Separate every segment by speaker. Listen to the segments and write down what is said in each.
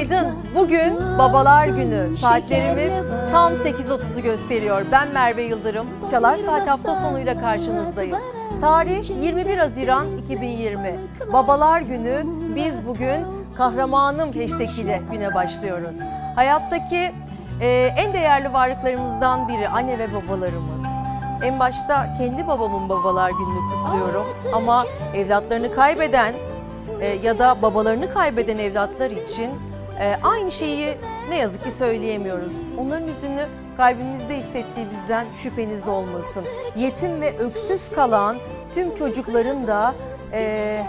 Speaker 1: Günaydın. Bugün Babalar Günü. Saatlerimiz tam 8.30'u gösteriyor. Ben Merve Yıldırım. Çalar Saat hafta sonuyla karşınızdayım. Tarih 21 Haziran 2020. Babalar Günü. Biz bugün kahramanım ile güne başlıyoruz. Hayattaki e, en değerli varlıklarımızdan biri anne ve babalarımız. En başta kendi babamın babalar gününü kutluyorum. Ama evlatlarını kaybeden e, ya da babalarını kaybeden evlatlar için e, aynı şeyi ne yazık ki söyleyemiyoruz. Onların yüzünü kalbimizde hissettiğimizden şüpheniz olmasın. Yetim ve öksüz kalan tüm çocukların da e,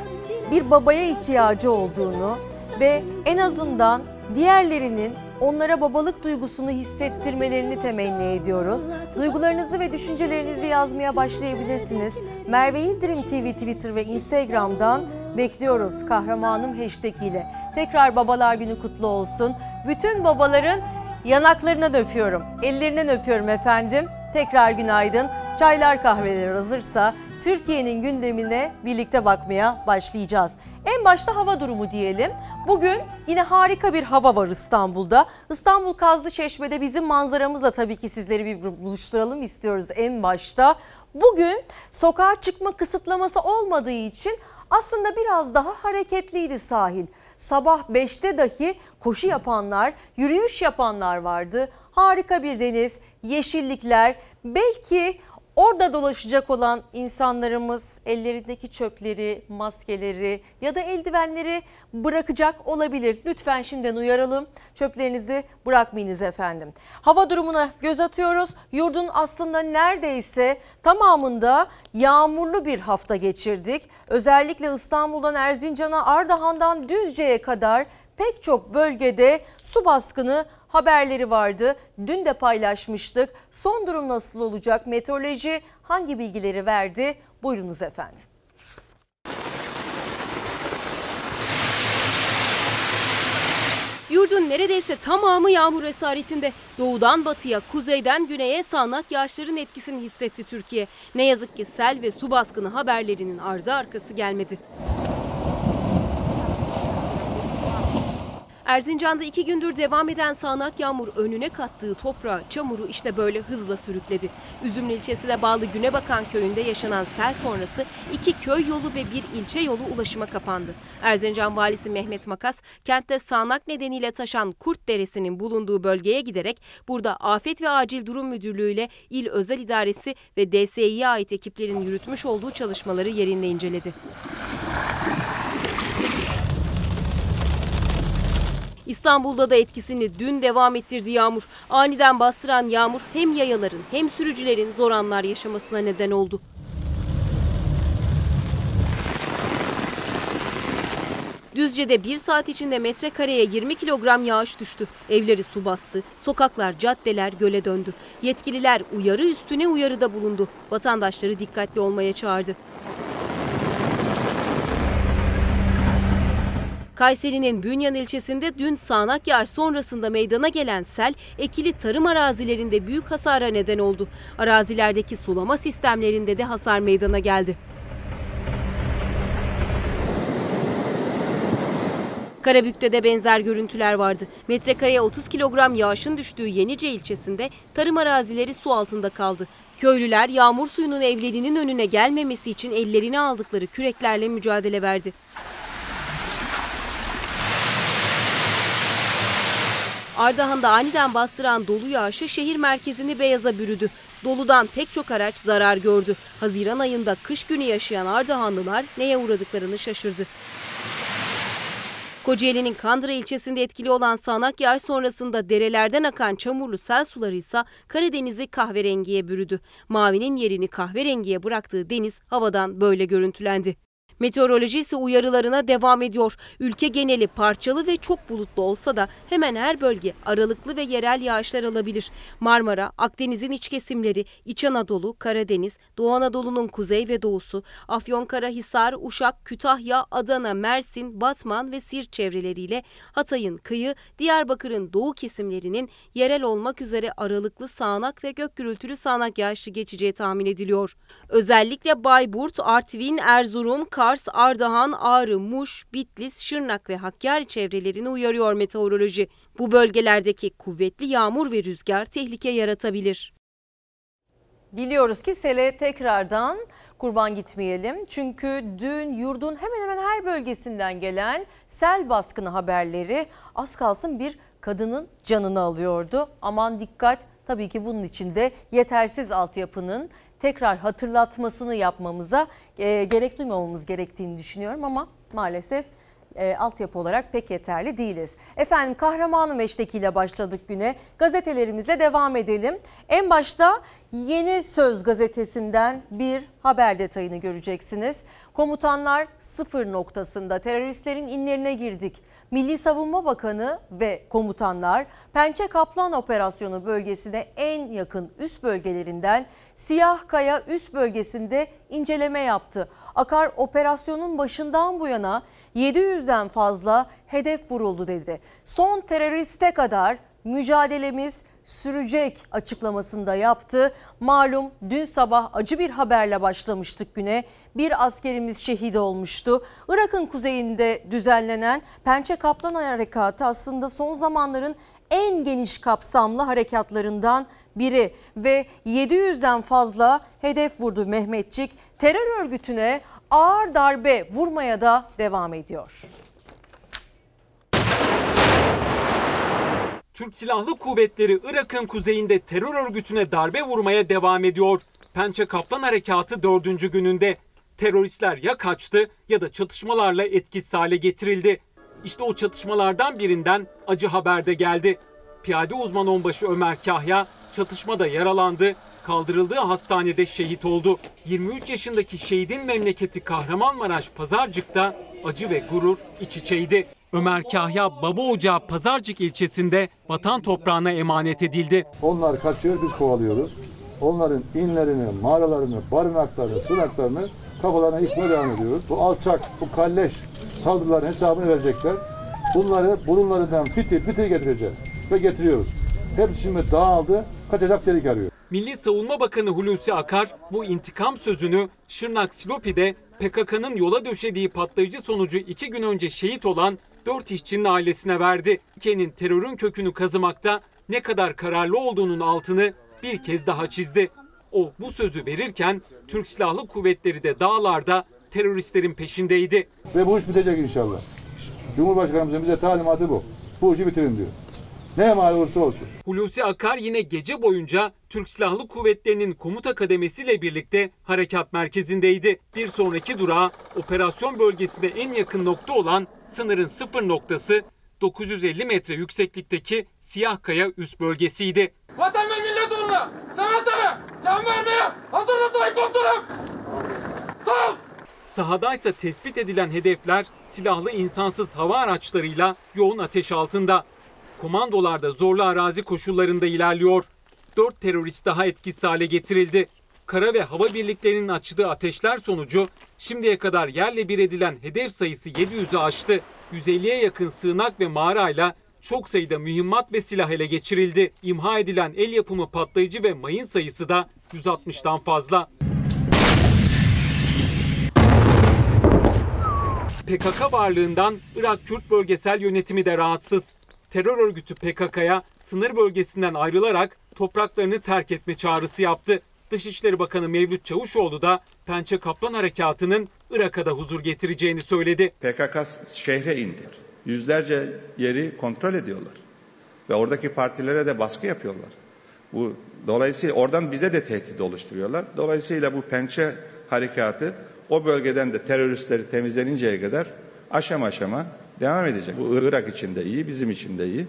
Speaker 1: bir babaya ihtiyacı olduğunu ve en azından diğerlerinin onlara babalık duygusunu hissettirmelerini temenni ediyoruz. Duygularınızı ve düşüncelerinizi yazmaya başlayabilirsiniz. Merve Yıldırım TV Twitter ve Instagram'dan bekliyoruz kahramanım hashtag ile. Tekrar babalar günü kutlu olsun. Bütün babaların yanaklarından öpüyorum, ellerinden öpüyorum efendim. Tekrar günaydın. Çaylar kahveler hazırsa Türkiye'nin gündemine birlikte bakmaya başlayacağız. En başta hava durumu diyelim. Bugün yine harika bir hava var İstanbul'da. İstanbul Kazlı Çeşme'de bizim manzaramızla tabii ki sizleri bir buluşturalım istiyoruz en başta. Bugün sokağa çıkma kısıtlaması olmadığı için aslında biraz daha hareketliydi sahil. Sabah 5'te dahi koşu yapanlar, yürüyüş yapanlar vardı. Harika bir deniz, yeşillikler, belki Orada dolaşacak olan insanlarımız ellerindeki çöpleri, maskeleri ya da eldivenleri bırakacak olabilir. Lütfen şimdiden uyaralım. Çöplerinizi bırakmayınız efendim. Hava durumuna göz atıyoruz. Yurdun aslında neredeyse tamamında yağmurlu bir hafta geçirdik. Özellikle İstanbul'dan Erzincan'a, Ardahan'dan Düzce'ye kadar pek çok bölgede su baskını haberleri vardı. Dün de paylaşmıştık. Son durum nasıl olacak? Meteoroloji hangi bilgileri verdi? Buyurunuz efendim.
Speaker 2: Yurdun neredeyse tamamı yağmur esaretinde. Doğudan batıya, kuzeyden güneye sağanak yağışların etkisini hissetti Türkiye. Ne yazık ki sel ve su baskını haberlerinin ardı arkası gelmedi. Erzincan'da iki gündür devam eden sağanak yağmur önüne kattığı toprağı, çamuru işte böyle hızla sürükledi. Üzümlü ilçesine bağlı Günebakan köyünde yaşanan sel sonrası iki köy yolu ve bir ilçe yolu ulaşıma kapandı. Erzincan valisi Mehmet Makas, kentte sağanak nedeniyle taşan Kurt Deresi'nin bulunduğu bölgeye giderek burada Afet ve Acil Durum Müdürlüğü ile İl Özel İdaresi ve DSİ'ye ait ekiplerin yürütmüş olduğu çalışmaları yerinde inceledi. İstanbul'da da etkisini dün devam ettirdi yağmur. Aniden bastıran yağmur hem yayaların hem sürücülerin zor anlar yaşamasına neden oldu. Düzce'de bir saat içinde metrekareye 20 kilogram yağış düştü. Evleri su bastı, sokaklar, caddeler göle döndü. Yetkililer uyarı üstüne uyarıda bulundu. Vatandaşları dikkatli olmaya çağırdı. Kayseri'nin Bünyan ilçesinde dün sağanak yağış sonrasında meydana gelen sel ekili tarım arazilerinde büyük hasara neden oldu. Arazilerdeki sulama sistemlerinde de hasar meydana geldi. Karabük'te de benzer görüntüler vardı. Metrekareye 30 kilogram yağışın düştüğü Yenice ilçesinde tarım arazileri su altında kaldı. Köylüler yağmur suyunun evlerinin önüne gelmemesi için ellerini aldıkları küreklerle mücadele verdi. Ardahan'da aniden bastıran dolu yağışı şehir merkezini beyaza bürüdü. Doludan pek çok araç zarar gördü. Haziran ayında kış günü yaşayan Ardahanlılar neye uğradıklarını şaşırdı. Kocaeli'nin Kandıra ilçesinde etkili olan sağanak yağış sonrasında derelerden akan çamurlu sel suları ise Karadeniz'i kahverengiye bürüdü. Mavinin yerini kahverengiye bıraktığı deniz havadan böyle görüntülendi. Meteoroloji ise uyarılarına devam ediyor. Ülke geneli parçalı ve çok bulutlu olsa da hemen her bölge aralıklı ve yerel yağışlar alabilir. Marmara, Akdeniz'in iç kesimleri, İç Anadolu, Karadeniz, Doğu Anadolu'nun kuzey ve doğusu, Afyonkarahisar, Uşak, Kütahya, Adana, Mersin, Batman ve Siirt çevreleriyle Hatay'ın kıyı, Diyarbakır'ın doğu kesimlerinin yerel olmak üzere aralıklı sağanak ve gök gürültülü sağanak yağışlı geçeceği tahmin ediliyor. Özellikle Bayburt, Artvin, Erzurum, Kars, Kars, Ardahan, Ağrı, Muş, Bitlis, Şırnak ve Hakkari çevrelerini uyarıyor meteoroloji. Bu bölgelerdeki kuvvetli yağmur ve rüzgar tehlike yaratabilir.
Speaker 1: Diliyoruz ki sele tekrardan kurban gitmeyelim. Çünkü dün yurdun hemen hemen her bölgesinden gelen sel baskını haberleri az kalsın bir kadının canını alıyordu. Aman dikkat tabii ki bunun için de yetersiz altyapının tekrar hatırlatmasını yapmamıza e, gerek duymamamız gerektiğini düşünüyorum ama maalesef e, altyapı olarak pek yeterli değiliz. Efendim Kahramanı Meşteki'yle başladık güne. Gazetelerimize devam edelim. En başta Yeni Söz gazetesinden bir haber detayını göreceksiniz. Komutanlar sıfır noktasında teröristlerin inlerine girdik. Milli Savunma Bakanı ve komutanlar Pençe Kaplan operasyonu bölgesine en yakın üst bölgelerinden Siyah Kaya üst bölgesinde inceleme yaptı. Akar operasyonun başından bu yana 700'den fazla hedef vuruldu dedi. Son teröriste kadar mücadelemiz sürecek açıklamasında yaptı. Malum dün sabah acı bir haberle başlamıştık güne. Bir askerimiz şehit olmuştu. Irak'ın kuzeyinde düzenlenen Pençe Kaplan Harekatı aslında son zamanların en geniş kapsamlı harekatlarından biri ve 700'den fazla hedef vurdu Mehmetçik. Terör örgütüne ağır darbe vurmaya da devam ediyor.
Speaker 3: Türk Silahlı Kuvvetleri Irak'ın kuzeyinde terör örgütüne darbe vurmaya devam ediyor. Pençe Kaplan Harekatı dördüncü gününde teröristler ya kaçtı ya da çatışmalarla etkisiz hale getirildi. İşte o çatışmalardan birinden acı haber de geldi. Piyade uzman onbaşı Ömer Kahya çatışmada yaralandı, kaldırıldığı hastanede şehit oldu. 23 yaşındaki şehidin memleketi Kahramanmaraş Pazarcık'ta acı ve gurur iç içeydi. Ömer Kahya Baba Ocağı Pazarcık ilçesinde vatan toprağına emanet edildi.
Speaker 4: Onlar kaçıyor, biz kovalıyoruz. Onların inlerini, mağaralarını, barınaklarını, sığınaklarını kafalarına yıkmaya devam ediyoruz. Bu alçak, bu kalleş saldırıların hesabını verecekler. Bunları burunlarından fitil fitil getireceğiz. Ve getiriyoruz. Hepsi şimdi dağıldı, kaçacak delik arıyor.
Speaker 3: Milli Savunma Bakanı Hulusi Akar bu intikam sözünü Şırnak Silopi'de PKK'nın yola döşediği patlayıcı sonucu iki gün önce şehit olan 4 işçinin ailesine verdi. Ülkenin terörün kökünü kazımakta ne kadar kararlı olduğunun altını bir kez daha çizdi. O bu sözü verirken Türk Silahlı Kuvvetleri de dağlarda teröristlerin peşindeydi.
Speaker 4: Ve bu iş bitecek inşallah. Cumhurbaşkanımızın bize talimatı bu. Bu işi bitirin diyor. Ne mal olursa olsun.
Speaker 3: Hulusi Akar yine gece boyunca Türk Silahlı Kuvvetleri'nin komuta kademesiyle birlikte harekat merkezindeydi. Bir sonraki durağı operasyon bölgesine en yakın nokta olan sınırın sıfır noktası 950 metre yükseklikteki Siyah Kaya üst bölgesiydi.
Speaker 5: Vatan ve millet uğruna seve seve can vermeye hazırda sayın komutanım. Sağ ol.
Speaker 3: Sahadaysa tespit edilen hedefler silahlı insansız hava araçlarıyla yoğun ateş altında. Komandolar da zorlu arazi koşullarında ilerliyor. 4 terörist daha etkisiz hale getirildi. Kara ve hava birliklerinin açtığı ateşler sonucu şimdiye kadar yerle bir edilen hedef sayısı 700'ü aştı. 150'ye yakın sığınak ve mağarayla çok sayıda mühimmat ve silah ele geçirildi. İmha edilen el yapımı patlayıcı ve mayın sayısı da 160'tan fazla. PKK varlığından Irak Kürt Bölgesel Yönetimi de rahatsız. Terör örgütü PKK'ya sınır bölgesinden ayrılarak topraklarını terk etme çağrısı yaptı. Dışişleri Bakanı Mevlüt Çavuşoğlu da Pençe Kaplan Harekatı'nın Irak'a da huzur getireceğini söyledi.
Speaker 6: PKK şehre indi. Yüzlerce yeri kontrol ediyorlar. Ve oradaki partilere de baskı yapıyorlar. Bu dolayısıyla oradan bize de tehdit oluşturuyorlar. Dolayısıyla bu pençe harekatı o bölgeden de teröristleri temizleninceye kadar aşama aşama devam edecek. Bu Irak için de iyi, bizim için de iyi.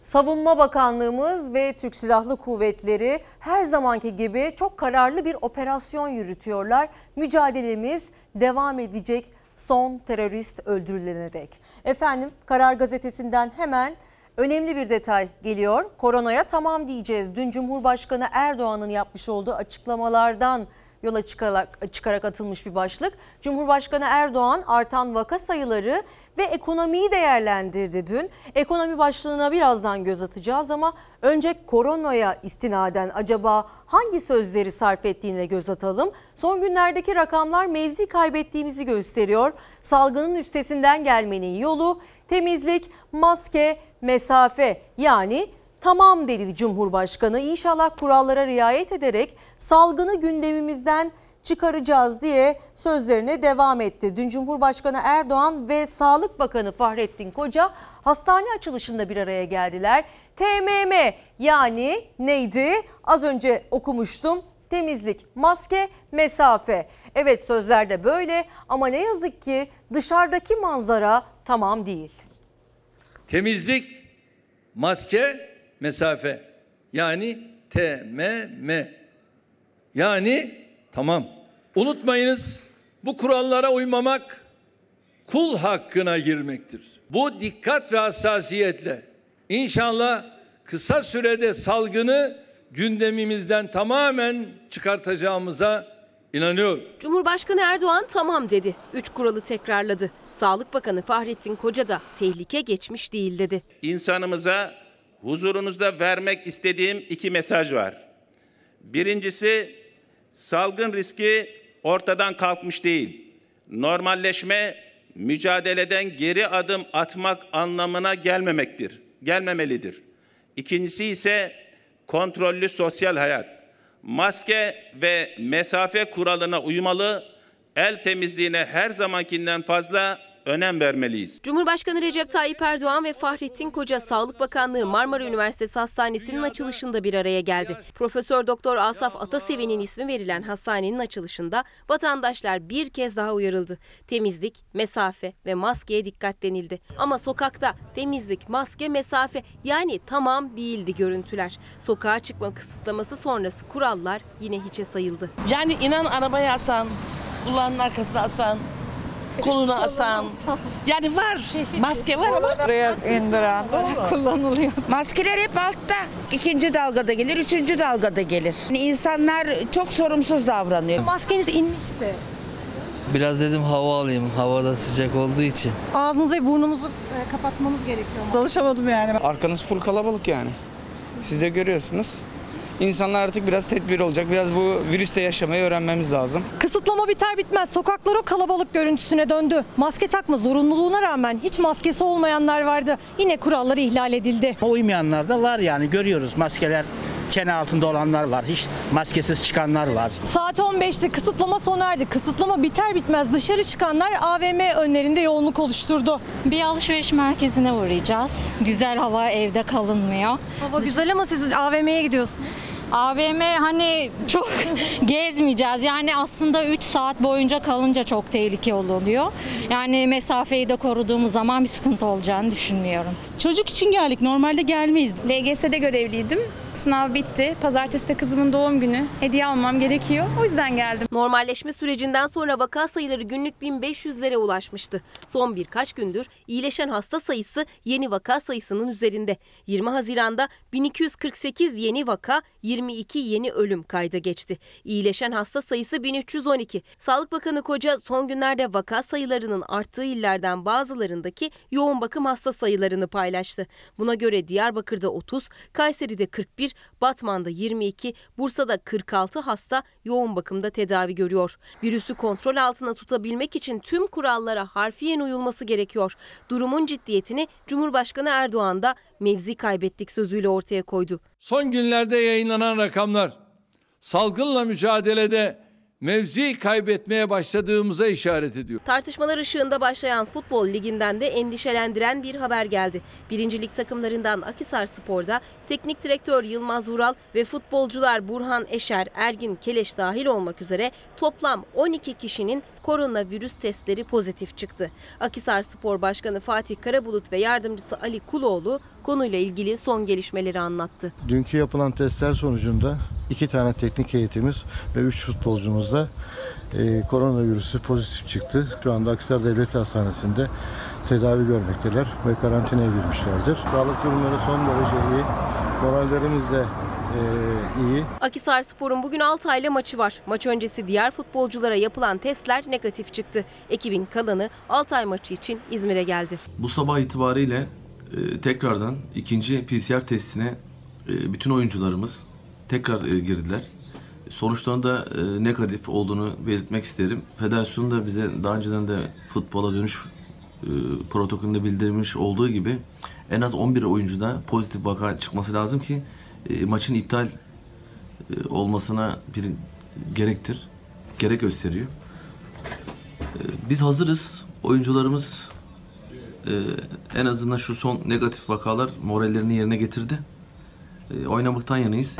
Speaker 1: Savunma Bakanlığımız ve Türk Silahlı Kuvvetleri her zamanki gibi çok kararlı bir operasyon yürütüyorlar. Mücadelemiz devam edecek son terörist öldürülene dek. Efendim Karar Gazetesi'nden hemen önemli bir detay geliyor. Koronaya tamam diyeceğiz. Dün Cumhurbaşkanı Erdoğan'ın yapmış olduğu açıklamalardan yola çıkarak, çıkarak atılmış bir başlık. Cumhurbaşkanı Erdoğan artan vaka sayıları ve ekonomiyi değerlendirdi dün. Ekonomi başlığına birazdan göz atacağız ama önce koronaya istinaden acaba hangi sözleri sarf ettiğine göz atalım. Son günlerdeki rakamlar mevzi kaybettiğimizi gösteriyor. Salgının üstesinden gelmenin yolu temizlik, maske, mesafe yani tamam dedi Cumhurbaşkanı. İnşallah kurallara riayet ederek salgını gündemimizden çıkaracağız diye sözlerine devam etti. Dün Cumhurbaşkanı Erdoğan ve Sağlık Bakanı Fahrettin Koca hastane açılışında bir araya geldiler. TMM yani neydi? Az önce okumuştum. Temizlik, maske, mesafe. Evet sözlerde böyle ama ne yazık ki dışarıdaki manzara tamam değil.
Speaker 7: Temizlik, maske, mesafe. Yani TMM. Yani tamam. Unutmayınız bu kurallara uymamak kul hakkına girmektir. Bu dikkat ve hassasiyetle inşallah kısa sürede salgını gündemimizden tamamen çıkartacağımıza inanıyorum.
Speaker 2: Cumhurbaşkanı Erdoğan tamam dedi. Üç kuralı tekrarladı. Sağlık Bakanı Fahrettin Koca da tehlike geçmiş değil dedi.
Speaker 8: insanımıza huzurunuzda vermek istediğim iki mesaj var. Birincisi salgın riski ortadan kalkmış değil. Normalleşme mücadeleden geri adım atmak anlamına gelmemektir. Gelmemelidir. İkincisi ise kontrollü sosyal hayat. Maske ve mesafe kuralına uymalı, el temizliğine her zamankinden fazla önem vermeliyiz.
Speaker 2: Cumhurbaşkanı Recep Tayyip Erdoğan ve Fahrettin Koca Sağlık Bakanlığı Marmara Üniversitesi Hastanesi'nin açılışında bir araya geldi. Profesör Doktor Asaf Atasevi'nin ismi verilen hastanenin açılışında vatandaşlar bir kez daha uyarıldı. Temizlik, mesafe ve maskeye dikkat denildi. Ama sokakta temizlik, maske, mesafe yani tamam değildi görüntüler. Sokağa çıkma kısıtlaması sonrası kurallar yine hiçe sayıldı.
Speaker 9: Yani inan arabaya asan, kulağının arkasına asan, koluna asan. Yani var. Maske var ama
Speaker 10: Buraya indiren kullanılıyor. Maskeler hep altta. İkinci dalgada gelir, üçüncü dalgada gelir. Yani İnsanlar çok sorumsuz davranıyor.
Speaker 11: Maskeniz inmişti.
Speaker 12: Biraz dedim hava alayım. Havada sıcak olduğu için.
Speaker 11: Ağzınızı ve burnunuzu e, kapatmanız gerekiyor.
Speaker 9: alışamadım yani.
Speaker 13: Arkanız full kalabalık yani. Siz de görüyorsunuz. İnsanlar artık biraz tedbir olacak. Biraz bu virüste yaşamayı öğrenmemiz lazım.
Speaker 11: Kısıtlama biter bitmez sokaklar o kalabalık görüntüsüne döndü. Maske takma zorunluluğuna rağmen hiç maskesi olmayanlar vardı. Yine kuralları ihlal edildi.
Speaker 14: Uymayanlar da var yani görüyoruz maskeler çene altında olanlar var. Hiç maskesiz çıkanlar var.
Speaker 11: Saat 15'te kısıtlama sona erdi. Kısıtlama biter bitmez dışarı çıkanlar AVM önlerinde yoğunluk oluşturdu.
Speaker 15: Bir alışveriş merkezine uğrayacağız. Güzel hava evde kalınmıyor.
Speaker 11: Hava güzel ama siz AVM'ye gidiyorsunuz.
Speaker 15: AVM hani çok gezmeyeceğiz. Yani aslında 3 saat boyunca kalınca çok tehlikeli oluyor. Yani mesafeyi de koruduğumuz zaman bir sıkıntı olacağını düşünmüyorum.
Speaker 9: Çocuk için geldik. Normalde gelmeyiz.
Speaker 16: LGS'de görevliydim. Sınav bitti. Pazartesi de kızımın doğum günü. Hediye almam gerekiyor. O yüzden geldim.
Speaker 2: Normalleşme sürecinden sonra vaka sayıları günlük 1500'lere ulaşmıştı. Son birkaç gündür iyileşen hasta sayısı yeni vaka sayısının üzerinde. 20 Haziran'da 1248 yeni vaka, 22 yeni ölüm kayda geçti. İyileşen hasta sayısı 1312. Sağlık Bakanı Koca son günlerde vaka sayılarının arttığı illerden bazılarındaki yoğun bakım hasta sayılarını paylaştı. Buna göre Diyarbakır'da 30, Kayseri'de 41, Batman'da 22, Bursa'da 46 hasta yoğun bakımda tedavi görüyor. Virüsü kontrol altına tutabilmek için tüm kurallara harfiyen uyulması gerekiyor. Durumun ciddiyetini Cumhurbaşkanı Erdoğan da mevzi kaybettik sözüyle ortaya koydu.
Speaker 7: Son günlerde yayınlanan rakamlar salgınla mücadelede mevzi kaybetmeye başladığımıza işaret ediyor.
Speaker 2: Tartışmalar ışığında başlayan futbol liginden de endişelendiren bir haber geldi. Birincilik takımlarından Akisar Spor'da teknik direktör Yılmaz Vural ve futbolcular Burhan Eşer, Ergin Keleş dahil olmak üzere toplam 12 kişinin koronavirüs testleri pozitif çıktı. Akisar Spor Başkanı Fatih Karabulut ve yardımcısı Ali Kuloğlu konuyla ilgili son gelişmeleri anlattı.
Speaker 17: Dünkü yapılan testler sonucunda iki tane teknik heyetimiz ve üç futbolcumuz da e, koronavirüsü pozitif çıktı. Şu anda Akhisar Devlet Hastanesi'nde tedavi görmekteler ve karantinaya girmişlerdir. Sağlık durumları son derece iyi. Morallerimiz de e, iyi.
Speaker 2: Akisar Spor'un bugün Altay'la maçı var. Maç öncesi diğer futbolculara yapılan testler negatif çıktı. Ekibin kalanı Altay maçı için İzmir'e geldi.
Speaker 18: Bu sabah itibariyle e, tekrardan ikinci PCR testine e, bütün oyuncularımız tekrar e, girdiler. Sonuçlarında e, negatif olduğunu belirtmek isterim. Federasyon da bize daha önceden de futbola dönüş e, protokolünde bildirilmiş olduğu gibi en az 11 oyuncuda pozitif vaka çıkması lazım ki e, maçın iptal e, olmasına bir gerektir. Gerek gösteriyor. E, biz hazırız. Oyuncularımız e, en azından şu son negatif vakalar morallerini yerine getirdi. E, oynamaktan yanayız.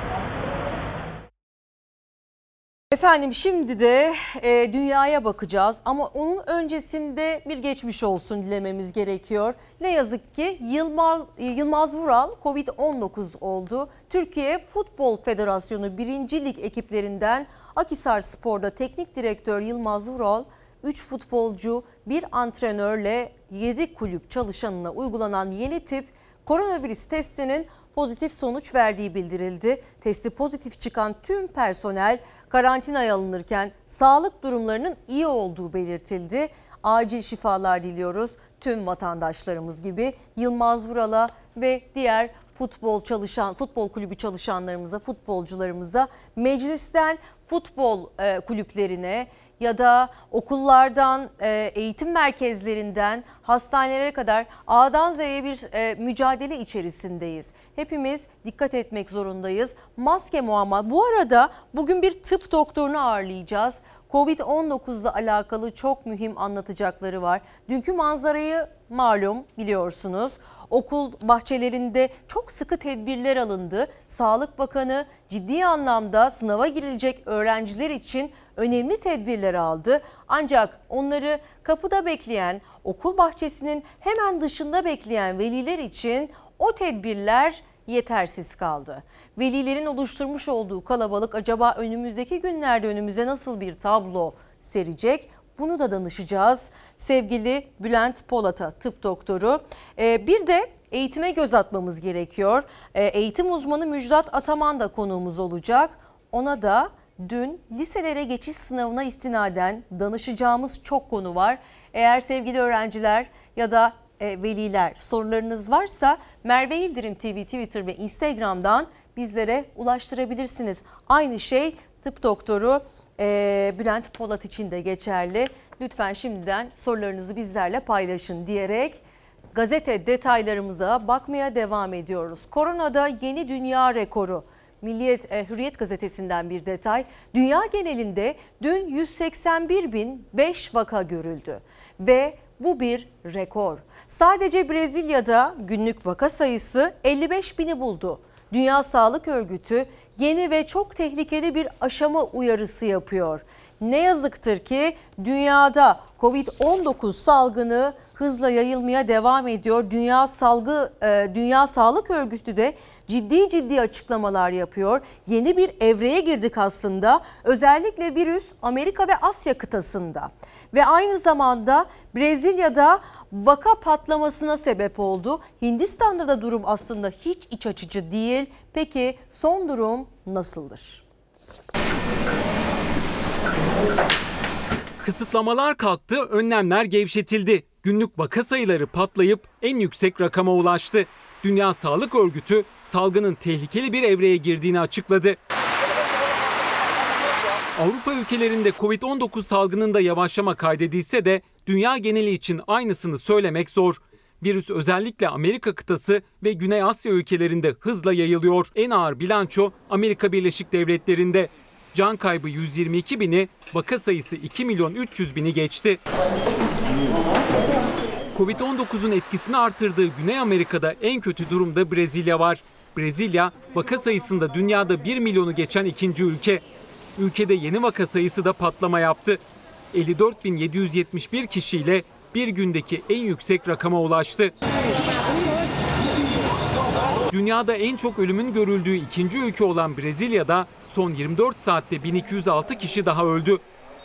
Speaker 1: Efendim şimdi de e, dünyaya bakacağız ama onun öncesinde bir geçmiş olsun dilememiz gerekiyor. Ne yazık ki Yılmaz, Yılmaz Vural Covid-19 oldu. Türkiye Futbol Federasyonu 1. Lig ekiplerinden Akisar Spor'da teknik direktör Yılmaz Vural 3 futbolcu, bir antrenörle 7 kulüp çalışanına uygulanan yeni tip koronavirüs testinin pozitif sonuç verdiği bildirildi. Testi pozitif çıkan tüm personel karantinaya alınırken sağlık durumlarının iyi olduğu belirtildi. Acil şifalar diliyoruz tüm vatandaşlarımız gibi Yılmaz Vural'a ve diğer futbol çalışan futbol kulübü çalışanlarımıza, futbolcularımıza, meclisten futbol e, kulüplerine ya da okullardan, e, eğitim merkezlerinden, hastanelere kadar A'dan Z'ye bir e, mücadele içerisindeyiz. Hepimiz dikkat etmek zorundayız. Maske muamma. Bu arada bugün bir tıp doktorunu ağırlayacağız. Covid-19 ile alakalı çok mühim anlatacakları var. Dünkü manzarayı malum biliyorsunuz. Okul bahçelerinde çok sıkı tedbirler alındı. Sağlık Bakanı ciddi anlamda sınava girilecek öğrenciler için önemli tedbirler aldı. Ancak onları kapıda bekleyen, okul bahçesinin hemen dışında bekleyen veliler için o tedbirler yetersiz kaldı. Velilerin oluşturmuş olduğu kalabalık acaba önümüzdeki günlerde önümüze nasıl bir tablo serecek? Bunu da danışacağız sevgili Bülent Polat'a tıp doktoru. Ee, bir de eğitime göz atmamız gerekiyor. Ee, eğitim uzmanı Müjdat Ataman da konuğumuz olacak. Ona da dün liselere geçiş sınavına istinaden danışacağımız çok konu var. Eğer sevgili öğrenciler ya da veliler sorularınız varsa Merve Yıldırım TV Twitter ve Instagram'dan bizlere ulaştırabilirsiniz. Aynı şey tıp doktoru e, Bülent Polat için de geçerli. Lütfen şimdiden sorularınızı bizlerle paylaşın diyerek gazete detaylarımıza bakmaya devam ediyoruz. Koronada yeni dünya rekoru. Milliyet e, Hürriyet gazetesinden bir detay. Dünya genelinde dün 181.005 vaka görüldü ve bu bir rekor. Sadece Brezilya'da günlük vaka sayısı 55 bini buldu. Dünya Sağlık Örgütü yeni ve çok tehlikeli bir aşama uyarısı yapıyor. Ne yazıktır ki dünyada Covid-19 salgını hızla yayılmaya devam ediyor. Dünya Salgı e, Dünya Sağlık Örgütü de ciddi ciddi açıklamalar yapıyor. Yeni bir evreye girdik aslında. Özellikle virüs Amerika ve Asya kıtasında. Ve aynı zamanda Brezilya'da vaka patlamasına sebep oldu. Hindistan'da da durum aslında hiç iç açıcı değil. Peki son durum nasıldır?
Speaker 3: Kısıtlamalar kalktı, önlemler gevşetildi. Günlük vaka sayıları patlayıp en yüksek rakama ulaştı. Dünya Sağlık Örgütü salgının tehlikeli bir evreye girdiğini açıkladı. Avrupa ülkelerinde Covid-19 salgınında yavaşlama kaydedilse de dünya geneli için aynısını söylemek zor. Virüs özellikle Amerika kıtası ve Güney Asya ülkelerinde hızla yayılıyor. En ağır bilanço Amerika Birleşik Devletleri'nde. Can kaybı 122 bini, vaka sayısı 2 milyon 300 bini geçti. Covid-19'un etkisini artırdığı Güney Amerika'da en kötü durumda Brezilya var. Brezilya vaka sayısında dünyada 1 milyonu geçen ikinci ülke. Ülkede yeni vaka sayısı da patlama yaptı. 54.771 kişiyle bir gündeki en yüksek rakama ulaştı. Dünyada en çok ölümün görüldüğü ikinci ülke olan Brezilya'da son 24 saatte 1206 kişi daha öldü.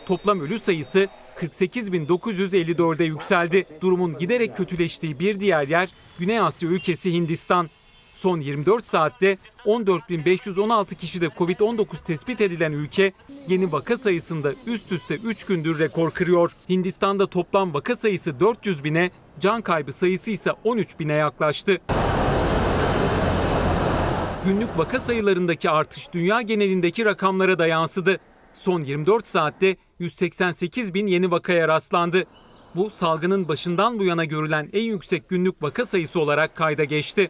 Speaker 3: Toplam ölü sayısı 48.954'e yükseldi. Durumun giderek kötüleştiği bir diğer yer Güney Asya ülkesi Hindistan. Son 24 saatte 14.516 kişide Covid-19 tespit edilen ülke yeni vaka sayısında üst üste 3 gündür rekor kırıyor. Hindistan'da toplam vaka sayısı 400 bine, can kaybı sayısı ise 13 bine yaklaştı. Günlük vaka sayılarındaki artış dünya genelindeki rakamlara da yansıdı. Son 24 saatte 188 bin yeni vakaya rastlandı. Bu salgının başından bu yana görülen en yüksek günlük vaka sayısı olarak kayda geçti.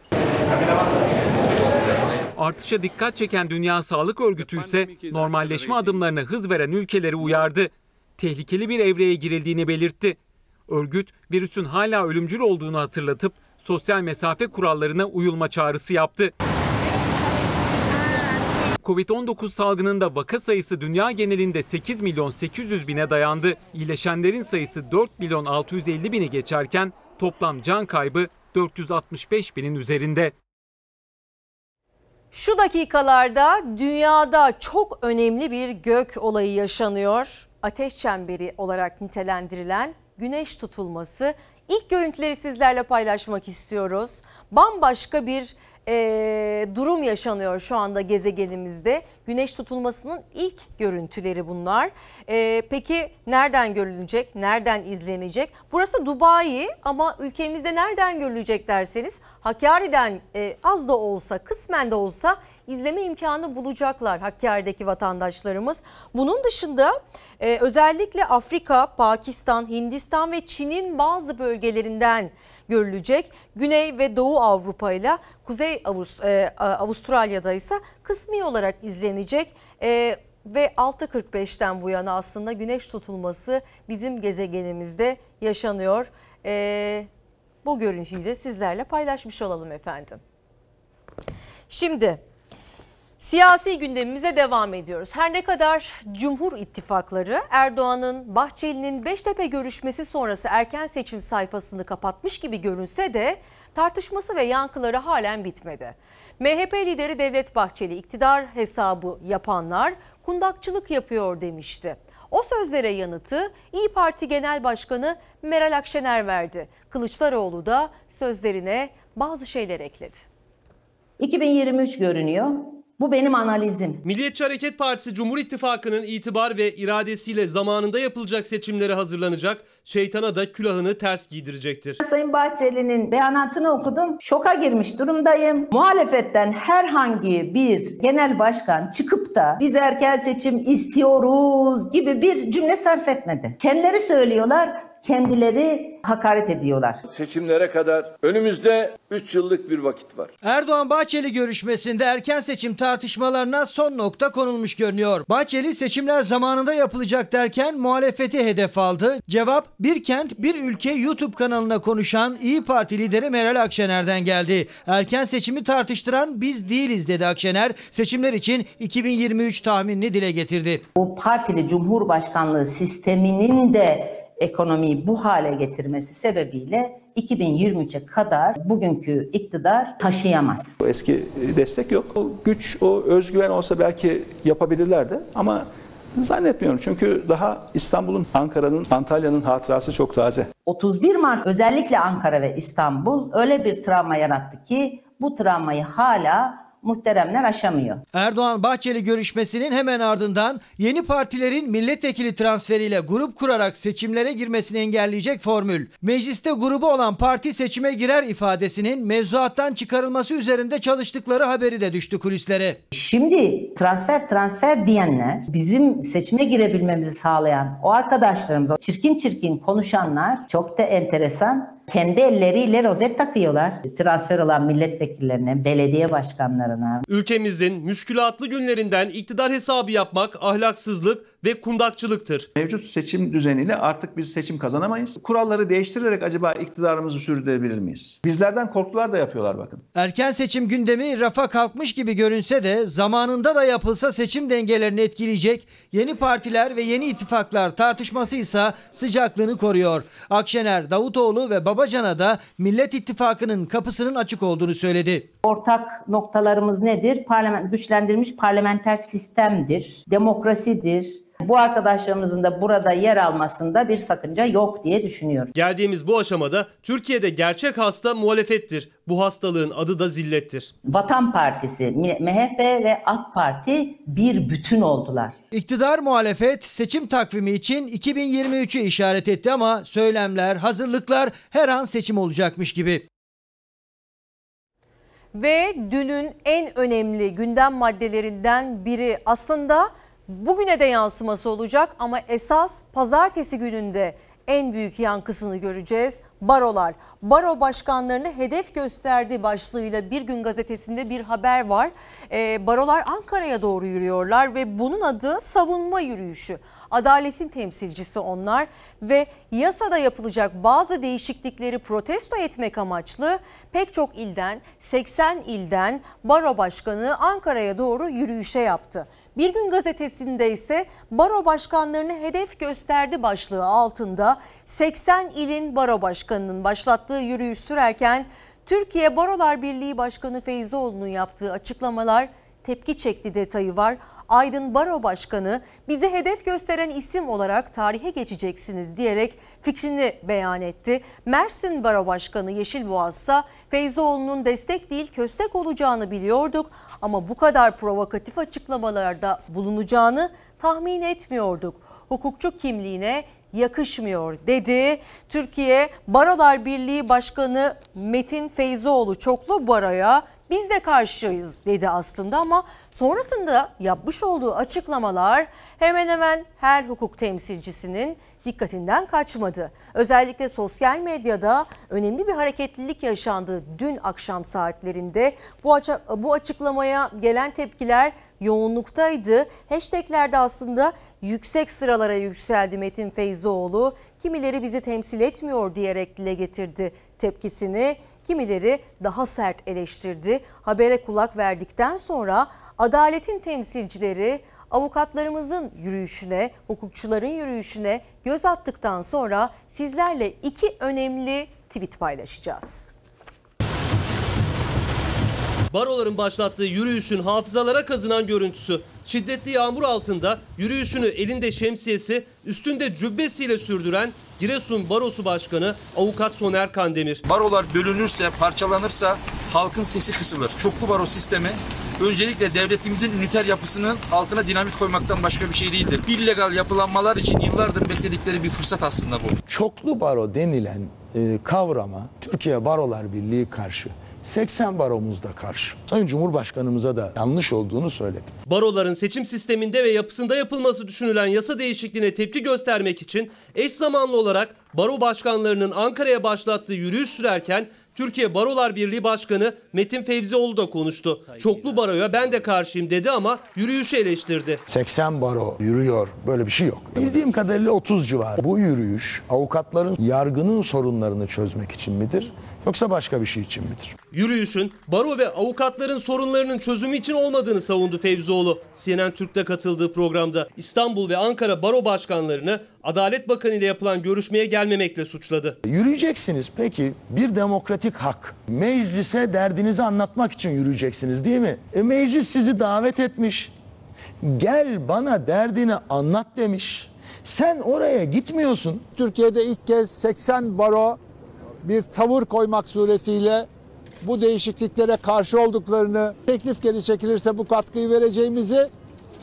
Speaker 3: Artışa dikkat çeken Dünya Sağlık Örgütü ise normalleşme adımlarına hız veren ülkeleri uyardı. Tehlikeli bir evreye girildiğini belirtti. Örgüt virüsün hala ölümcül olduğunu hatırlatıp sosyal mesafe kurallarına uyulma çağrısı yaptı. Covid-19 salgınında vaka sayısı dünya genelinde 8 milyon 800 bine dayandı. İyileşenlerin sayısı 4 milyon 650 bini geçerken toplam can kaybı 465 binin üzerinde.
Speaker 1: Şu dakikalarda dünyada çok önemli bir gök olayı yaşanıyor. Ateş çemberi olarak nitelendirilen güneş tutulması. İlk görüntüleri sizlerle paylaşmak istiyoruz. Bambaşka bir e, durum yaşanıyor şu anda gezegenimizde. Güneş tutulmasının ilk görüntüleri bunlar. E, peki nereden görülecek, nereden izlenecek? Burası Dubai ama ülkemizde nereden görülecek derseniz Hakkari'den e, az da olsa, kısmen de olsa izleme imkanı bulacaklar Hakkari'deki vatandaşlarımız. Bunun dışında e, özellikle Afrika, Pakistan, Hindistan ve Çin'in bazı bölgelerinden görülecek. Güney ve Doğu Avrupa ile Kuzey e, Avustralya'da ise kısmi olarak izlenecek. E, ve 6.45'ten bu yana aslında güneş tutulması bizim gezegenimizde yaşanıyor. E, bu görüntüyü de sizlerle paylaşmış olalım efendim. Şimdi Siyasi gündemimize devam ediyoruz. Her ne kadar Cumhur İttifakları Erdoğan'ın Bahçeli'nin Beştepe görüşmesi sonrası erken seçim sayfasını kapatmış gibi görünse de tartışması ve yankıları halen bitmedi. MHP lideri Devlet Bahçeli iktidar hesabı yapanlar kundakçılık yapıyor demişti. O sözlere yanıtı İyi Parti Genel Başkanı Meral Akşener verdi. Kılıçdaroğlu da sözlerine bazı şeyler ekledi.
Speaker 19: 2023 görünüyor. Bu benim analizim.
Speaker 20: Milliyetçi Hareket Partisi Cumhur İttifakı'nın itibar ve iradesiyle zamanında yapılacak seçimlere hazırlanacak, şeytana da külahını ters giydirecektir.
Speaker 19: Sayın Bahçeli'nin beyanatını okudum. Şoka girmiş durumdayım. Muhalefetten herhangi bir genel başkan çıkıp da biz erken seçim istiyoruz gibi bir cümle sarf etmedi. Kendileri söylüyorlar, kendileri hakaret ediyorlar.
Speaker 7: Seçimlere kadar önümüzde 3 yıllık bir vakit var.
Speaker 21: Erdoğan Bahçeli görüşmesinde erken seçim tartışmalarına son nokta konulmuş görünüyor. Bahçeli seçimler zamanında yapılacak derken muhalefeti hedef aldı. Cevap bir kent bir ülke YouTube kanalına konuşan İyi Parti lideri Meral Akşener'den geldi. Erken seçimi tartıştıran biz değiliz dedi Akşener. Seçimler için 2023 tahminini dile getirdi.
Speaker 19: Bu partili cumhurbaşkanlığı sisteminin de ekonomiyi bu hale getirmesi sebebiyle 2023'e kadar bugünkü iktidar taşıyamaz.
Speaker 22: Eski destek yok. O güç, o özgüven olsa belki yapabilirlerdi ama zannetmiyorum. Çünkü daha İstanbul'un, Ankara'nın, Antalya'nın hatırası çok taze.
Speaker 19: 31 Mart özellikle Ankara ve İstanbul öyle bir travma yarattı ki bu travmayı hala muhteremler aşamıyor.
Speaker 21: Erdoğan Bahçeli görüşmesinin hemen ardından yeni partilerin milletvekili transferiyle grup kurarak seçimlere girmesini engelleyecek formül. Mecliste grubu olan parti seçime girer ifadesinin mevzuattan çıkarılması üzerinde çalıştıkları haberi de düştü kulislere.
Speaker 19: Şimdi transfer transfer diyenler bizim seçime girebilmemizi sağlayan o arkadaşlarımız, o çirkin çirkin konuşanlar çok da enteresan kendi elleriyle rozet takıyorlar. Transfer olan milletvekillerine, belediye başkanlarına.
Speaker 20: Ülkemizin müşkülatlı günlerinden iktidar hesabı yapmak ahlaksızlık ve kundakçılıktır.
Speaker 22: Mevcut seçim düzeniyle artık biz seçim kazanamayız. Kuralları değiştirerek acaba iktidarımızı sürdürebilir miyiz? Bizlerden korktular da yapıyorlar bakın.
Speaker 21: Erken seçim gündemi rafa kalkmış gibi görünse de zamanında da yapılsa seçim dengelerini etkileyecek yeni partiler ve yeni ittifaklar tartışması ise sıcaklığını koruyor. Akşener, Davutoğlu ve Babacan'a da Millet İttifakı'nın kapısının açık olduğunu söyledi.
Speaker 19: Ortak noktalarımız nedir? Parlament, güçlendirilmiş parlamenter sistemdir, demokrasidir, Bu arkadaşlarımızın da burada yer almasında bir sakınca yok diye düşünüyorum.
Speaker 20: Geldiğimiz bu aşamada Türkiye'de gerçek hasta muhalefettir. Bu hastalığın adı da zillettir.
Speaker 19: Vatan Partisi, MHP ve AK Parti bir bütün oldular.
Speaker 21: İktidar muhalefet seçim takvimi için 2023'ü işaret etti ama söylemler, hazırlıklar her an seçim olacakmış gibi.
Speaker 1: Ve dünün en önemli gündem maddelerinden biri aslında bugüne de yansıması olacak ama esas pazartesi gününde en büyük yankısını göreceğiz. Barolar, baro başkanlarını hedef gösterdi başlığıyla Bir Gün Gazetesi'nde bir haber var. Ee, barolar Ankara'ya doğru yürüyorlar ve bunun adı savunma yürüyüşü. Adaletin temsilcisi onlar ve yasada yapılacak bazı değişiklikleri protesto etmek amaçlı pek çok ilden 80 ilden baro başkanı Ankara'ya doğru yürüyüşe yaptı. Bir gün gazetesinde ise baro başkanlarını hedef gösterdi başlığı altında 80 ilin baro başkanının başlattığı yürüyüş sürerken Türkiye Barolar Birliği Başkanı Feyzoğlu'nun yaptığı açıklamalar tepki çekti detayı var. Aydın Baro Başkanı bizi hedef gösteren isim olarak tarihe geçeceksiniz diyerek fikrini beyan etti. Mersin Baro Başkanı Yeşilboğaz ise Feyzoğlu'nun destek değil köstek olacağını biliyorduk ama bu kadar provokatif açıklamalarda bulunacağını tahmin etmiyorduk. Hukukçu kimliğine yakışmıyor dedi. Türkiye Barolar Birliği Başkanı Metin Feyzoğlu çoklu baroya biz de karşıyız dedi aslında ama sonrasında yapmış olduğu açıklamalar hemen hemen her hukuk temsilcisinin dikkatinden kaçmadı. Özellikle sosyal medyada önemli bir hareketlilik yaşandı dün akşam saatlerinde. Bu, bu açıklamaya gelen tepkiler yoğunluktaydı. Hashtaglerde aslında yüksek sıralara yükseldi Metin Feyzoğlu. Kimileri bizi temsil etmiyor diyerek dile getirdi tepkisini. Kimileri daha sert eleştirdi. Habere kulak verdikten sonra adaletin temsilcileri avukatlarımızın yürüyüşüne, hukukçuların yürüyüşüne göz attıktan sonra sizlerle iki önemli tweet paylaşacağız.
Speaker 20: Baroların başlattığı yürüyüşün hafızalara kazınan görüntüsü. Şiddetli yağmur altında yürüyüşünü elinde şemsiyesi, üstünde cübbesiyle sürdüren Giresun Barosu Başkanı Avukat Soner Kandemir.
Speaker 23: Barolar bölünürse, parçalanırsa halkın sesi kısılır. Çoklu baro sistemi öncelikle devletimizin üniter yapısının altına dinamit koymaktan başka bir şey değildir. İllegal yapılanmalar için yıllardır bekledikleri bir fırsat aslında bu.
Speaker 24: Çoklu baro denilen e, kavrama Türkiye Barolar Birliği karşı. 80 baromuzda karşı. Sayın Cumhurbaşkanımıza da yanlış olduğunu söyledim.
Speaker 20: Baroların seçim sisteminde ve yapısında yapılması düşünülen yasa değişikliğine tepki göstermek için eş zamanlı olarak baro başkanlarının Ankara'ya başlattığı yürüyüş sürerken Türkiye Barolar Birliği Başkanı Metin Fevzioğlu da konuştu. Çoklu baroya ben de karşıyım dedi ama yürüyüşü eleştirdi.
Speaker 24: 80 baro yürüyor böyle bir şey yok. Bildiğim kadarıyla 30 civarı. Bu yürüyüş avukatların yargının sorunlarını çözmek için midir? Yoksa başka bir şey için midir?
Speaker 20: Yürüyüşün baro ve avukatların sorunlarının çözümü için olmadığını savundu Fevzioğlu. CNN Türk'te katıldığı programda İstanbul ve Ankara baro başkanlarını Adalet Bakanı ile yapılan görüşmeye gelmemekle suçladı.
Speaker 24: Yürüyeceksiniz peki bir demokratik hak. Meclise derdinizi anlatmak için yürüyeceksiniz değil mi? E meclis sizi davet etmiş. Gel bana derdini anlat demiş. Sen oraya gitmiyorsun.
Speaker 25: Türkiye'de ilk kez 80 baro bir tavır koymak suretiyle bu değişikliklere karşı olduklarını, teklif geri çekilirse bu katkıyı vereceğimizi,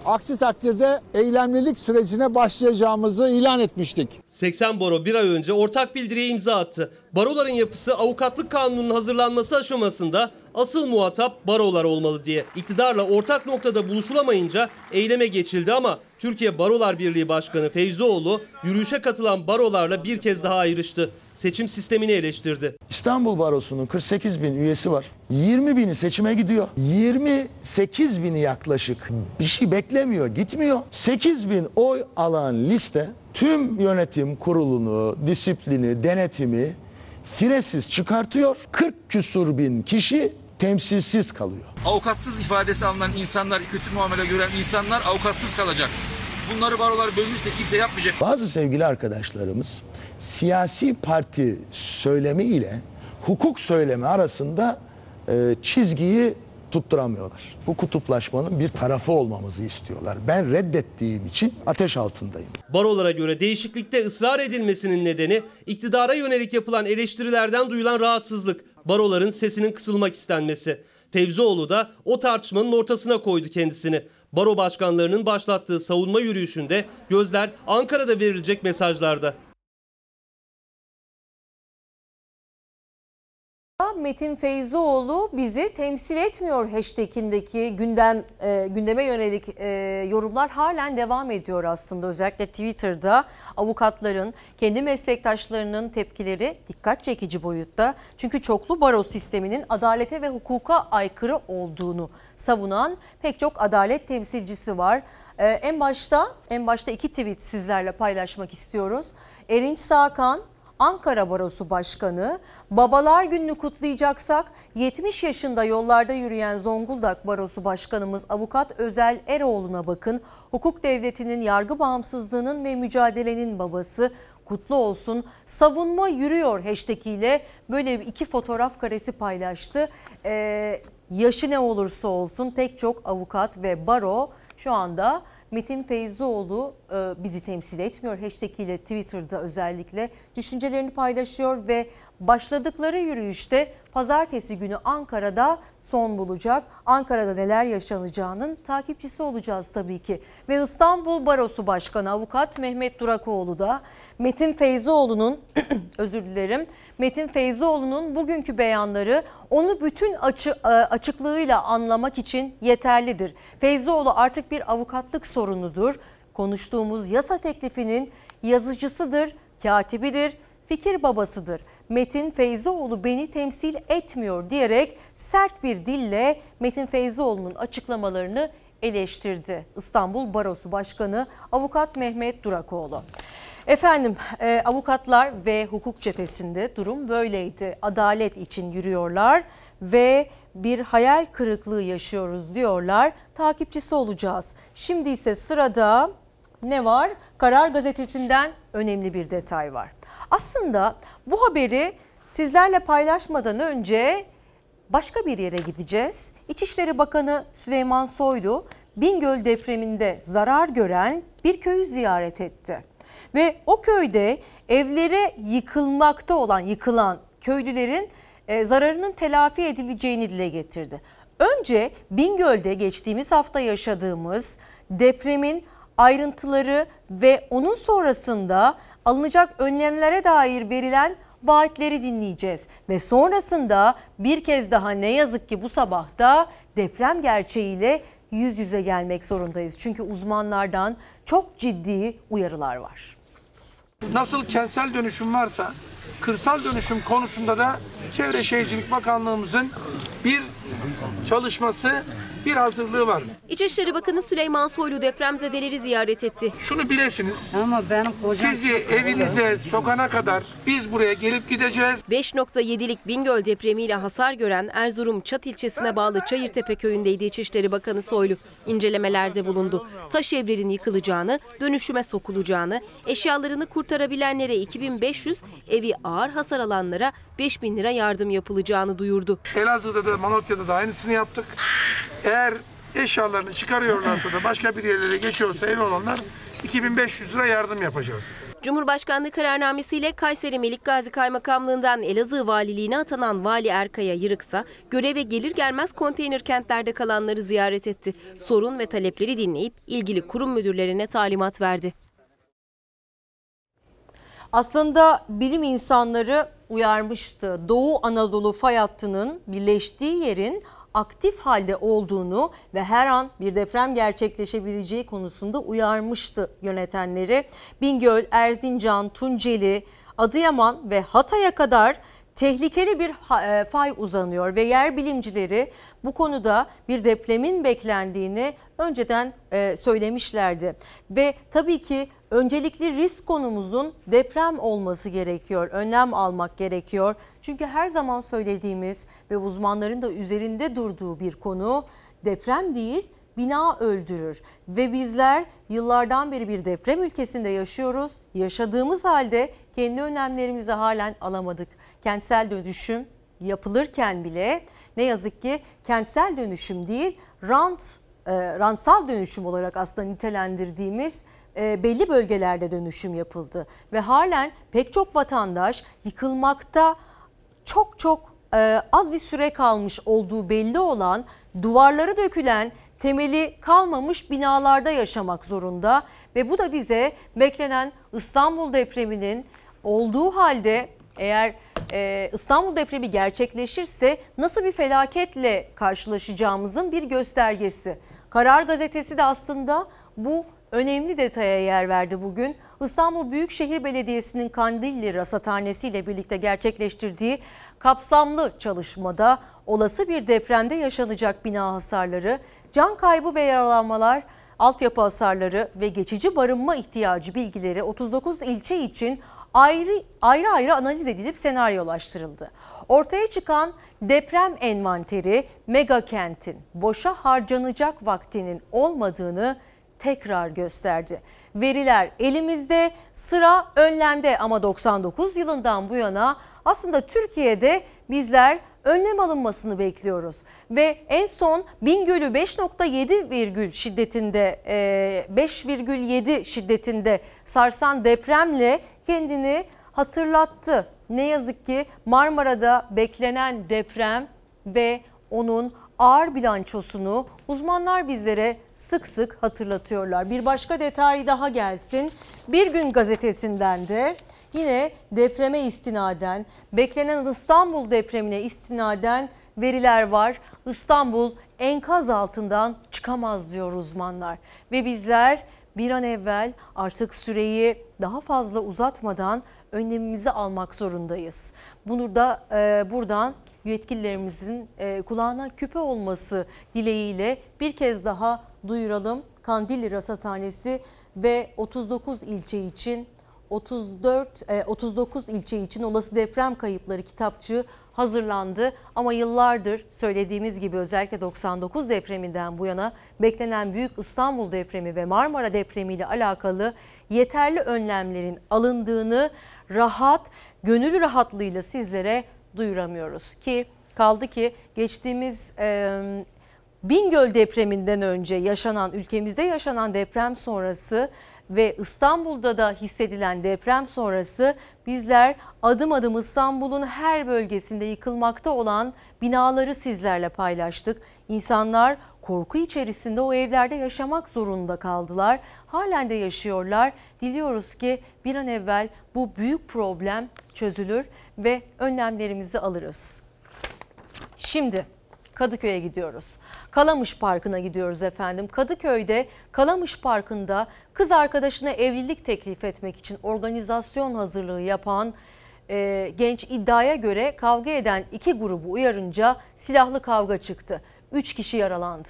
Speaker 25: aksi takdirde eylemlilik sürecine başlayacağımızı ilan etmiştik.
Speaker 20: 80 baro bir ay önce ortak bildiriye imza attı. Baroların yapısı avukatlık kanununun hazırlanması aşamasında asıl muhatap barolar olmalı diye. İktidarla ortak noktada buluşulamayınca eyleme geçildi ama Türkiye Barolar Birliği Başkanı Feyzioğlu yürüyüşe katılan barolarla bir kez daha ayrıştı. Seçim sistemini eleştirdi.
Speaker 24: İstanbul Barosu'nun 48 bin üyesi var. 20 bini seçime gidiyor. 28 bini yaklaşık bir şey beklemiyor, gitmiyor. 8 bin oy alan liste tüm yönetim kurulunu, disiplini, denetimi firesiz çıkartıyor. 40 küsur bin kişi temsilsiz kalıyor.
Speaker 23: Avukatsız ifadesi alınan insanlar, kötü muamele gören insanlar avukatsız kalacak. Bunları barolar bölünürse kimse yapmayacak.
Speaker 24: Bazı sevgili arkadaşlarımız siyasi parti söylemi ile hukuk söylemi arasında e, çizgiyi tutturamıyorlar. Bu kutuplaşmanın bir tarafı olmamızı istiyorlar. Ben reddettiğim için ateş altındayım.
Speaker 20: Barolara göre değişiklikte ısrar edilmesinin nedeni iktidara yönelik yapılan eleştirilerden duyulan rahatsızlık, baroların sesinin kısılmak istenmesi. Fevzioğlu da o tartışmanın ortasına koydu kendisini. Baro başkanlarının başlattığı savunma yürüyüşünde gözler Ankara'da verilecek mesajlarda.
Speaker 1: Metin Feyzioğlu bizi temsil etmiyor hashtag'indeki gündem e, gündeme yönelik e, yorumlar halen devam ediyor aslında özellikle Twitter'da avukatların kendi meslektaşlarının tepkileri dikkat çekici boyutta. Çünkü çoklu baro sisteminin adalete ve hukuka aykırı olduğunu savunan pek çok adalet temsilcisi var. E, en başta en başta iki tweet sizlerle paylaşmak istiyoruz. Erinç Sakan Ankara Barosu Başkanı, Babalar Günü'nü kutlayacaksak 70 yaşında yollarda yürüyen Zonguldak Barosu Başkanımız Avukat Özel Eroğlu'na bakın. Hukuk devletinin, yargı bağımsızlığının ve mücadelenin babası kutlu olsun. Savunma yürüyor hashtag ile böyle iki fotoğraf karesi paylaştı. Ee, yaşı ne olursa olsun pek çok avukat ve baro şu anda Metin Feyzioğlu e, bizi temsil etmiyor. Hashtag ile Twitter'da özellikle düşüncelerini paylaşıyor ve başladıkları yürüyüşte pazartesi günü Ankara'da son bulacak. Ankara'da neler yaşanacağının takipçisi olacağız tabii ki. Ve İstanbul Barosu Başkanı Avukat Mehmet Durakoğlu da Metin Feyzioğlu'nun özür dilerim Metin Feyzioğlu'nun bugünkü beyanları onu bütün açı, e, açıklığıyla anlamak için yeterlidir. Feyzioğlu artık bir avukatlık sorunudur. Konuştuğumuz yasa teklifinin yazıcısıdır, katibidir, fikir babasıdır. Metin Feyzioğlu beni temsil etmiyor diyerek sert bir dille Metin Feyzioğlu'nun açıklamalarını eleştirdi. İstanbul Barosu Başkanı Avukat Mehmet Durakoğlu. Efendim e, avukatlar ve hukuk cephesinde durum böyleydi. Adalet için yürüyorlar ve bir hayal kırıklığı yaşıyoruz diyorlar. Takipçisi olacağız. Şimdi ise sırada ne var? Karar gazetesinden önemli bir detay var. Aslında bu haberi sizlerle paylaşmadan önce başka bir yere gideceğiz. İçişleri Bakanı Süleyman Soylu Bingöl depreminde zarar gören bir köyü ziyaret etti. Ve o köyde evlere yıkılmakta olan, yıkılan köylülerin e, zararının telafi edileceğini dile getirdi. Önce Bingöl'de geçtiğimiz hafta yaşadığımız depremin ayrıntıları ve onun sonrasında alınacak önlemlere dair verilen vaatleri dinleyeceğiz. Ve sonrasında bir kez daha ne yazık ki bu sabahta deprem gerçeğiyle yüz yüze gelmek zorundayız. Çünkü uzmanlardan çok ciddi uyarılar var.
Speaker 26: Nasıl kentsel dönüşüm varsa kırsal dönüşüm konusunda da Çevre Şehircilik Bakanlığımızın bir çalışması, bir hazırlığı var.
Speaker 2: İçişleri Bakanı Süleyman Soylu depremzedeleri ziyaret etti.
Speaker 26: Şunu bilesiniz. Ama benim Sizi evinize sokana kadar biz buraya gelip gideceğiz.
Speaker 2: 5.7'lik Bingöl depremiyle hasar gören Erzurum Çat ilçesine bağlı Çayırtepe köyündeydi İçişleri Bakanı Soylu. İncelemelerde bulundu. Taş evlerin yıkılacağını, dönüşüme sokulacağını, eşyalarını kurtarabilenlere 2500, evi ağır hasar alanlara 5000 lira yardım yapılacağını duyurdu.
Speaker 26: Elazığ'da da Malatya'da da aynısını yaptık. Eğer eşyalarını çıkarıyorlarsa da başka bir yerlere geçiyorsa ev olanlar 2500 lira yardım yapacağız.
Speaker 2: Cumhurbaşkanlığı kararnamesiyle Kayseri Melik Gazi Kaymakamlığından Elazığ Valiliğine atanan Vali Erkaya Yırıksa göreve gelir gelmez konteyner kentlerde kalanları ziyaret etti. Sorun ve talepleri dinleyip ilgili kurum müdürlerine talimat verdi.
Speaker 1: Aslında bilim insanları uyarmıştı. Doğu Anadolu fay hattının birleştiği yerin aktif halde olduğunu ve her an bir deprem gerçekleşebileceği konusunda uyarmıştı yönetenleri. Bingöl, Erzincan, Tunceli, Adıyaman ve Hatay'a kadar tehlikeli bir e, fay uzanıyor ve yer bilimcileri bu konuda bir depremin beklendiğini önceden e, söylemişlerdi. Ve tabii ki öncelikli risk konumuzun deprem olması gerekiyor. Önlem almak gerekiyor. Çünkü her zaman söylediğimiz ve uzmanların da üzerinde durduğu bir konu deprem değil bina öldürür ve bizler yıllardan beri bir deprem ülkesinde yaşıyoruz. Yaşadığımız halde kendi önlemlerimizi halen alamadık. Kentsel dönüşüm yapılırken bile ne yazık ki kentsel dönüşüm değil rant e, rantsal dönüşüm olarak aslında nitelendirdiğimiz e, belli bölgelerde dönüşüm yapıldı. Ve halen pek çok vatandaş yıkılmakta çok çok e, az bir süre kalmış olduğu belli olan duvarları dökülen temeli kalmamış binalarda yaşamak zorunda ve bu da bize beklenen İstanbul depreminin olduğu halde eğer e, İstanbul depremi gerçekleşirse nasıl bir felaketle karşılaşacağımızın bir göstergesi. Karar gazetesi de aslında bu önemli detaya yer verdi bugün. İstanbul Büyükşehir Belediyesi'nin Kandilli Rasathanesi ile birlikte gerçekleştirdiği kapsamlı çalışmada olası bir depremde yaşanacak bina hasarları, can kaybı ve yaralanmalar, altyapı hasarları ve geçici barınma ihtiyacı bilgileri 39 ilçe için ayrı ayrı ayrı analiz edilip senaryolaştırıldı. Ortaya çıkan deprem envanteri mega kentin boşa harcanacak vaktinin olmadığını tekrar gösterdi. Veriler elimizde, sıra önlemde ama 99 yılından bu yana aslında Türkiye'de bizler önlem alınmasını bekliyoruz. Ve en son Bingöl'ü 5.7 virgül şiddetinde, 5,7 şiddetinde sarsan depremle kendini hatırlattı. Ne yazık ki Marmara'da beklenen deprem ve onun ağır bilançosunu uzmanlar bizlere sık sık hatırlatıyorlar. Bir başka detay daha gelsin. Bir gün gazetesinden de yine depreme istinaden, beklenen İstanbul depremine istinaden veriler var. İstanbul enkaz altından çıkamaz diyor uzmanlar. Ve bizler bir an evvel artık süreyi daha fazla uzatmadan önlemimizi almak zorundayız. Bunu da e, buradan yetkililerimizin e, kulağına küpe olması dileğiyle bir kez daha duyuralım. Kandilli Rasathanesi ve 39 ilçe için 34 e, 39 ilçe için olası deprem kayıpları kitapçığı hazırlandı. Ama yıllardır söylediğimiz gibi özellikle 99 depreminden bu yana beklenen Büyük İstanbul depremi ve Marmara depremi ile alakalı yeterli önlemlerin alındığını rahat, gönül rahatlığıyla sizlere duyuramıyoruz. Ki kaldı ki geçtiğimiz e, Bingöl depreminden önce yaşanan ülkemizde yaşanan deprem sonrası ve İstanbul'da da hissedilen deprem sonrası bizler adım adım İstanbul'un her bölgesinde yıkılmakta olan binaları sizlerle paylaştık. İnsanlar korku içerisinde o evlerde yaşamak zorunda kaldılar. Halen de yaşıyorlar. Diliyoruz ki bir an evvel bu büyük problem çözülür ve önlemlerimizi alırız. Şimdi Kadıköy'e gidiyoruz. Kalamış Parkı'na gidiyoruz efendim. Kadıköy'de Kalamış Parkı'nda kız arkadaşına evlilik teklif etmek için organizasyon hazırlığı yapan e, genç iddiaya göre kavga eden iki grubu uyarınca silahlı kavga çıktı. Üç kişi yaralandı.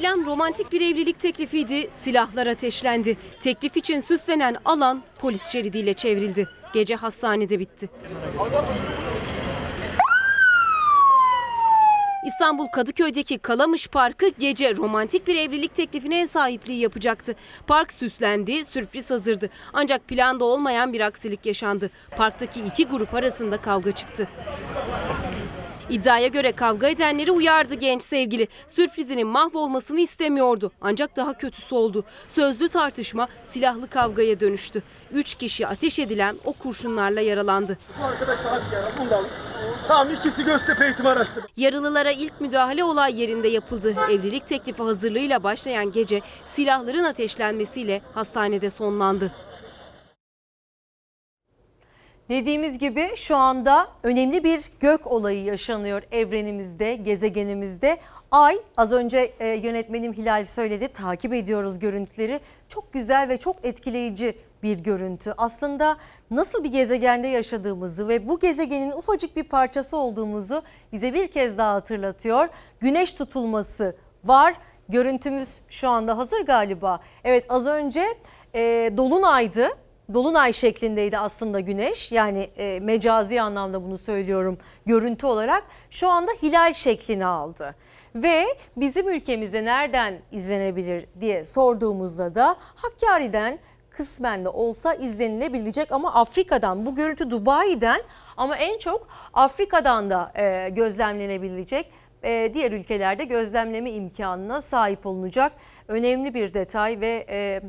Speaker 2: Plan romantik bir evlilik teklifiydi, silahlar ateşlendi. Teklif için süslenen alan polis şeridiyle çevrildi. Gece hastanede bitti. İstanbul Kadıköy'deki Kalamış Parkı gece romantik bir evlilik teklifine ev sahipliği yapacaktı. Park süslendi, sürpriz hazırdı. Ancak planda olmayan bir aksilik yaşandı. Parktaki iki grup arasında kavga çıktı. İddiaya göre kavga edenleri uyardı genç sevgili. Sürprizinin mahvolmasını istemiyordu. Ancak daha kötüsü oldu. Sözlü tartışma silahlı kavgaya dönüştü. Üç kişi ateş edilen o kurşunlarla yaralandı.
Speaker 27: Arkadaşlar hadi ya bunu Tamam ikisi Göztepe eğitim araştırma.
Speaker 2: Yaralılara ilk müdahale olay yerinde yapıldı. Evlilik teklifi hazırlığıyla başlayan gece silahların ateşlenmesiyle hastanede sonlandı.
Speaker 1: Dediğimiz gibi şu anda önemli bir gök olayı yaşanıyor evrenimizde, gezegenimizde. Ay az önce e, yönetmenim Hilal söyledi takip ediyoruz görüntüleri. Çok güzel ve çok etkileyici bir görüntü. Aslında nasıl bir gezegende yaşadığımızı ve bu gezegenin ufacık bir parçası olduğumuzu bize bir kez daha hatırlatıyor. Güneş tutulması var. Görüntümüz şu anda hazır galiba. Evet az önce e, Dolunay'dı. Dolunay şeklindeydi aslında güneş yani e, mecazi anlamda bunu söylüyorum görüntü olarak şu anda hilal şeklini aldı. Ve bizim ülkemizde nereden izlenebilir diye sorduğumuzda da Hakkari'den kısmen de olsa izlenilebilecek ama Afrika'dan bu görüntü Dubai'den ama en çok Afrika'dan da e, gözlemlenebilecek. E, diğer ülkelerde gözlemleme imkanına sahip olunacak önemli bir detay ve e,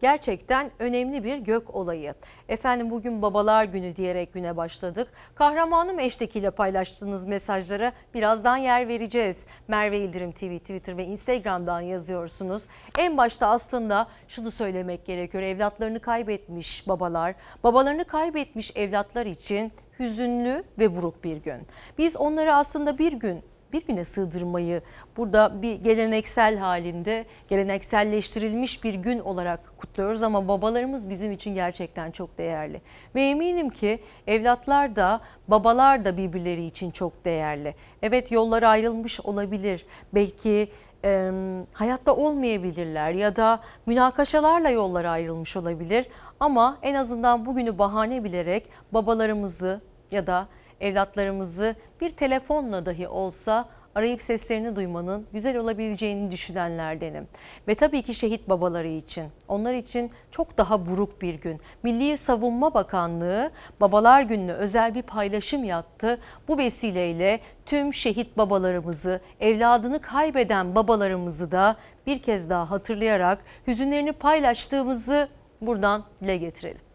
Speaker 1: gerçekten önemli bir gök olayı. Efendim bugün babalar günü diyerek güne başladık. Kahramanım eştekiyle paylaştığınız mesajlara birazdan yer vereceğiz. Merve İldirim TV, Twitter ve Instagram'dan yazıyorsunuz. En başta aslında şunu söylemek gerekiyor. Evlatlarını kaybetmiş babalar, babalarını kaybetmiş evlatlar için hüzünlü ve buruk bir gün. Biz onları aslında bir gün bir güne sığdırmayı burada bir geleneksel halinde gelenekselleştirilmiş bir gün olarak kutluyoruz ama babalarımız bizim için gerçekten çok değerli. Ve eminim ki evlatlar da babalar da birbirleri için çok değerli. Evet yollar ayrılmış olabilir. Belki e, hayatta olmayabilirler ya da münakaşalarla yollar ayrılmış olabilir. Ama en azından bugünü bahane bilerek babalarımızı ya da evlatlarımızı bir telefonla dahi olsa arayıp seslerini duymanın güzel olabileceğini düşünenlerdenim. Ve tabii ki şehit babaları için, onlar için çok daha buruk bir gün. Milli Savunma Bakanlığı Babalar Günü'ne özel bir paylaşım yaptı. Bu vesileyle tüm şehit babalarımızı, evladını kaybeden babalarımızı da bir kez daha hatırlayarak hüzünlerini paylaştığımızı buradan dile getirelim.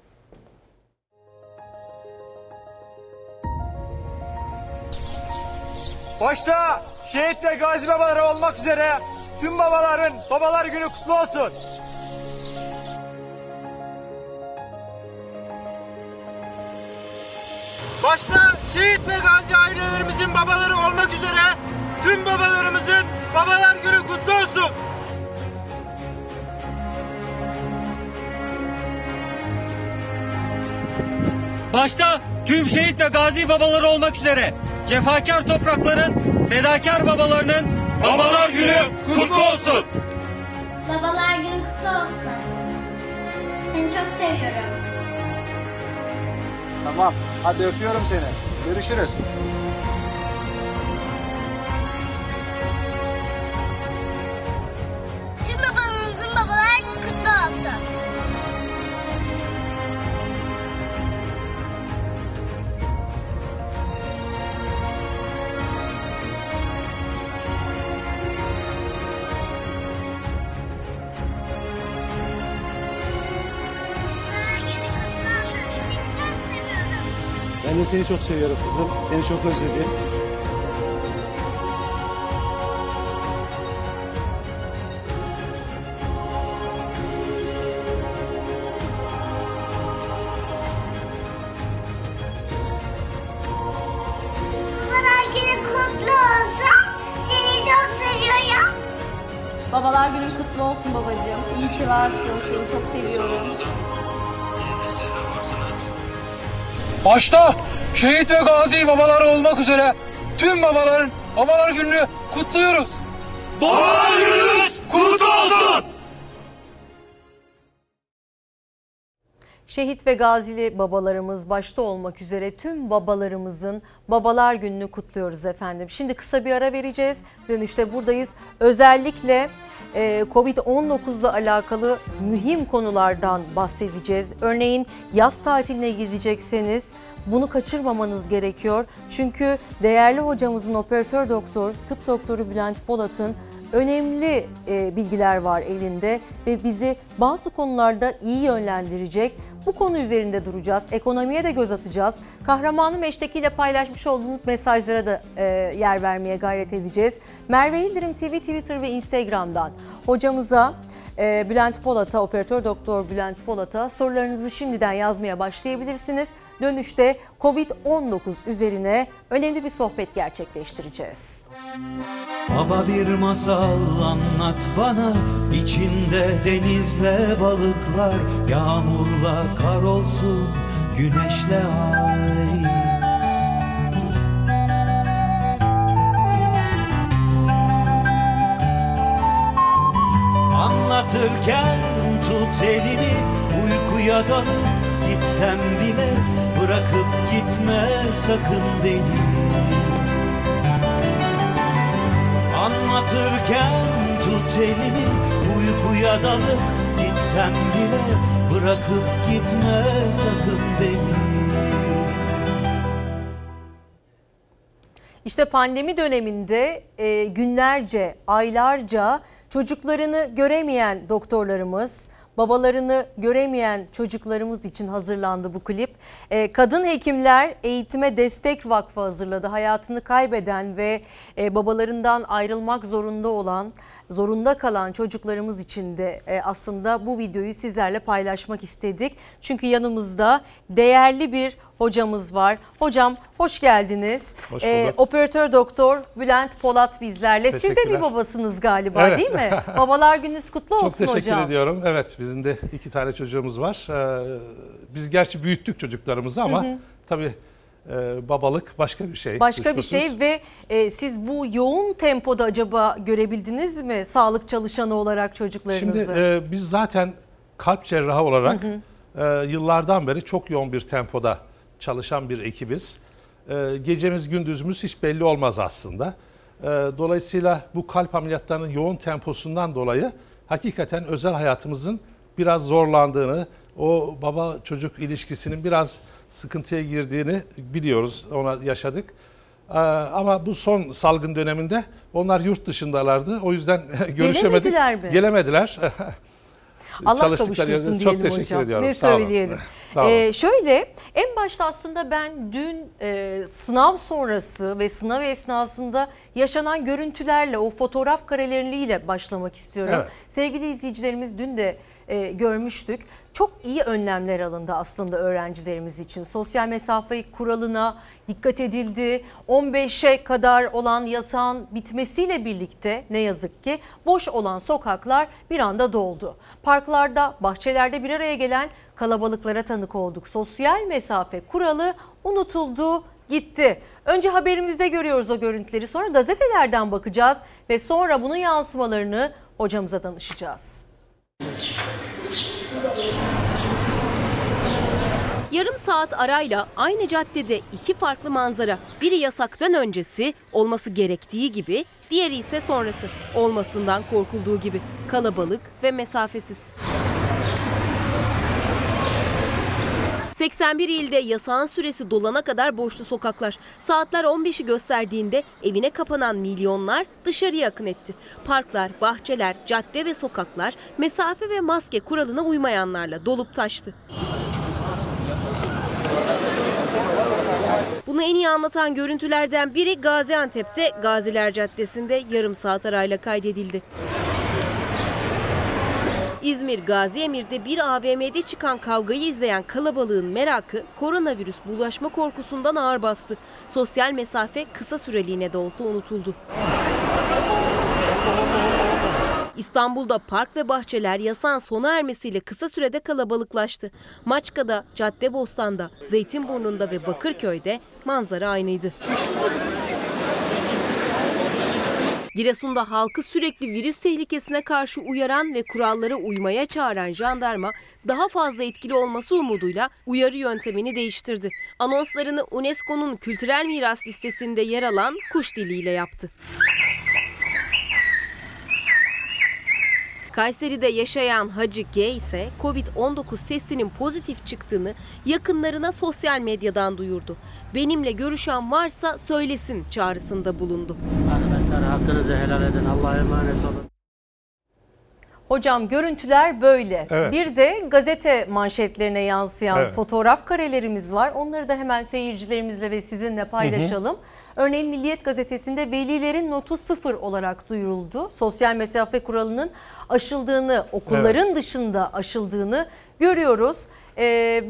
Speaker 27: Başta şehit ve gazi babaları olmak üzere tüm babaların babalar günü kutlu olsun. Başta şehit ve gazi ailelerimizin babaları olmak üzere tüm babalarımızın babalar günü kutlu olsun.
Speaker 28: Başta tüm şehit ve gazi babaları olmak üzere cefakar toprakların fedakar babalarının
Speaker 27: Babalar günü kutlu olsun.
Speaker 29: Babalar günü kutlu olsun. Seni çok seviyorum.
Speaker 27: Tamam hadi öpüyorum seni. Görüşürüz. Ben de seni çok seviyorum kızım. Seni çok özledim.
Speaker 29: Babalar günü kutlu olsun. Seni çok seviyorum.
Speaker 30: Babalar günün kutlu olsun babacığım. İyi ki varsın. Seni çok seviyorum.
Speaker 27: Başta şehit ve gazi babalar olmak üzere tüm babaların babalar gününü kutluyoruz. Babalar gününüz kutlu olsun.
Speaker 1: Şehit ve gazili babalarımız başta olmak üzere tüm babalarımızın babalar gününü kutluyoruz efendim. Şimdi kısa bir ara vereceğiz. Dönüşte buradayız. Özellikle e, Covid-19 ile alakalı mühim konulardan bahsedeceğiz. Örneğin yaz tatiline gidecekseniz bunu kaçırmamanız gerekiyor. Çünkü değerli hocamızın operatör doktor, tıp doktoru Bülent Polat'ın önemli e, bilgiler var elinde ve bizi bazı konularda iyi yönlendirecek. Bu konu üzerinde duracağız. Ekonomiye de göz atacağız. Kahramanım eştekiyle paylaşmış olduğunuz mesajlara da e, yer vermeye gayret edeceğiz. Merve İldirim TV, Twitter ve Instagram'dan hocamıza e, Bülent Polat'a, operatör doktor Bülent Polat'a sorularınızı şimdiden yazmaya başlayabilirsiniz. Dönüşte Covid-19 üzerine önemli bir sohbet gerçekleştireceğiz.
Speaker 31: Baba bir masal anlat bana içinde denizle balıklar Yağmurla kar olsun güneşle ay Anlatırken tut elini uykuya dalıp gitsem bile Bırakıp gitme sakın beni. Anlatırken tut elimi uykuya dalıp gitsem bile Bırakıp gitme sakın beni.
Speaker 1: İşte pandemi döneminde e, günlerce, aylarca çocuklarını göremeyen doktorlarımız, babalarını göremeyen çocuklarımız için hazırlandı bu klip. E, Kadın Hekimler Eğitime Destek Vakfı hazırladı. Hayatını kaybeden ve e, babalarından ayrılmak zorunda olan, zorunda kalan çocuklarımız için de e, aslında bu videoyu sizlerle paylaşmak istedik. Çünkü yanımızda değerli bir hocamız var. Hocam hoş geldiniz.
Speaker 32: Hoş
Speaker 1: E,
Speaker 32: bulduk.
Speaker 1: Operatör doktor Bülent Polat bizlerle. Siz de bir babasınız galiba
Speaker 32: Evet.
Speaker 1: değil mi? Babalar gününüz kutlu
Speaker 32: Çok
Speaker 1: olsun
Speaker 32: teşekkür
Speaker 1: hocam.
Speaker 32: ediyorum. Evet bizim de iki tane çocuğumuz var. Ee, biz gerçi büyüttük çocuklarımızı ama
Speaker 1: Hı hı.
Speaker 32: tabii e, babalık başka bir şey.
Speaker 1: Başka bir
Speaker 32: kuşkusuz.
Speaker 1: şey ve e, siz bu yoğun tempoda acaba görebildiniz mi sağlık çalışanı olarak çocuklarınızı?
Speaker 32: Şimdi e, biz zaten kalp cerrahı olarak
Speaker 1: Hı
Speaker 32: e, yıllardan beri çok yoğun bir tempoda çalışan bir ekibiz. E, gecemiz gündüzümüz hiç belli olmaz aslında. E, dolayısıyla bu kalp ameliyatlarının yoğun temposundan dolayı hakikaten özel hayatımızın biraz zorlandığını, o baba çocuk ilişkisinin biraz sıkıntıya girdiğini biliyoruz, ona yaşadık. Ee, Ama bu son salgın döneminde onlar yurt dışındalardı. O yüzden görüşemedik.
Speaker 1: Gelemediler mi?
Speaker 32: Gelemediler.
Speaker 1: Allah
Speaker 32: Çalıştıkları
Speaker 1: kavuştursun diyelim
Speaker 32: çok teşekkür
Speaker 1: hocam.
Speaker 32: ediyorum.
Speaker 1: Ne
Speaker 32: Sağ
Speaker 1: söyleyelim.
Speaker 32: Sağ.
Speaker 1: Ee, şöyle en başta aslında ben dün e, sınav sonrası ve sınav esnasında yaşanan görüntülerle o fotoğraf kareleriyle başlamak istiyorum.
Speaker 32: Evet.
Speaker 1: Sevgili izleyicilerimiz dün de e, görmüştük. Çok iyi önlemler alındı aslında öğrencilerimiz için. Sosyal mesafe kuralına dikkat edildi. 15'e kadar olan yasağın bitmesiyle birlikte ne yazık ki boş olan sokaklar bir anda doldu. Parklarda, bahçelerde bir araya gelen kalabalıklara tanık olduk. Sosyal mesafe kuralı unutuldu, gitti. Önce haberimizde görüyoruz o görüntüleri, sonra gazetelerden bakacağız ve sonra bunun yansımalarını hocamıza danışacağız.
Speaker 2: Yarım saat arayla aynı caddede iki farklı manzara. Biri yasaktan öncesi olması gerektiği gibi, diğeri ise sonrası olmasından korkulduğu gibi. Kalabalık ve mesafesiz. 81 ilde yasağın süresi dolana kadar boştu sokaklar. Saatler 15'i gösterdiğinde evine kapanan milyonlar dışarıya akın etti. Parklar, bahçeler, cadde ve sokaklar mesafe ve maske kuralına uymayanlarla dolup taştı. Bunu en iyi anlatan görüntülerden biri Gaziantep'te Gaziler Caddesi'nde yarım saat arayla kaydedildi. İzmir Gazi Emir'de bir AVM'de çıkan kavgayı izleyen kalabalığın merakı koronavirüs bulaşma korkusundan ağır bastı. Sosyal mesafe kısa süreliğine de olsa unutuldu. İstanbul'da park ve bahçeler yasağın sona ermesiyle kısa sürede kalabalıklaştı. Maçka'da, Caddebostan'da, Zeytinburnu'nda ve Bakırköy'de manzara aynıydı. Giresun'da halkı sürekli virüs tehlikesine karşı uyaran ve kurallara uymaya çağıran jandarma daha fazla etkili olması umuduyla uyarı yöntemini değiştirdi. Anonslarını UNESCO'nun kültürel miras listesinde yer alan kuş diliyle yaptı. Kayseri'de yaşayan Hacı G ise Covid-19 testinin pozitif çıktığını yakınlarına sosyal medyadan duyurdu. Benimle görüşen varsa söylesin çağrısında bulundu.
Speaker 33: Arkadaşlar hakkınızı helal edin. Allah'a emanet olun.
Speaker 1: Hocam görüntüler böyle.
Speaker 32: Evet.
Speaker 1: Bir de gazete manşetlerine yansıyan
Speaker 32: Evet.
Speaker 1: fotoğraf karelerimiz var. Onları da hemen seyircilerimizle ve sizinle paylaşalım. Örneğin Milliyet gazetesinde velilerin notu sıfır olarak duyuruldu. Sosyal mesafe kuralının aşıldığını, okulların dışında aşıldığını görüyoruz. Ee,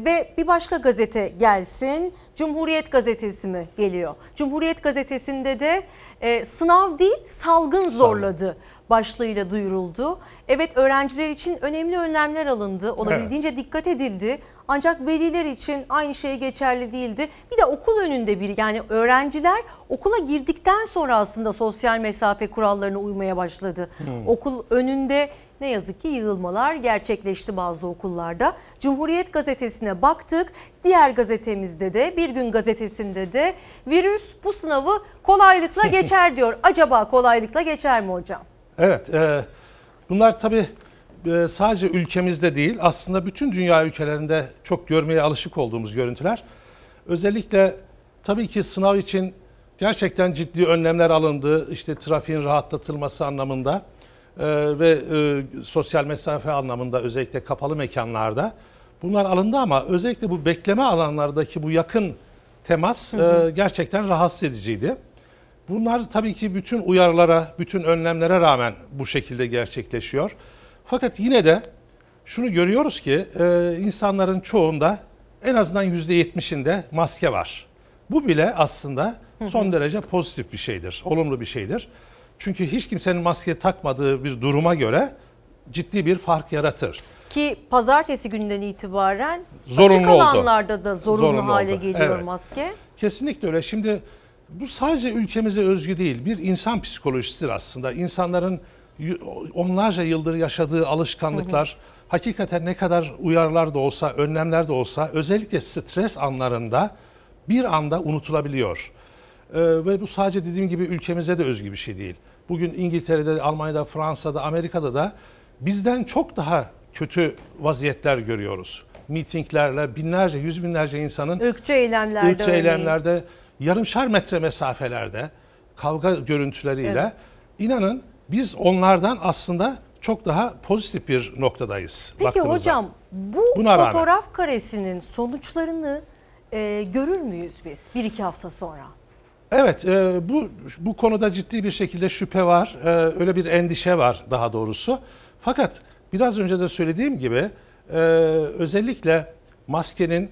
Speaker 1: ve bir başka gazete gelsin. Cumhuriyet gazetesi mi geliyor? Cumhuriyet gazetesinde de e, sınav değil salgın zorladı başlığıyla duyuruldu. Evet öğrenciler için önemli önlemler alındı. Olabildiğince dikkat edildi. Ancak veliler için aynı şey geçerli değildi. Bir de okul önünde bir yani öğrenciler okula girdikten sonra aslında sosyal mesafe kurallarına uymaya başladı.
Speaker 34: Hmm.
Speaker 1: Okul önünde ne yazık ki yığılmalar gerçekleşti bazı okullarda. Cumhuriyet gazetesine baktık. Diğer gazetemizde de Bir Gün gazetesinde de virüs bu sınavı kolaylıkla geçer diyor. Acaba kolaylıkla geçer mi hocam?
Speaker 32: Evet, e, bunlar tabii e, sadece ülkemizde değil aslında bütün dünya ülkelerinde çok görmeye alışık olduğumuz görüntüler. Özellikle tabii ki sınav için gerçekten ciddi önlemler alındı. İşte trafiğin rahatlatılması anlamında e, ve e, sosyal mesafe anlamında özellikle kapalı mekanlarda bunlar alındı ama özellikle bu bekleme alanlardaki bu yakın temas
Speaker 35: Hı hı.
Speaker 32: e, gerçekten rahatsız ediciydi. Bunlar tabii ki bütün uyarılara, bütün önlemlere rağmen bu şekilde gerçekleşiyor. Fakat yine de şunu görüyoruz ki e, insanların çoğunda en azından %70'inde maske var. Bu bile aslında son derece pozitif bir şeydir, olumlu bir şeydir. Çünkü hiç kimsenin maske takmadığı bir duruma göre ciddi bir fark yaratır.
Speaker 1: Ki pazartesi gününden itibaren
Speaker 32: Zorunlu
Speaker 1: açık
Speaker 32: oldu.
Speaker 1: alanlarda da zorunlu,
Speaker 32: Zorunlu
Speaker 1: hale
Speaker 32: oldu.
Speaker 1: geliyor
Speaker 32: Evet.
Speaker 1: maske.
Speaker 32: Kesinlikle öyle. Şimdi bu sadece ülkemize özgü değil. Bir insan psikolojisidir aslında. İnsanların onlarca yıldır yaşadığı alışkanlıklar hakikaten ne kadar uyarılar da olsa, önlemler de olsa özellikle stres anlarında bir anda unutulabiliyor. Ee, ve bu sadece dediğim gibi ülkemize de özgü bir şey değil. Bugün İngiltere'de, Almanya'da, Fransa'da, Amerika'da da bizden çok daha kötü vaziyetler görüyoruz. Mitinglerle binlerce, yüz binlerce insanın
Speaker 1: Irkçı eylemlerde
Speaker 32: ırkçı eylemlerde, yarımşar metre mesafelerde, kavga görüntüleriyle
Speaker 1: Evet.
Speaker 32: inanın biz onlardan aslında çok daha pozitif bir noktadayız.
Speaker 1: Peki hocam bu
Speaker 32: Buna rağmen.
Speaker 1: fotoğraf karesinin sonuçlarını e, görür müyüz biz bir iki hafta sonra?
Speaker 32: Evet, e, bu bu konuda ciddi bir şekilde şüphe var, e, öyle bir endişe var daha doğrusu. Fakat biraz önce de söylediğim gibi e, özellikle maskenin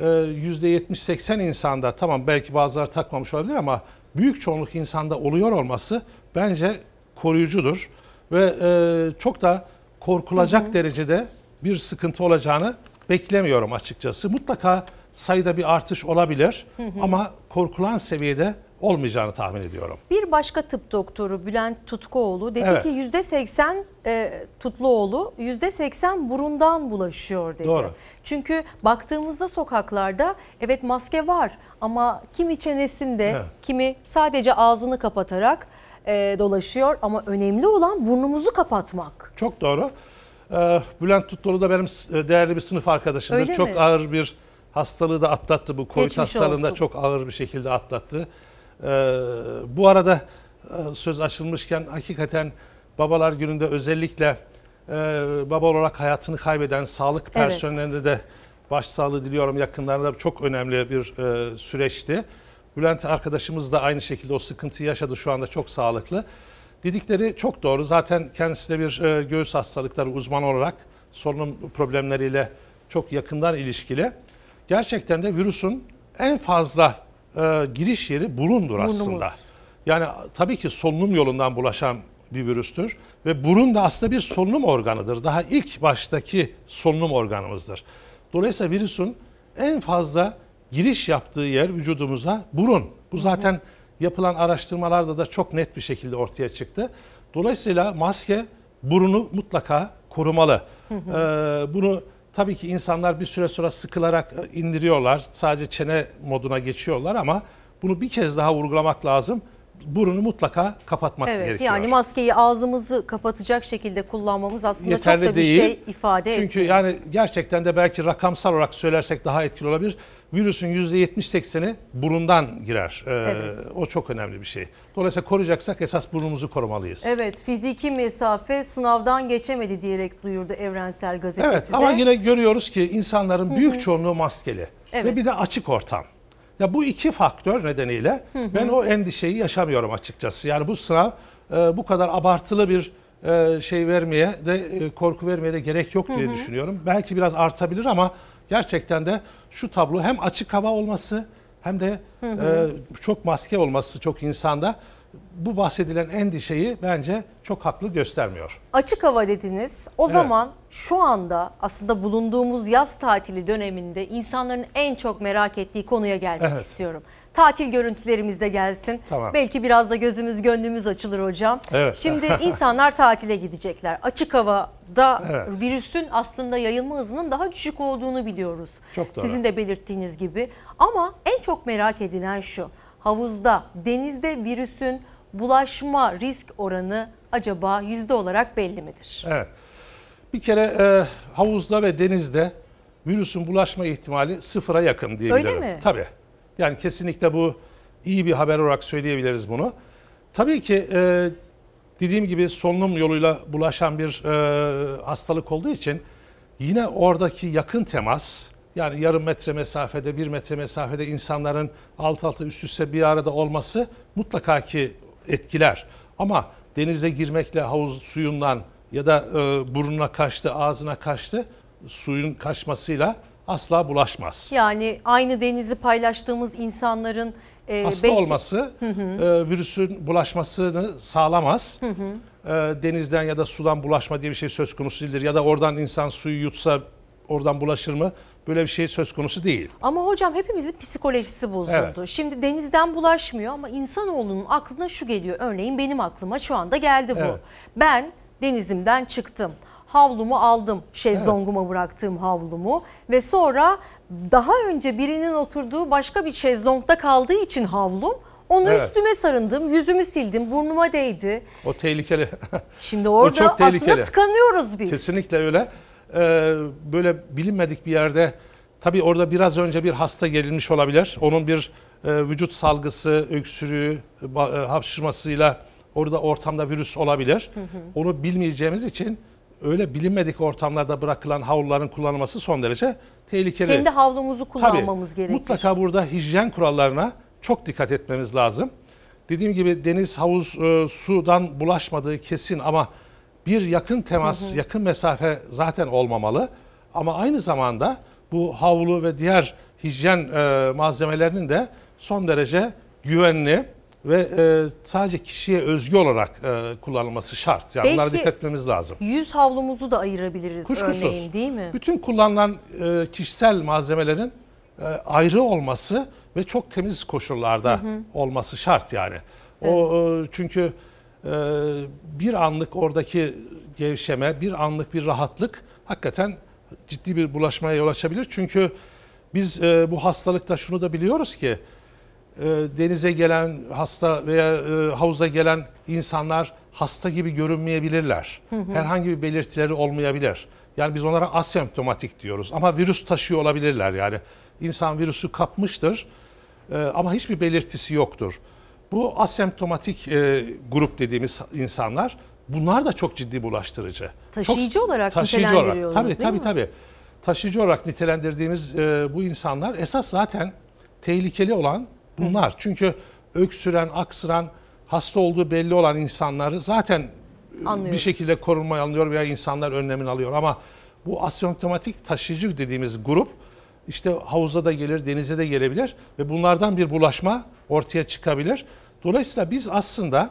Speaker 32: e, %70-80 insanda, tamam belki bazıları takmamış olabilir ama büyük çoğunluk insanda oluyor olması bence koruyucudur. Ve e, çok da korkulacak derecede bir sıkıntı olacağını beklemiyorum açıkçası. Mutlaka sayıda bir artış olabilir
Speaker 1: Hı hı.
Speaker 32: ama korkulan seviyede olmayacağını tahmin ediyorum.
Speaker 1: Bir başka tıp doktoru Bülent Tutkuoğlu dedi
Speaker 32: Evet.
Speaker 1: ki %80 e, Tutluoğlu %80 burundan bulaşıyor dedi.
Speaker 32: Doğru.
Speaker 1: Çünkü baktığımızda sokaklarda evet maske var ama kimi çenesinde
Speaker 32: Evet.
Speaker 1: kimi sadece ağzını kapatarak e, dolaşıyor ama önemli olan burnumuzu kapatmak.
Speaker 32: Çok doğru. Ee, Bülent Tutluoğlu da benim e, değerli bir sınıf arkadaşımdır.
Speaker 1: Öyle
Speaker 32: çok
Speaker 1: mi?
Speaker 32: ağır bir hastalığı da atlattı. Bu Covid
Speaker 1: Geçmiş
Speaker 32: hastalığında
Speaker 1: olsun.
Speaker 32: çok ağır bir şekilde atlattı. Ee, bu arada e, söz açılmışken hakikaten babalar gününde özellikle e, baba olarak hayatını kaybeden sağlık
Speaker 1: Evet.
Speaker 32: personeline de başsağlığı diliyorum. Yakınlarına çok önemli bir e, süreçti. Bülent arkadaşımız da aynı şekilde o sıkıntıyı yaşadı. Şu anda çok sağlıklı. Dedikleri çok doğru. Zaten kendisi de bir e, göğüs hastalıkları uzmanı olarak solunum problemleriyle çok yakından ilişkili. Gerçekten de virüsün en fazla e, giriş yeri burundur
Speaker 1: Burnumuz.
Speaker 32: aslında. Yani tabii ki solunum yolundan bulaşan bir virüstür ve burun da aslında bir solunum organıdır. Daha ilk baştaki solunum organımızdır. Dolayısıyla virüsün en fazla giriş yaptığı yer vücudumuza burun. Bu zaten yapılan araştırmalarda da çok net bir şekilde ortaya çıktı. Dolayısıyla maske burunu mutlaka korumalı. Ee, bunu tabii ki insanlar bir süre sonra sıkılarak e, indiriyorlar. Sadece çene moduna geçiyorlar ama bunu bir kez daha vurgulamak lazım. Burunu mutlaka kapatmak
Speaker 1: Evet
Speaker 32: gerekiyor.
Speaker 1: yani maskeyi ağzımızı kapatacak şekilde kullanmamız aslında
Speaker 32: Yeterli
Speaker 1: çok da bir
Speaker 32: değil.
Speaker 1: şey ifade
Speaker 32: Çünkü
Speaker 1: etmiyor.
Speaker 32: yani gerçekten de belki rakamsal olarak söylersek daha etkili olabilir. Virüsün %70-80'i burundan girer. Ee,
Speaker 1: Evet.
Speaker 32: O çok önemli bir şey. Dolayısıyla koruyacaksak esas burnumuzu korumalıyız.
Speaker 1: Evet fiziki mesafe sınavdan geçemedi diyerek duyurdu Evrensel Gazetesi
Speaker 32: Evet
Speaker 1: de.
Speaker 32: ama yine görüyoruz ki insanların
Speaker 1: Hı
Speaker 32: büyük
Speaker 1: hı.
Speaker 32: çoğunluğu maskeli
Speaker 1: Evet.
Speaker 32: ve bir de açık ortam. Ya bu iki faktör nedeniyle
Speaker 1: Hı hı.
Speaker 32: ben o endişeyi yaşamıyorum açıkçası. Yani bu sınav e, bu kadar abartılı bir e, şey vermeye de e, korku vermeye de gerek yok diye
Speaker 1: Hı hı.
Speaker 32: düşünüyorum. Belki biraz artabilir ama gerçekten de şu tablo hem açık hava olması hem de
Speaker 1: Hı hı.
Speaker 32: e, çok maske olması çok insanda bu bahsedilen endişeyi bence çok haklı göstermiyor.
Speaker 1: Açık hava dediniz. O
Speaker 32: Evet.
Speaker 1: zaman şu anda aslında bulunduğumuz yaz tatili döneminde insanların en çok merak ettiği konuya gelmek
Speaker 32: Evet.
Speaker 1: istiyorum. Tatil görüntülerimiz de gelsin.
Speaker 32: Tamam.
Speaker 1: Belki biraz da gözümüz gönlümüz açılır hocam.
Speaker 32: Evet.
Speaker 1: Şimdi insanlar tatile gidecekler. Açık havada
Speaker 32: Evet.
Speaker 1: virüsün aslında yayılma hızının daha düşük olduğunu biliyoruz.
Speaker 32: Çok doğru.
Speaker 1: Sizin de belirttiğiniz gibi. Ama en çok merak edilen şu. Havuzda, denizde virüsün bulaşma risk oranı acaba yüzde olarak belli midir?
Speaker 32: Evet. Bir kere e, havuzda ve denizde virüsün bulaşma ihtimali sıfıra yakın diyebilirim.
Speaker 1: mi?
Speaker 32: Tabii. Yani kesinlikle bu iyi bir haber olarak söyleyebiliriz bunu. Tabii ki e, dediğim gibi solunum yoluyla bulaşan bir e, hastalık olduğu için yine oradaki yakın temas yani yarım metre mesafede, bir metre mesafede insanların alt alta üst üste bir arada olması mutlaka ki etkiler. Ama denize girmekle havuz suyundan ya da e, burnuna kaçtı, ağzına kaçtı, suyun kaçmasıyla asla bulaşmaz.
Speaker 1: Yani aynı denizi paylaştığımız insanların e,
Speaker 32: Hasta
Speaker 1: belki-
Speaker 32: olması
Speaker 1: Hı hı.
Speaker 32: e, virüsün bulaşmasını sağlamaz.
Speaker 1: Hı hı.
Speaker 32: E, denizden ya da sudan bulaşma diye bir şey söz konusu değildir. Ya da oradan insan suyu yutsa oradan bulaşır mı? Böyle bir şey söz konusu değil.
Speaker 1: Ama hocam hepimizin psikolojisi bozuldu.
Speaker 32: Evet.
Speaker 1: Şimdi denizden bulaşmıyor ama insanoğlunun aklına şu geliyor. Örneğin benim aklıma şu anda geldi bu.
Speaker 32: Evet.
Speaker 1: Ben denizimden çıktım. Havlumu aldım. Şezlonguma bıraktığım havlumu ve sonra daha önce birinin oturduğu başka bir şezlongda kaldığı için havlum onu
Speaker 32: Evet.
Speaker 1: üstüme sarındım, yüzümü sildim, burnuma değdi.
Speaker 32: O tehlikeli.
Speaker 1: Şimdi
Speaker 32: O
Speaker 1: orada
Speaker 32: çok
Speaker 1: aslında
Speaker 32: tehlikeli.
Speaker 1: tıkanıyoruz biz.
Speaker 32: Kesinlikle öyle. Ee, böyle bilinmedik bir yerde tabii orada biraz önce bir hasta gerilmiş olabilir. Onun bir e, vücut salgısı, öksürüğü, e, hapşırmasıyla orada ortamda virüs olabilir.
Speaker 1: Hı hı.
Speaker 32: Onu bilmeyeceğimiz için öyle bilinmedik ortamlarda bırakılan havluların kullanılması son derece tehlikeli.
Speaker 1: Kendi havlumuzu kullanmamız
Speaker 32: Tabii,
Speaker 1: gerekir.
Speaker 32: Mutlaka burada hijyen kurallarına çok dikkat etmemiz lazım. Dediğim gibi deniz, havuz, e, sudan bulaşmadığı kesin ama bir yakın temas,
Speaker 1: Hı hı.
Speaker 32: yakın mesafe zaten olmamalı. Ama aynı zamanda bu havlu ve diğer hijyen e, malzemelerinin de son derece güvenli ve e, sadece kişiye özgü olarak e, kullanılması şart. Yani bunlara
Speaker 1: Belki
Speaker 32: dikkat etmemiz lazım.
Speaker 1: Yüz havlumuzu da ayırabiliriz
Speaker 32: Kuşkusuz.
Speaker 1: örneğin değil mi?
Speaker 32: Bütün kullanılan e, kişisel malzemelerin e, ayrı olması ve çok temiz koşullarda olması şart yani. O e, çünkü e, bir anlık oradaki gevşeme, bir anlık bir rahatlık hakikaten ciddi bir bulaşmaya yol açabilir. Çünkü biz e, bu hastalıkta şunu da biliyoruz ki denize gelen hasta veya e, havuza gelen insanlar hasta gibi görünmeyebilirler.
Speaker 35: Hı hı.
Speaker 32: Herhangi bir belirtileri olmayabilir. Yani biz onlara asemptomatik diyoruz ama virüs taşıyor olabilirler yani. İnsan virüsü kapmıştır e, ama hiçbir belirtisi yoktur. Bu asemptomatik e, grup dediğimiz insanlar bunlar da çok ciddi bulaştırıcı.
Speaker 1: Taşıyıcı
Speaker 32: Çok-
Speaker 1: olarak
Speaker 32: taşıyıcı
Speaker 1: nitelendiriyoruz,
Speaker 32: Tabii
Speaker 1: değil
Speaker 32: tabii
Speaker 1: mi?
Speaker 32: tabii. Taşıyıcı olarak nitelendirdiğimiz bu insanlar esas zaten tehlikeli olan bunlar. Çünkü öksüren, aksıran, hasta olduğu belli olan insanları zaten e, bir
Speaker 1: Anlıyoruz.
Speaker 32: şekilde korunmaya alınıyor veya insanlar önlemini alıyor. Ama bu asemptomatik taşıyıcı dediğimiz grup işte havuza da gelir, denize de gelebilir ve bunlardan bir bulaşma ortaya çıkabilir. Dolayısıyla biz aslında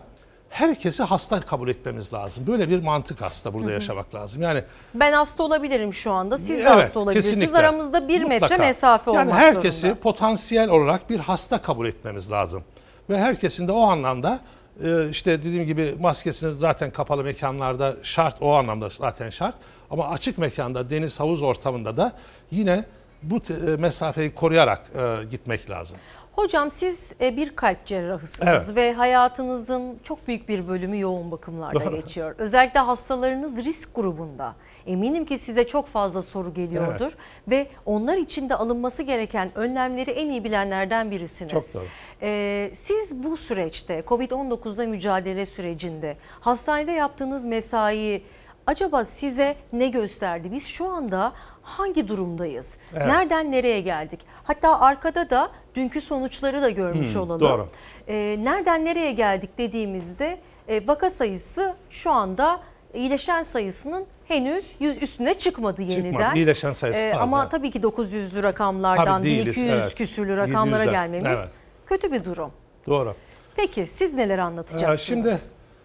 Speaker 32: herkesi hasta kabul etmemiz lazım. Böyle bir mantık aslında burada
Speaker 1: Hı hı.
Speaker 32: yaşamak lazım. Yani
Speaker 1: Ben hasta olabilirim şu anda. Siz de
Speaker 32: Evet,
Speaker 1: hasta olabilirsiniz.
Speaker 32: kesinlikle.
Speaker 1: Aramızda bir metre
Speaker 32: Mutlaka.
Speaker 1: mesafe
Speaker 32: yani
Speaker 1: olmak
Speaker 32: herkesi
Speaker 1: zorunda.
Speaker 32: potansiyel olarak bir hasta kabul etmemiz lazım. Ve herkesin de o anlamda e, işte dediğim gibi maskesini zaten kapalı mekanlarda şart o anlamda zaten şart. Ama açık mekanda deniz havuz ortamında da yine bu e, mesafeyi koruyarak e, gitmek lazım.
Speaker 1: Hocam siz e, bir kalp cerrahısınız
Speaker 32: Evet.
Speaker 1: ve hayatınızın çok büyük bir bölümü yoğun bakımlarda
Speaker 32: Doğru.
Speaker 1: geçiyor. Özellikle hastalarınız risk grubunda. Eminim ki size çok fazla soru geliyordur ve onlar için de alınması gereken önlemleri en iyi bilenlerden birisiniz.
Speaker 32: Çok doğru.
Speaker 1: Ee, siz bu süreçte Covid-19'la mücadele sürecinde hastanede yaptığınız mesai acaba size ne gösterdi? Biz şu anda hangi durumdayız?
Speaker 32: Evet.
Speaker 1: Nereden nereye geldik? Hatta arkada da dünkü sonuçları da görmüş
Speaker 32: Hmm,
Speaker 1: olalım.
Speaker 32: doğru.
Speaker 1: Ee, nereden nereye geldik dediğimizde e, vaka sayısı şu anda iyileşen sayısının henüz yüz üstüne çıkmadı yeniden.
Speaker 32: Çıkmadı. İyileşen sayısı
Speaker 1: Ee,
Speaker 32: fazla.
Speaker 1: Ama tabii ki 900'lü rakamlardan
Speaker 32: Tabii değiliz,
Speaker 1: 1200
Speaker 32: evet.
Speaker 1: küsürlü rakamlara
Speaker 32: 700'ler,
Speaker 1: gelmemiz
Speaker 32: evet.
Speaker 1: kötü bir durum.
Speaker 32: Doğru.
Speaker 1: Peki siz neler anlatacaksınız?
Speaker 32: Ee, şimdi-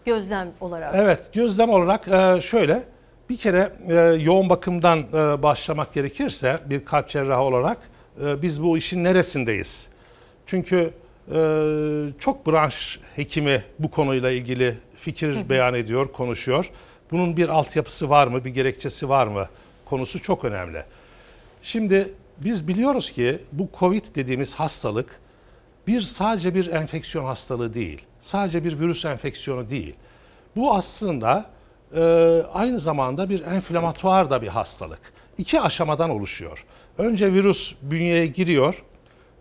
Speaker 1: gözlem olarak.
Speaker 32: Evet, gözlem olarak e, şöyle bir kere e, yoğun bakımdan e, başlamak gerekirse bir kalp cerrahı olarak e, biz bu işin neresindeyiz? Çünkü e, çok branş hekimi bu konuyla ilgili fikir
Speaker 35: Hı hı.
Speaker 32: beyan ediyor, konuşuyor. Bunun bir altyapısı var mı, bir gerekçesi var mı konusu çok önemli. Şimdi biz biliyoruz ki bu Covid dediğimiz hastalık bir sadece bir enfeksiyon hastalığı değil. Sadece bir virüs enfeksiyonu değil. Bu aslında e, aynı zamanda bir enflamatuar da bir hastalık. İki aşamadan oluşuyor. Önce virüs bünyeye giriyor.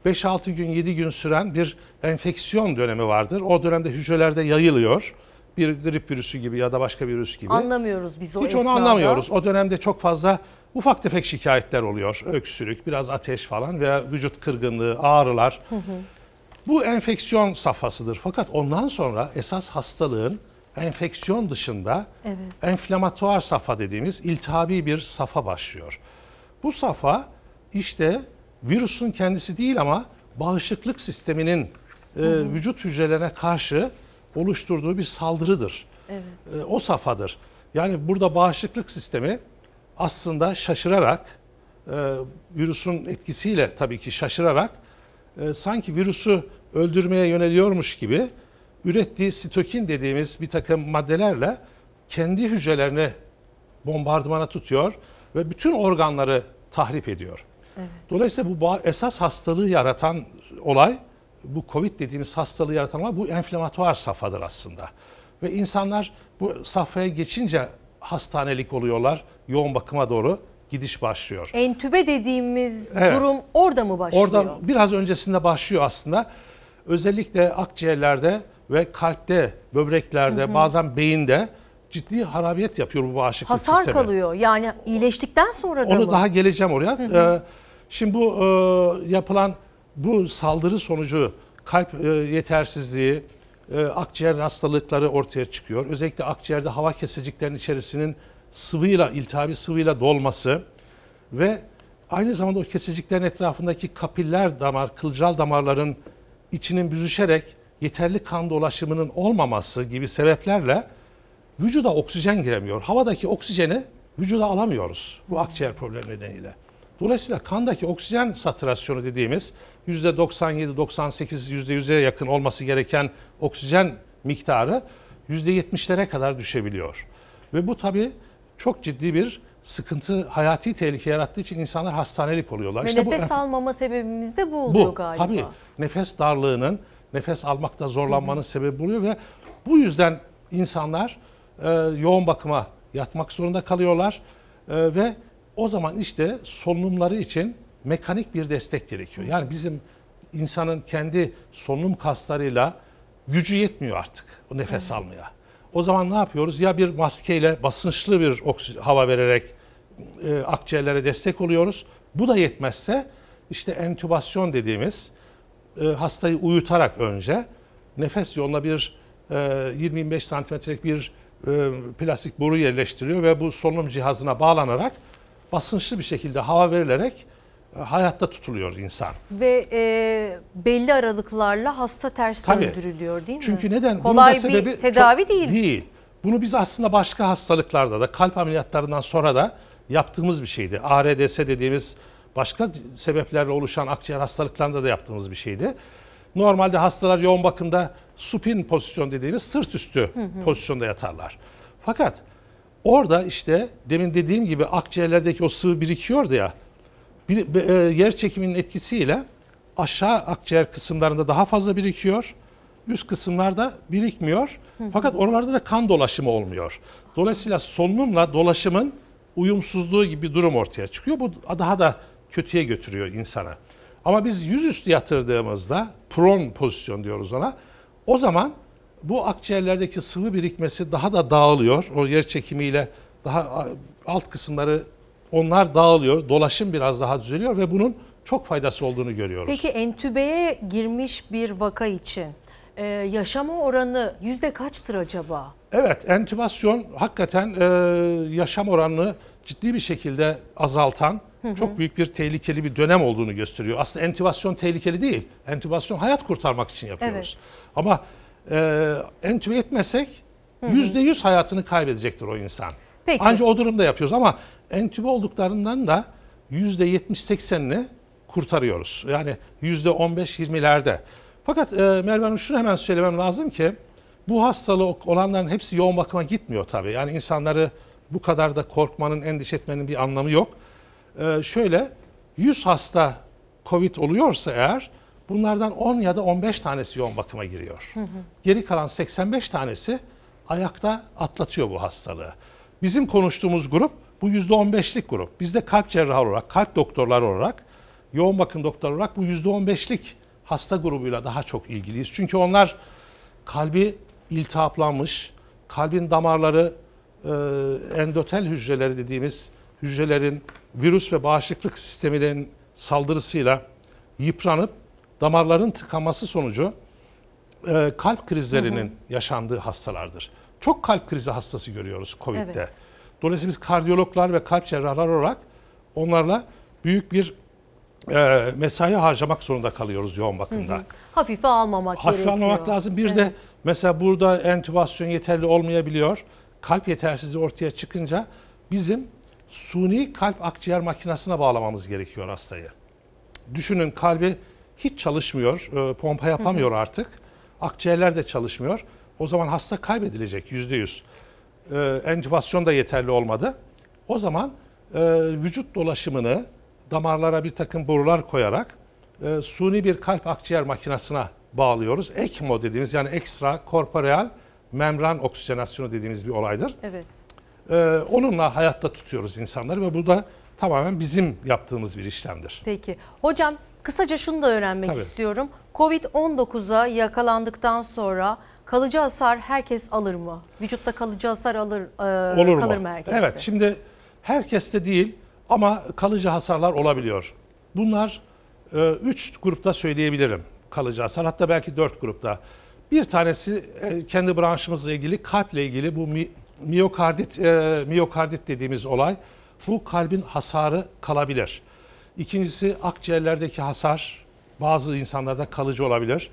Speaker 32: 5-6 gün 7 gün süren bir enfeksiyon dönemi vardır. O dönemde hücrelerde yayılıyor. Bir grip virüsü gibi ya da başka bir virüs gibi.
Speaker 1: Anlamıyoruz biz o
Speaker 32: Hiç onu
Speaker 1: esnada.
Speaker 32: anlamıyoruz. O dönemde çok fazla ufak tefek şikayetler oluyor. Öksürük, biraz ateş falan veya vücut kırgınlığı, ağrılar.
Speaker 1: Hı hı.
Speaker 32: Bu enfeksiyon safhasıdır. Fakat ondan sonra esas hastalığın enfeksiyon dışında
Speaker 1: Evet.
Speaker 32: enflamatuar safha dediğimiz iltihabi bir safa başlıyor. Bu safa işte virüsün kendisi değil ama bağışıklık sisteminin e, vücut hücrelerine karşı oluşturduğu bir saldırıdır.
Speaker 1: Evet.
Speaker 32: E, o safhadır. Yani burada bağışıklık sistemi aslında şaşırarak, e, virüsün etkisiyle tabii ki şaşırarak, e, sanki virüsü öldürmeye yöneliyormuş gibi ürettiği sitokin dediğimiz bir takım maddelerle kendi hücrelerini bombardımana tutuyor ve bütün organları tahrip ediyor.
Speaker 1: Evet.
Speaker 32: Dolayısıyla bu esas hastalığı yaratan olay, bu Covid dediğimiz hastalığı yaratan olay bu enflamatuar safhadır aslında. Ve insanlar bu safhaya geçince hastanelik oluyorlar, yoğun bakıma doğru gidiş başlıyor.
Speaker 1: Entübe dediğimiz
Speaker 32: Evet.
Speaker 1: durum orada mı başlıyor?
Speaker 32: Orada biraz öncesinde başlıyor aslında. Özellikle akciğerlerde ve kalpte, böbreklerde,
Speaker 1: Hı hı.
Speaker 32: bazen beyinde ciddi harabiyet yapıyor bu bağışıklık
Speaker 1: Hasar
Speaker 32: sistemi.
Speaker 1: kalıyor. Yani iyileştikten sonra da
Speaker 32: Onu
Speaker 1: mı?
Speaker 32: daha geleceğim oraya.
Speaker 1: Hı hı.
Speaker 32: Ee, şimdi bu e, yapılan bu saldırı sonucu kalp e, yetersizliği, e, akciğer hastalıkları ortaya çıkıyor. Özellikle akciğerde hava kesiciklerinin içerisinin sıvıyla, iltihabi sıvıyla dolması ve aynı zamanda o kesiciklerin etrafındaki kapiller damar, kılcal damarların içinin büzüşerek yeterli kan dolaşımının olmaması gibi sebeplerle vücuda oksijen giremiyor. Havadaki oksijeni vücuda alamıyoruz bu akciğer problemi nedeniyle. Dolayısıyla kandaki oksijen satürasyonu dediğimiz %97-98 %100'e yakın olması gereken oksijen miktarı %70'lere kadar düşebiliyor. Ve bu tabii çok ciddi bir sıkıntı, hayati tehlike yarattığı için insanlar hastanelik oluyorlar.
Speaker 1: Ve
Speaker 32: İşte bu
Speaker 1: nefes
Speaker 32: enf-
Speaker 1: almama sebebimiz de bu oluyor
Speaker 32: bu
Speaker 1: galiba.
Speaker 32: tabii nefes darlığının, nefes almakta zorlanmanın sebebi oluyor ve bu yüzden insanlar e, yoğun bakıma yatmak zorunda kalıyorlar E, ve o zaman işte solunumları için mekanik bir destek gerekiyor. Yani bizim insanın kendi solunum kaslarıyla gücü yetmiyor artık o nefes almaya. O zaman ne yapıyoruz? Ya bir maskeyle basınçlı bir oksi- hava vererek e, akciğerlere destek oluyoruz. Bu da yetmezse işte entübasyon dediğimiz e, hastayı uyutarak önce nefes yoluna bir e, 20-25 santimetrelik bir e, plastik boru yerleştiriyor ve bu solunum cihazına bağlanarak basınçlı bir şekilde hava verilerek e, hayatta tutuluyor insan.
Speaker 1: Ve e, belli aralıklarla hasta ters
Speaker 32: Tabii.
Speaker 1: döndürülüyor değil mi?
Speaker 32: Çünkü neden? Bunun
Speaker 1: Kolay
Speaker 32: da sebebi
Speaker 1: bir tedavi
Speaker 32: çok-
Speaker 1: değil.
Speaker 32: Değil. Bunu biz aslında başka hastalıklarda da kalp ameliyatlarından sonra da yaptığımız bir şeydi. ARDS dediğimiz başka sebeplerle oluşan akciğer hastalıklarında da yaptığımız bir şeydi. Normalde hastalar yoğun bakımda supin pozisyon dediğimiz sırt üstü
Speaker 35: Hı hı.
Speaker 32: pozisyonda yatarlar. Fakat orada işte demin dediğim gibi akciğerlerdeki o sıvı birikiyordu ya. Bir, e, yer çekiminin etkisiyle aşağı akciğer kısımlarında daha fazla birikiyor. Üst kısımlarda birikmiyor.
Speaker 35: Hı hı.
Speaker 32: Fakat oralarda da kan dolaşımı olmuyor. Dolayısıyla solunumla dolaşımın uyumsuzluğu gibi bir durum ortaya çıkıyor. Bu daha da kötüye götürüyor insana. Ama biz yüzüstü yatırdığımızda prone pozisyon diyoruz ona. O zaman bu akciğerlerdeki sıvı birikmesi daha da dağılıyor. O yer çekimiyle daha alt kısımları onlar dağılıyor. Dolaşım biraz daha düzeliyor ve bunun çok faydası olduğunu görüyoruz.
Speaker 1: Peki entübeye girmiş bir vaka için e, yaşama oranı yüzde kaçtır acaba?
Speaker 32: Evet, entübasyon hakikaten e, yaşam oranını ciddi bir şekilde azaltan
Speaker 1: Hı hı.
Speaker 32: çok büyük bir tehlikeli bir dönem olduğunu gösteriyor. Aslında entübasyon tehlikeli değil. Entübasyon hayat kurtarmak için yapıyoruz. Ama e, entübe etmesek yüzde yüz hayatını kaybedecektir o insan.
Speaker 1: Peki.
Speaker 32: Ancak o durumda yapıyoruz ama entübe olduklarından da yüzde yetmiş seksenini kurtarıyoruz. Yani yüzde on beş yirmilerde. Fakat e, Merve Hanım şunu hemen söylemem lazım ki bu hastalığı olanların hepsi yoğun bakıma gitmiyor tabii. Yani insanları bu kadar da korkmanın, endişe etmenin bir anlamı yok. Ee, şöyle 100 hasta Covid oluyorsa eğer bunlardan 10 ya da 15 tanesi yoğun bakıma giriyor.
Speaker 1: Hı hı.
Speaker 32: Geri kalan 85 tanesi ayakta atlatıyor bu hastalığı. Bizim konuştuğumuz grup bu %15'lik grup. Biz de kalp cerrahı olarak, kalp doktorları olarak, yoğun bakım doktorları olarak bu %15'lik hasta grubuyla daha çok ilgiliyiz. Çünkü onlar kalbi iltihaplanmış, kalbin damarları endotel hücreleri dediğimiz hücrelerin virüs ve bağışıklık sisteminin saldırısıyla yıpranıp damarların tıkanması sonucu e, kalp krizlerinin yaşandığı hastalardır. Çok kalp krizi hastası görüyoruz Covid'de.
Speaker 1: Evet.
Speaker 32: Dolayısıyla biz kardiyologlar ve kalp cerrahlar olarak onlarla büyük bir e, mesai harcamak zorunda kalıyoruz yoğun bakımda.
Speaker 1: Hafife almamak
Speaker 32: Hafife
Speaker 1: gerekiyor.
Speaker 32: almamak lazım. Bir de mesela burada entübasyon yeterli olmayabiliyor. Kalp yetersizliği ortaya çıkınca bizim suni kalp akciğer makinesine bağlamamız gerekiyor hastayı. Düşünün kalbi hiç çalışmıyor, e, pompa yapamıyor artık. Akciğerler de çalışmıyor. O zaman hasta kaybedilecek yüzde yüz. E, Entübasyon da yeterli olmadı. O zaman e, vücut dolaşımını damarlara bir takım borular koyarak suni bir kalp akciğer makinesine bağlıyoruz. ECMO dediğimiz yani ekstra korporeal membran oksijenasyonu dediğimiz bir olaydır.
Speaker 1: Evet.
Speaker 32: E, onunla hayatta tutuyoruz insanları ve bu da tamamen bizim yaptığımız bir işlemdir.
Speaker 1: Peki. Hocam kısaca şunu da öğrenmek
Speaker 32: Tabii.
Speaker 1: istiyorum. Covid-19'a yakalandıktan sonra kalıcı hasar herkes alır mı? Vücutta kalıcı hasar alır e,
Speaker 32: Olur
Speaker 1: kalır
Speaker 32: mu?
Speaker 1: herkeste?
Speaker 32: Evet şimdi herkeste değil ama kalıcı hasarlar olabiliyor. Bunlar e, üç grupta söyleyebilirim kalıcı hasar hatta belki dört grupta. Bir tanesi e, kendi branşımızla ilgili kalple ilgili bu mi, miyokardit e, miyokardit dediğimiz olay bu kalbin hasarı kalabilir. İkincisi akciğerlerdeki hasar bazı insanlarda kalıcı olabilir.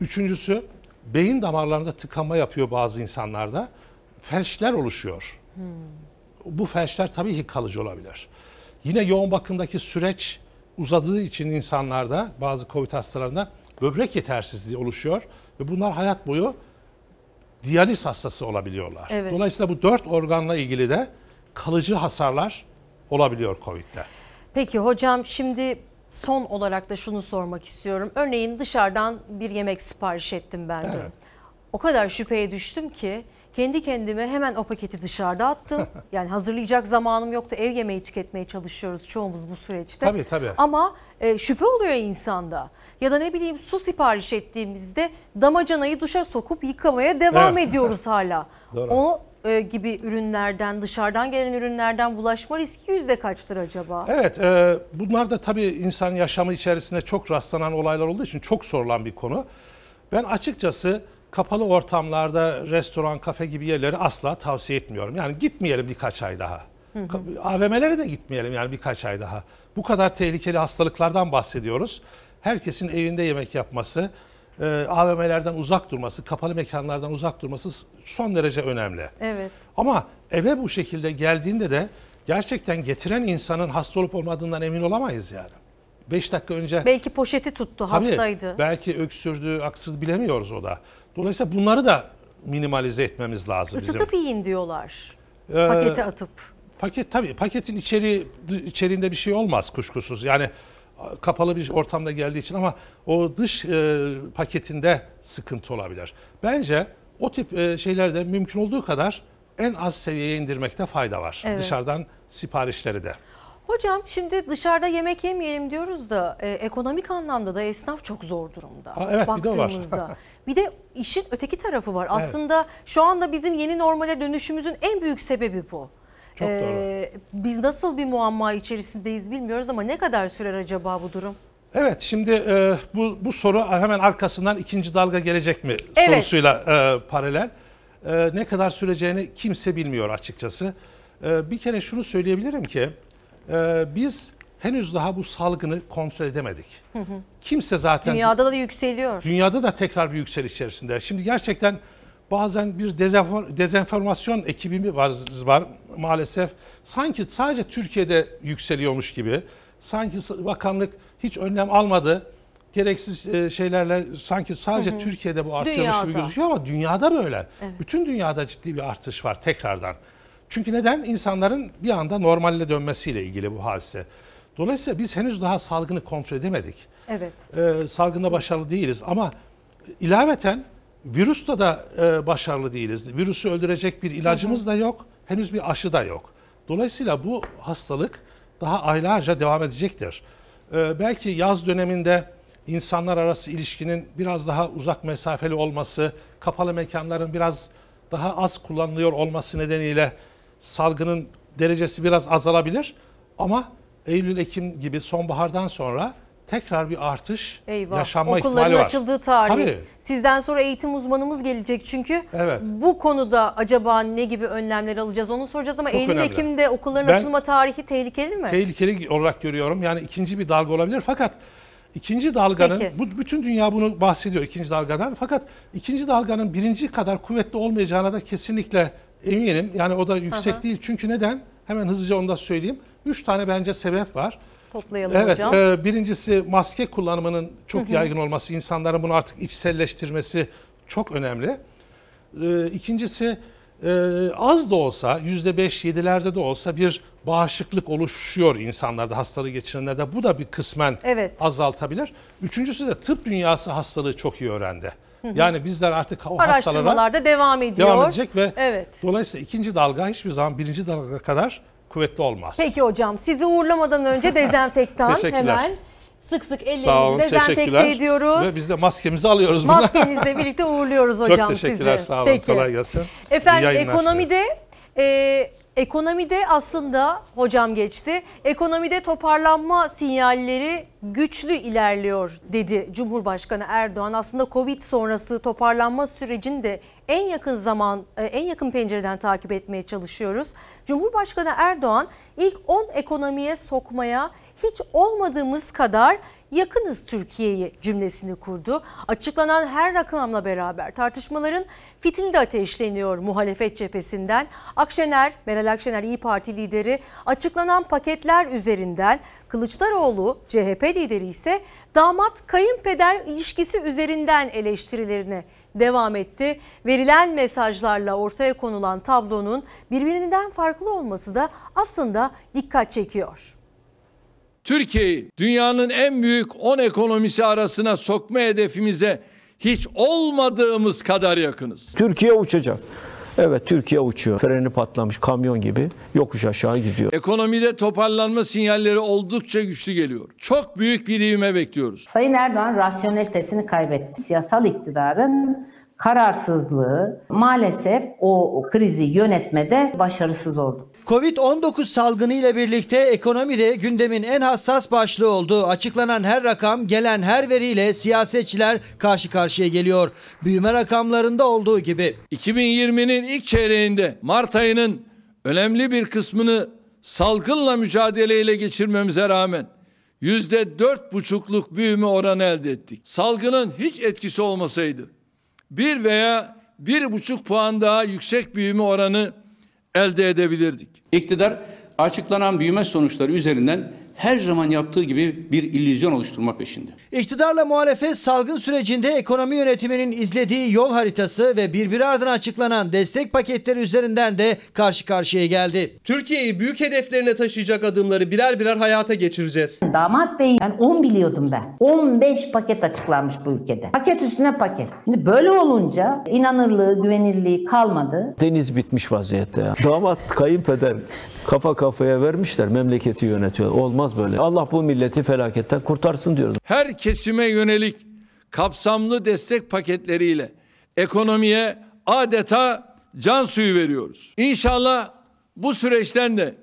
Speaker 32: Üçüncüsü beyin damarlarında tıkanma yapıyor bazı insanlarda. Felçler oluşuyor. Bu felçler tabii ki kalıcı olabilir. Yine yoğun bakımdaki süreç uzadığı için insanlarda bazı COVID hastalarında böbrek yetersizliği oluşuyor ve bunlar hayat boyu diyaliz hastası olabiliyorlar.
Speaker 1: Evet.
Speaker 32: Dolayısıyla bu dört organla ilgili de kalıcı hasarlar olabiliyor COVID'de.
Speaker 1: Peki hocam şimdi son olarak da şunu sormak istiyorum. Örneğin dışarıdan bir yemek sipariş ettim ben dün.
Speaker 32: Evet.
Speaker 1: O kadar şüpheye düştüm ki kendi kendime hemen o paketi dışarıda attım. yani hazırlayacak zamanım yoktu. Ev yemeği tüketmeye çalışıyoruz çoğumuz bu süreçte.
Speaker 32: Tabii, tabii.
Speaker 1: Ama e, şüphe oluyor insanda. Ya da ne bileyim su sipariş ettiğimizde damacanayı duşa sokup yıkamaya devam
Speaker 32: Evet.
Speaker 1: ediyoruz hala.
Speaker 32: Doğru.
Speaker 1: O e, gibi ürünlerden, dışarıdan gelen ürünlerden bulaşma riski yüzde kaçtır acaba?
Speaker 32: Evet, e, bunlar da tabii insan yaşamı içerisinde çok rastlanan olaylar olduğu için çok sorulan bir konu. Ben açıkçası kapalı ortamlarda restoran, kafe gibi yerleri asla tavsiye etmiyorum. Yani gitmeyelim birkaç ay daha. AVM'lere de gitmeyelim yani birkaç ay daha. Bu kadar tehlikeli hastalıklardan bahsediyoruz. Herkesin evinde yemek yapması, e, AVM'lerden uzak durması, kapalı mekanlardan uzak durması son derece önemli.
Speaker 1: Evet.
Speaker 32: Ama eve bu şekilde geldiğinde de gerçekten getiren insanın hasta olup olmadığından emin olamayız yani. 5 dakika önce
Speaker 1: Belki poşeti tuttu,
Speaker 32: Tabii,
Speaker 1: hastaydı.
Speaker 32: belki öksürdü, aksırdı bilemiyoruz o da. Dolayısıyla bunları da minimalize etmemiz lazım bizim.
Speaker 1: Isıtıp yiyin diyorlar.
Speaker 32: Ee,
Speaker 1: Pakete atıp.
Speaker 32: Paket tabii paketin içeri içeriğinde bir şey olmaz kuşkusuz. Yani kapalı bir ortamda geldiği için ama o dış e, paketinde sıkıntı olabilir. Bence o tip e, şeylerde mümkün olduğu kadar en az seviyeye indirmekte fayda var.
Speaker 1: Evet.
Speaker 32: Dışarıdan siparişleri de.
Speaker 1: Hocam şimdi dışarıda yemek yemeyelim diyoruz da e, ekonomik anlamda da esnaf çok zor durumda.
Speaker 32: Aa, evet, bir de var.
Speaker 1: baktığımızda. bir de işin öteki tarafı var. Aslında şu anda bizim yeni normale dönüşümüzün en büyük sebebi bu.
Speaker 32: Çok doğru.
Speaker 1: Biz nasıl bir muamma içerisindeyiz bilmiyoruz ama ne kadar sürer acaba bu durum?
Speaker 32: Evet şimdi e, bu, bu soru hemen arkasından ikinci dalga gelecek mi
Speaker 1: Evet.
Speaker 32: sorusuyla e, paralel. E, ne kadar süreceğini kimse bilmiyor açıkçası. E, bir kere şunu söyleyebilirim ki e, biz henüz daha bu salgını kontrol edemedik.
Speaker 1: Hı hı.
Speaker 32: Kimse zaten
Speaker 1: Dünyada da yükseliyor.
Speaker 32: Dünyada da tekrar bir yükseliş içerisinde. Şimdi gerçekten bazen bir dezenfor- dezenformasyon ekibi var, var maalesef. Sanki sadece Türkiye'de yükseliyormuş gibi. Sanki bakanlık hiç önlem almadı. Gereksiz e, şeylerle sanki sadece
Speaker 1: Hı hı.
Speaker 32: Türkiye'de bu artıyormuş gibi
Speaker 1: Dünyada.
Speaker 32: gözüküyor ama dünyada böyle.
Speaker 1: Evet.
Speaker 32: Bütün dünyada ciddi bir artış var tekrardan. Çünkü neden? İnsanların bir anda normaline dönmesiyle ilgili bu hadise. Dolayısıyla biz henüz daha salgını kontrol edemedik
Speaker 1: Evet.
Speaker 32: e, salgında başarılı değiliz ama ilaveten Virüste da e, başarılı değiliz. Virüsü öldürecek bir ilacımız da yok. Henüz bir aşı da yok. Dolayısıyla bu hastalık daha aylarca devam edecektir. E, belki yaz döneminde insanlar arası ilişkinin biraz daha uzak mesafeli olması, kapalı mekanların biraz daha az kullanılıyor olması nedeniyle salgının derecesi biraz azalabilir. Ama Eylül-Ekim gibi sonbahardan sonra tekrar bir artış
Speaker 1: Eyvah.
Speaker 32: yaşanma
Speaker 1: Okulların
Speaker 32: ihtimali var.
Speaker 1: açıldığı tarih.
Speaker 32: Tabii.
Speaker 1: Sizden sonra eğitim uzmanımız gelecek çünkü.
Speaker 32: Evet.
Speaker 1: Bu konuda acaba ne gibi önlemler alacağız onu soracağız ama
Speaker 32: Çok
Speaker 1: Eylül
Speaker 32: önemli.
Speaker 1: Ekim'de okulların
Speaker 32: Ben-
Speaker 1: açılma tarihi tehlikeli mi?
Speaker 32: tehlikeli olarak görüyorum. Yani ikinci bir dalga olabilir fakat ikinci dalganın
Speaker 1: Peki.
Speaker 32: bu bütün dünya bunu bahsediyor ikinci dalgadan fakat ikinci dalganın birinci kadar kuvvetli olmayacağına da kesinlikle eminim. Yani o da yüksek
Speaker 1: Aha.
Speaker 32: değil. Çünkü neden? Hemen hızlıca onu da söyleyeyim. Üç tane bence sebep var.
Speaker 1: Toplayalım
Speaker 32: Evet,
Speaker 1: hocam.
Speaker 32: e, birincisi maske kullanımının çok
Speaker 1: Hı hı.
Speaker 32: yaygın olması, insanların bunu artık içselleştirmesi çok önemli. E, ikincisi e, az da olsa, yüzde beş, yedilerde de olsa bir bağışıklık oluşuyor insanlarda, hastalığı geçirenlerde. Bu da bir kısmen
Speaker 1: Evet.
Speaker 32: azaltabilir. Üçüncüsü de tıp dünyası hastalığı çok iyi öğrendi.
Speaker 1: Hı hı.
Speaker 32: Yani bizler artık o hastalara
Speaker 1: devam ediyor.
Speaker 32: devam edecek ve
Speaker 1: Evet.
Speaker 32: dolayısıyla ikinci dalga hiçbir zaman birinci dalga kadar kuvvetli olmaz.
Speaker 1: Peki hocam sizi uğurlamadan önce dezenfektan hemen sık sık ellerimizi dezenfekte ediyoruz.
Speaker 32: Ve biz de maskemizi alıyoruz burada.
Speaker 1: Maskenizle birlikte uğurluyoruz hocam
Speaker 32: Çok teşekkürler,
Speaker 1: sizi.
Speaker 32: sağ olun,
Speaker 1: Peki.
Speaker 32: kolay gelsin.
Speaker 1: Efendim ekonomide e, ekonomide aslında hocam geçti. Ekonomide toparlanma sinyalleri güçlü ilerliyor dedi Cumhurbaşkanı Erdoğan. Aslında Covid sonrası toparlanma sürecini de en yakın zaman e, en yakın pencereden takip etmeye çalışıyoruz. Cumhurbaşkanı Erdoğan ilk 10 ekonomiye sokmaya hiç olmadığımız kadar yakınız Türkiye'yi cümlesini kurdu. Açıklanan her rakamla beraber tartışmaların fitili de ateşleniyor muhalefet cephesinden. Akşener, Meral Akşener İyi Parti lideri açıklanan paketler üzerinden Kılıçdaroğlu CHP lideri ise damat kayınpeder ilişkisi üzerinden eleştirilerine devam etti. Verilen mesajlarla ortaya konulan tablonun birbirinden farklı olması da aslında dikkat çekiyor.
Speaker 7: Türkiye'yi dünyanın en büyük 10 ekonomisi arasına sokma hedefimize hiç olmadığımız kadar yakınız.
Speaker 35: Türkiye uçacak. Evet Türkiye uçuyor. Freni patlamış kamyon gibi yokuş aşağı gidiyor.
Speaker 7: Ekonomide toparlanma sinyalleri oldukça güçlü geliyor. Çok büyük bir ivme bekliyoruz.
Speaker 19: Sayın Erdoğan rasyonelitesini kaybetti. Siyasal iktidarın kararsızlığı maalesef o krizi yönetmede başarısız oldu.
Speaker 21: Covid-19 salgını ile birlikte ekonomi de gündemin en hassas başlığı oldu. Açıklanan her rakam, gelen her veriyle siyasetçiler karşı karşıya geliyor. Büyüme rakamlarında olduğu gibi.
Speaker 7: 2020'nin ilk çeyreğinde Mart ayının önemli bir kısmını salgınla mücadeleyle geçirmemize rağmen yüzde dört buçukluk büyüme oranı elde ettik. Salgının hiç etkisi olmasaydı bir veya bir buçuk puan daha yüksek büyüme oranı elde edebilirdik.
Speaker 34: İktidar açıklanan büyüme sonuçları üzerinden her zaman yaptığı gibi bir illüzyon oluşturma peşinde.
Speaker 21: İktidarla muhalefet salgın sürecinde ekonomi yönetiminin izlediği yol haritası ve birbiri ardına açıklanan destek paketleri üzerinden de karşı karşıya geldi.
Speaker 20: Türkiye'yi büyük hedeflerine taşıyacak adımları birer birer hayata geçireceğiz.
Speaker 19: Damat Bey ben 10 biliyordum ben. 15 paket açıklanmış bu ülkede. Paket üstüne paket. Şimdi böyle olunca inanırlığı, güvenirliği kalmadı.
Speaker 35: Deniz bitmiş vaziyette ya. Damat kayınpeder kafa kafaya vermişler memleketi yönetiyor. Olmaz böyle. Allah bu milleti felaketten kurtarsın diyoruz.
Speaker 7: Her kesime yönelik kapsamlı destek paketleriyle ekonomiye adeta can suyu veriyoruz. İnşallah bu süreçten de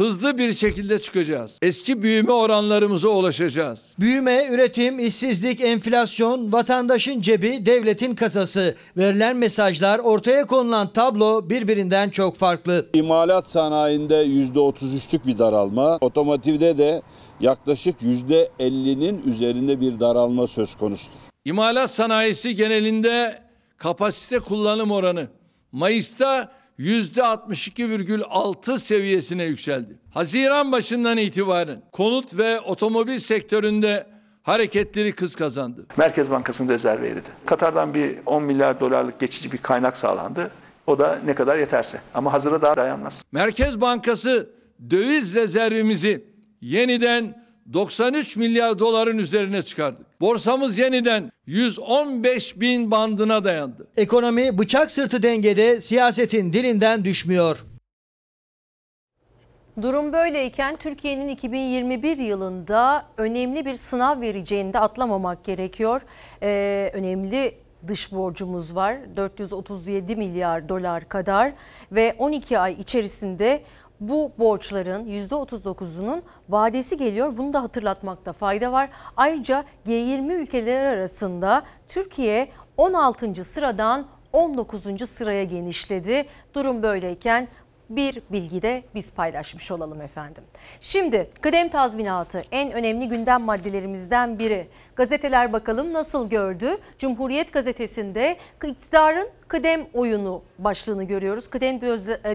Speaker 7: hızlı bir şekilde çıkacağız. Eski büyüme oranlarımıza ulaşacağız.
Speaker 21: Büyüme, üretim, işsizlik, enflasyon, vatandaşın cebi, devletin kasası. Verilen mesajlar, ortaya konulan tablo birbirinden çok farklı.
Speaker 36: İmalat sanayinde %33'lük bir daralma, otomotivde de yaklaşık %50'nin üzerinde bir daralma söz konusudur.
Speaker 7: İmalat sanayisi genelinde kapasite kullanım oranı Mayıs'ta %62,6 seviyesine yükseldi. Haziran başından itibaren konut ve otomobil sektöründe hareketleri kız kazandı.
Speaker 22: Merkez Bankası'nın rezervi eridi. Katar'dan bir 10 milyar dolarlık geçici bir kaynak sağlandı. O da ne kadar yeterse. Ama hazıra daha dayanmaz.
Speaker 7: Merkez Bankası döviz rezervimizi yeniden 93 milyar doların üzerine çıkardık. Borsamız yeniden 115 bin bandına dayandı.
Speaker 21: Ekonomi bıçak sırtı dengede siyasetin dilinden düşmüyor.
Speaker 1: Durum böyleyken Türkiye'nin 2021 yılında önemli bir sınav vereceğini de atlamamak gerekiyor. Ee, önemli dış borcumuz var 437 milyar dolar kadar ve 12 ay içerisinde bu borçların %39'unun vadesi geliyor. Bunu da hatırlatmakta fayda var. Ayrıca G20 ülkeleri arasında Türkiye 16. sıradan 19. sıraya genişledi. Durum böyleyken bir bilgi de biz paylaşmış olalım efendim. Şimdi kıdem tazminatı en önemli gündem maddelerimizden biri. Gazeteler bakalım nasıl gördü? Cumhuriyet gazetesinde iktidarın kıdem oyunu başlığını görüyoruz. Kıdem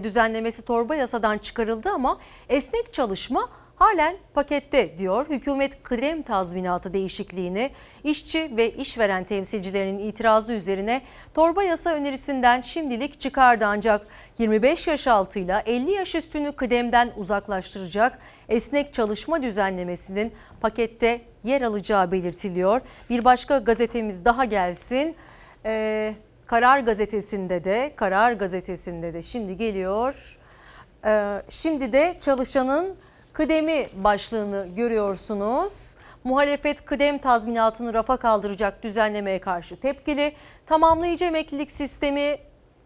Speaker 1: düzenlemesi torba yasadan çıkarıldı ama esnek çalışma halen pakette diyor. Hükümet kıdem tazminatı değişikliğini işçi ve işveren temsilcilerinin itirazı üzerine torba yasa önerisinden şimdilik çıkardı ancak 25 yaş altıyla 50 yaş üstünü kıdemden uzaklaştıracak esnek çalışma düzenlemesinin pakette yer alacağı belirtiliyor. Bir başka gazetemiz daha gelsin. Ee, Karar gazetesinde de Karar gazetesinde de şimdi geliyor. Ee, şimdi de çalışanın kıdemi başlığını görüyorsunuz. Muhalefet kıdem tazminatını rafa kaldıracak düzenlemeye karşı tepkili. Tamamlayıcı emeklilik sistemi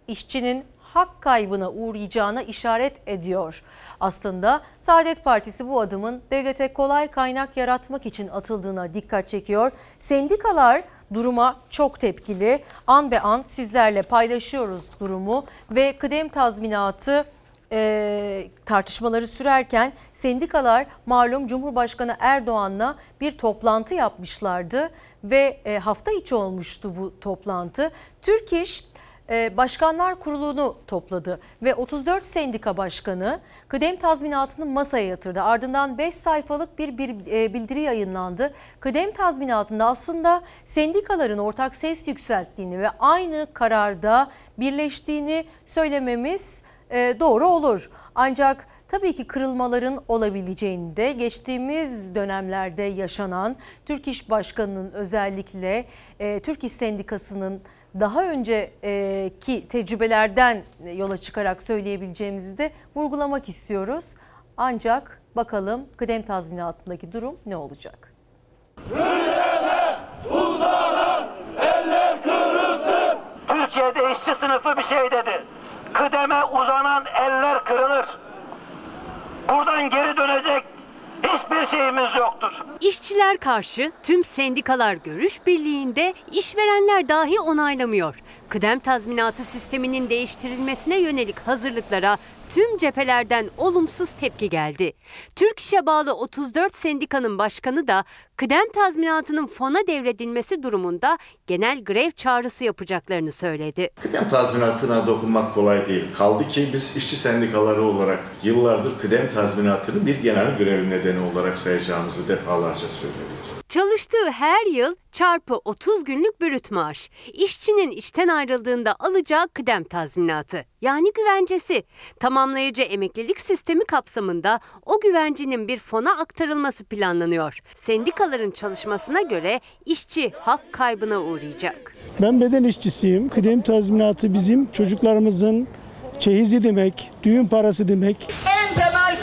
Speaker 1: işçinin hak kaybına uğrayacağına işaret ediyor. Aslında Saadet Partisi bu adımın devlete kolay kaynak yaratmak için atıldığına dikkat çekiyor. Sendikalar duruma çok tepkili. An be an sizlerle paylaşıyoruz durumu ve kıdem tazminatı e, tartışmaları sürerken sendikalar malum Cumhurbaşkanı Erdoğan'la bir toplantı yapmışlardı ve e, hafta içi olmuştu bu toplantı. Türk İş e, Başkanlar Kurulu'nu topladı ve 34 sendika başkanı kıdem tazminatını masaya yatırdı. Ardından 5 sayfalık bir, bir e, bildiri yayınlandı. Kıdem tazminatında aslında sendikaların ortak ses yükselttiğini ve aynı kararda birleştiğini söylememiz doğru olur. Ancak tabii ki kırılmaların olabileceğini de geçtiğimiz dönemlerde yaşanan Türk İş Başkanı'nın özellikle e, Türk İş Sendikası'nın daha önceki tecrübelerden yola çıkarak söyleyebileceğimizi de vurgulamak istiyoruz. Ancak bakalım kıdem tazminatındaki durum ne olacak?
Speaker 37: uzanan eller kırılsın. Türkiye'de işçi sınıfı bir şey dedi. Kıdeme uzanan eller kırılır. Buradan geri dönecek hiçbir şeyimiz yoktur.
Speaker 38: İşçiler karşı tüm sendikalar görüş birliğinde işverenler dahi onaylamıyor. Kıdem tazminatı sisteminin değiştirilmesine yönelik hazırlıklara tüm cephelerden olumsuz tepki geldi. Türk İş'e bağlı 34 sendikanın başkanı da kıdem tazminatının fona devredilmesi durumunda genel grev çağrısı yapacaklarını söyledi.
Speaker 39: Kıdem tazminatına dokunmak kolay değil. Kaldı ki biz işçi sendikaları olarak yıllardır kıdem tazminatını bir genel grev nedeni olarak sayacağımızı defalarca söyledik.
Speaker 38: Çalıştığı her yıl çarpı 30 günlük bürüt maaş. İşçinin işten ayrıldığında alacağı kıdem tazminatı yani güvencesi. Tamamlayıcı emeklilik sistemi kapsamında o güvencenin bir fona aktarılması planlanıyor. Sendikaların çalışmasına göre işçi hak kaybına uğrayacak.
Speaker 40: Ben beden işçisiyim. Kıdem tazminatı bizim çocuklarımızın çeyizi demek, düğün parası demek.
Speaker 41: En temel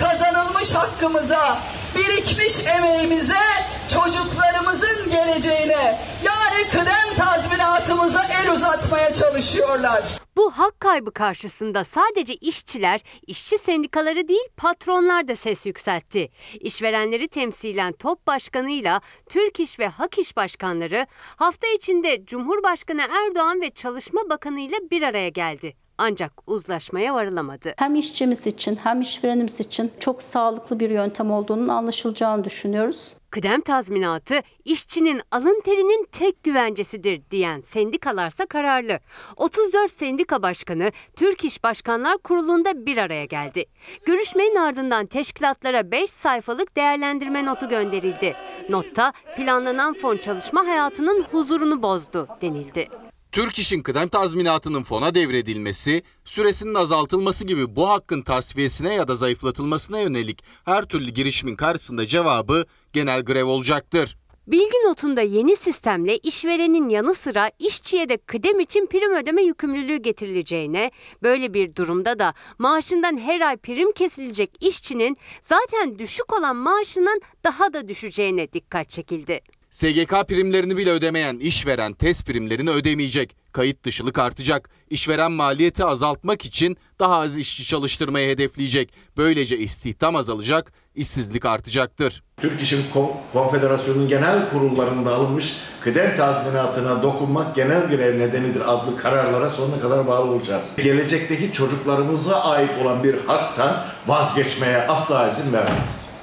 Speaker 41: kazanılmış hakkımıza, birikmiş emeğimize, çocuklarımızın geleceğine yani kıdem tazminatımıza el uzatmaya çalışıyorlar.
Speaker 38: Bu hak kaybı karşısında sadece işçiler, işçi sendikaları değil patronlar da ses yükseltti. İşverenleri temsilen TOP Başkanı'yla Türk İş ve Hak İş Başkanları hafta içinde Cumhurbaşkanı Erdoğan ve Çalışma Bakanı ile bir araya geldi ancak uzlaşmaya varılamadı.
Speaker 42: Hem işçimiz için hem işverenimiz için çok sağlıklı bir yöntem olduğunun anlaşılacağını düşünüyoruz.
Speaker 38: Kıdem tazminatı işçinin alın terinin tek güvencesidir diyen sendikalarsa kararlı. 34 sendika başkanı Türk İş Başkanlar Kurulu'nda bir araya geldi. Görüşmenin ardından teşkilatlara 5 sayfalık değerlendirme notu gönderildi. Notta planlanan fon çalışma hayatının huzurunu bozdu denildi.
Speaker 43: Türk İş'in kıdem tazminatının fona devredilmesi, süresinin azaltılması gibi bu hakkın tasfiyesine ya da zayıflatılmasına yönelik her türlü girişimin karşısında cevabı genel grev olacaktır.
Speaker 38: Bilgi notunda yeni sistemle işverenin yanı sıra işçiye de kıdem için prim ödeme yükümlülüğü getirileceğine, böyle bir durumda da maaşından her ay prim kesilecek işçinin zaten düşük olan maaşının daha da düşeceğine dikkat çekildi.
Speaker 43: SGK primlerini bile ödemeyen işveren test primlerini ödemeyecek. Kayıt dışılık artacak. İşveren maliyeti azaltmak için daha az işçi çalıştırmayı hedefleyecek. Böylece istihdam azalacak, işsizlik artacaktır.
Speaker 24: Türk İş'in Kon- Konfederasyonu'nun genel kurullarında alınmış kıdem tazminatına dokunmak genel grev nedenidir adlı kararlara sonuna kadar bağlı olacağız. Gelecekteki çocuklarımıza ait olan bir haktan vazgeçmeye asla izin vermeyiz.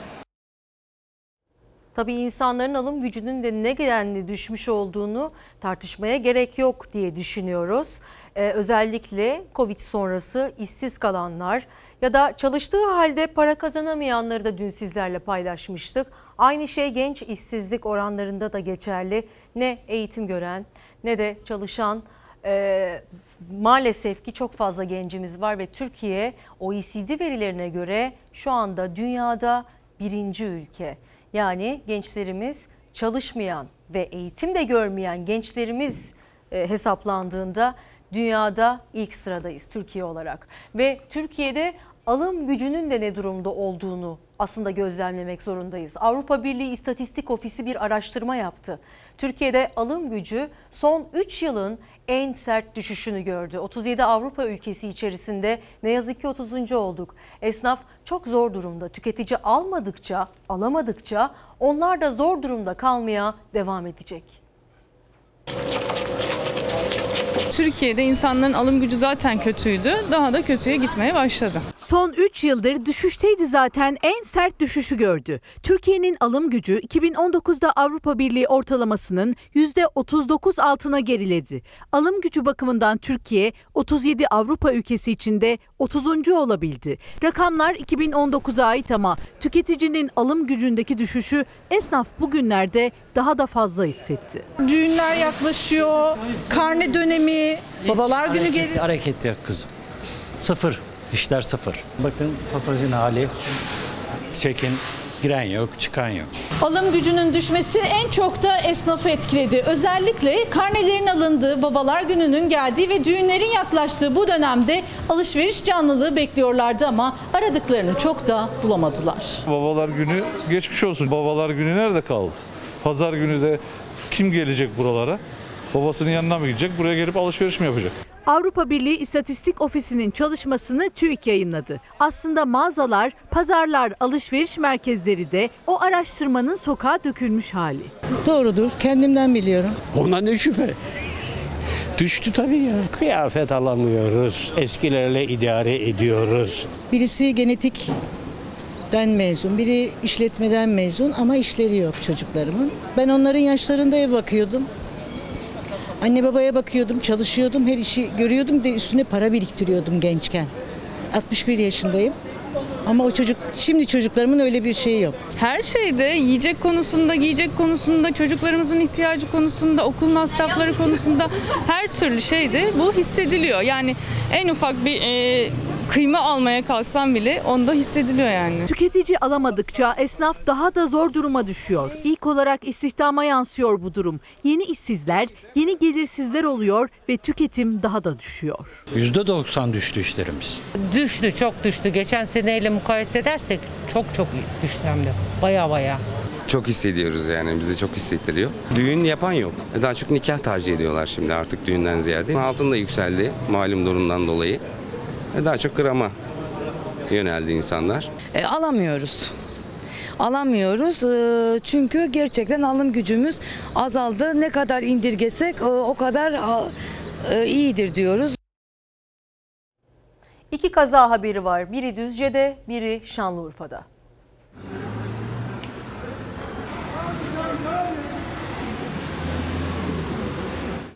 Speaker 1: Tabii insanların alım gücünün de ne denli düşmüş olduğunu tartışmaya gerek yok diye düşünüyoruz. Ee, özellikle Covid sonrası işsiz kalanlar ya da çalıştığı halde para kazanamayanları da dün sizlerle paylaşmıştık. Aynı şey genç işsizlik oranlarında da geçerli. Ne eğitim gören ne de çalışan e, maalesef ki çok fazla gencimiz var ve Türkiye OECD verilerine göre şu anda dünyada birinci ülke. Yani gençlerimiz çalışmayan ve eğitim de görmeyen gençlerimiz e, hesaplandığında dünyada ilk sıradayız Türkiye olarak. Ve Türkiye'de alım gücünün de ne durumda olduğunu aslında gözlemlemek zorundayız. Avrupa Birliği İstatistik Ofisi bir araştırma yaptı. Türkiye'de alım gücü son 3 yılın en sert düşüşünü gördü. 37 Avrupa ülkesi içerisinde ne yazık ki 30. olduk. Esnaf çok zor durumda. Tüketici almadıkça, alamadıkça onlar da zor durumda kalmaya devam edecek.
Speaker 16: Türkiye'de insanların alım gücü zaten kötüydü. Daha da kötüye gitmeye başladı.
Speaker 11: Son 3 yıldır düşüşteydi zaten en sert düşüşü gördü. Türkiye'nin alım gücü 2019'da Avrupa Birliği ortalamasının %39 altına geriledi. Alım gücü bakımından Türkiye 37 Avrupa ülkesi içinde 30. olabildi. Rakamlar 2019'a ait ama tüketicinin alım gücündeki düşüşü esnaf bugünlerde daha da fazla hissetti.
Speaker 16: Düğünler yaklaşıyor, karne dönemi, babalar günü
Speaker 44: Hareket,
Speaker 16: geliyor.
Speaker 44: hareket yok kızım. Sıfır. İşler sıfır. Bakın pasajın hali. Çekin. Giren yok, çıkan yok.
Speaker 16: Alım gücünün düşmesi en çok da esnafı etkiledi. Özellikle karnelerin alındığı, babalar gününün geldiği ve düğünlerin yaklaştığı bu dönemde alışveriş canlılığı bekliyorlardı ama aradıklarını çok da bulamadılar.
Speaker 45: Babalar günü geçmiş olsun. Babalar günü nerede kaldı? Pazar günü de kim gelecek buralara? Babasının yanına mı gidecek? Buraya gelip alışveriş mi yapacak?
Speaker 11: Avrupa Birliği İstatistik Ofisi'nin çalışmasını TÜİK yayınladı. Aslında mağazalar, pazarlar, alışveriş merkezleri de o araştırmanın sokağa dökülmüş hali.
Speaker 46: Doğrudur. Kendimden biliyorum.
Speaker 47: Ona ne şüphe? Düştü tabii ya. Kıyafet alamıyoruz. Eskilerle idare ediyoruz.
Speaker 46: Birisi genetikten mezun, biri işletmeden mezun ama işleri yok çocuklarımın. Ben onların yaşlarında ev bakıyordum. Anne babaya bakıyordum, çalışıyordum, her işi görüyordum de üstüne para biriktiriyordum gençken. 61 yaşındayım. Ama o çocuk, şimdi çocuklarımın öyle bir şeyi yok.
Speaker 16: Her şeyde yiyecek konusunda, giyecek konusunda, çocuklarımızın ihtiyacı konusunda, okul masrafları konusunda her türlü şeyde bu hissediliyor. Yani en ufak bir e, kıyma almaya kalksam bile onda hissediliyor yani.
Speaker 11: Tüketici alamadıkça esnaf daha da zor duruma düşüyor. İlk olarak istihdama yansıyor bu durum. Yeni işsizler, yeni gelirsizler oluyor ve tüketim daha da düşüyor.
Speaker 44: %90 düştü işlerimiz.
Speaker 48: Düştü, çok düştü. Geçen seneyle mukayese edersek çok çok düştü hem de. Baya baya.
Speaker 35: Çok hissediyoruz yani bize çok hissettiriyor. Düğün yapan yok. Daha çok nikah tercih ediyorlar şimdi artık düğünden ziyade. Altın da yükseldi malum durumdan dolayı. Daha çok grama yöneldi insanlar.
Speaker 49: E, alamıyoruz. Alamıyoruz e, çünkü gerçekten alım gücümüz azaldı. Ne kadar indirgesek e, o kadar e, iyidir diyoruz.
Speaker 1: İki kaza haberi var. Biri Düzce'de, biri Şanlıurfa'da.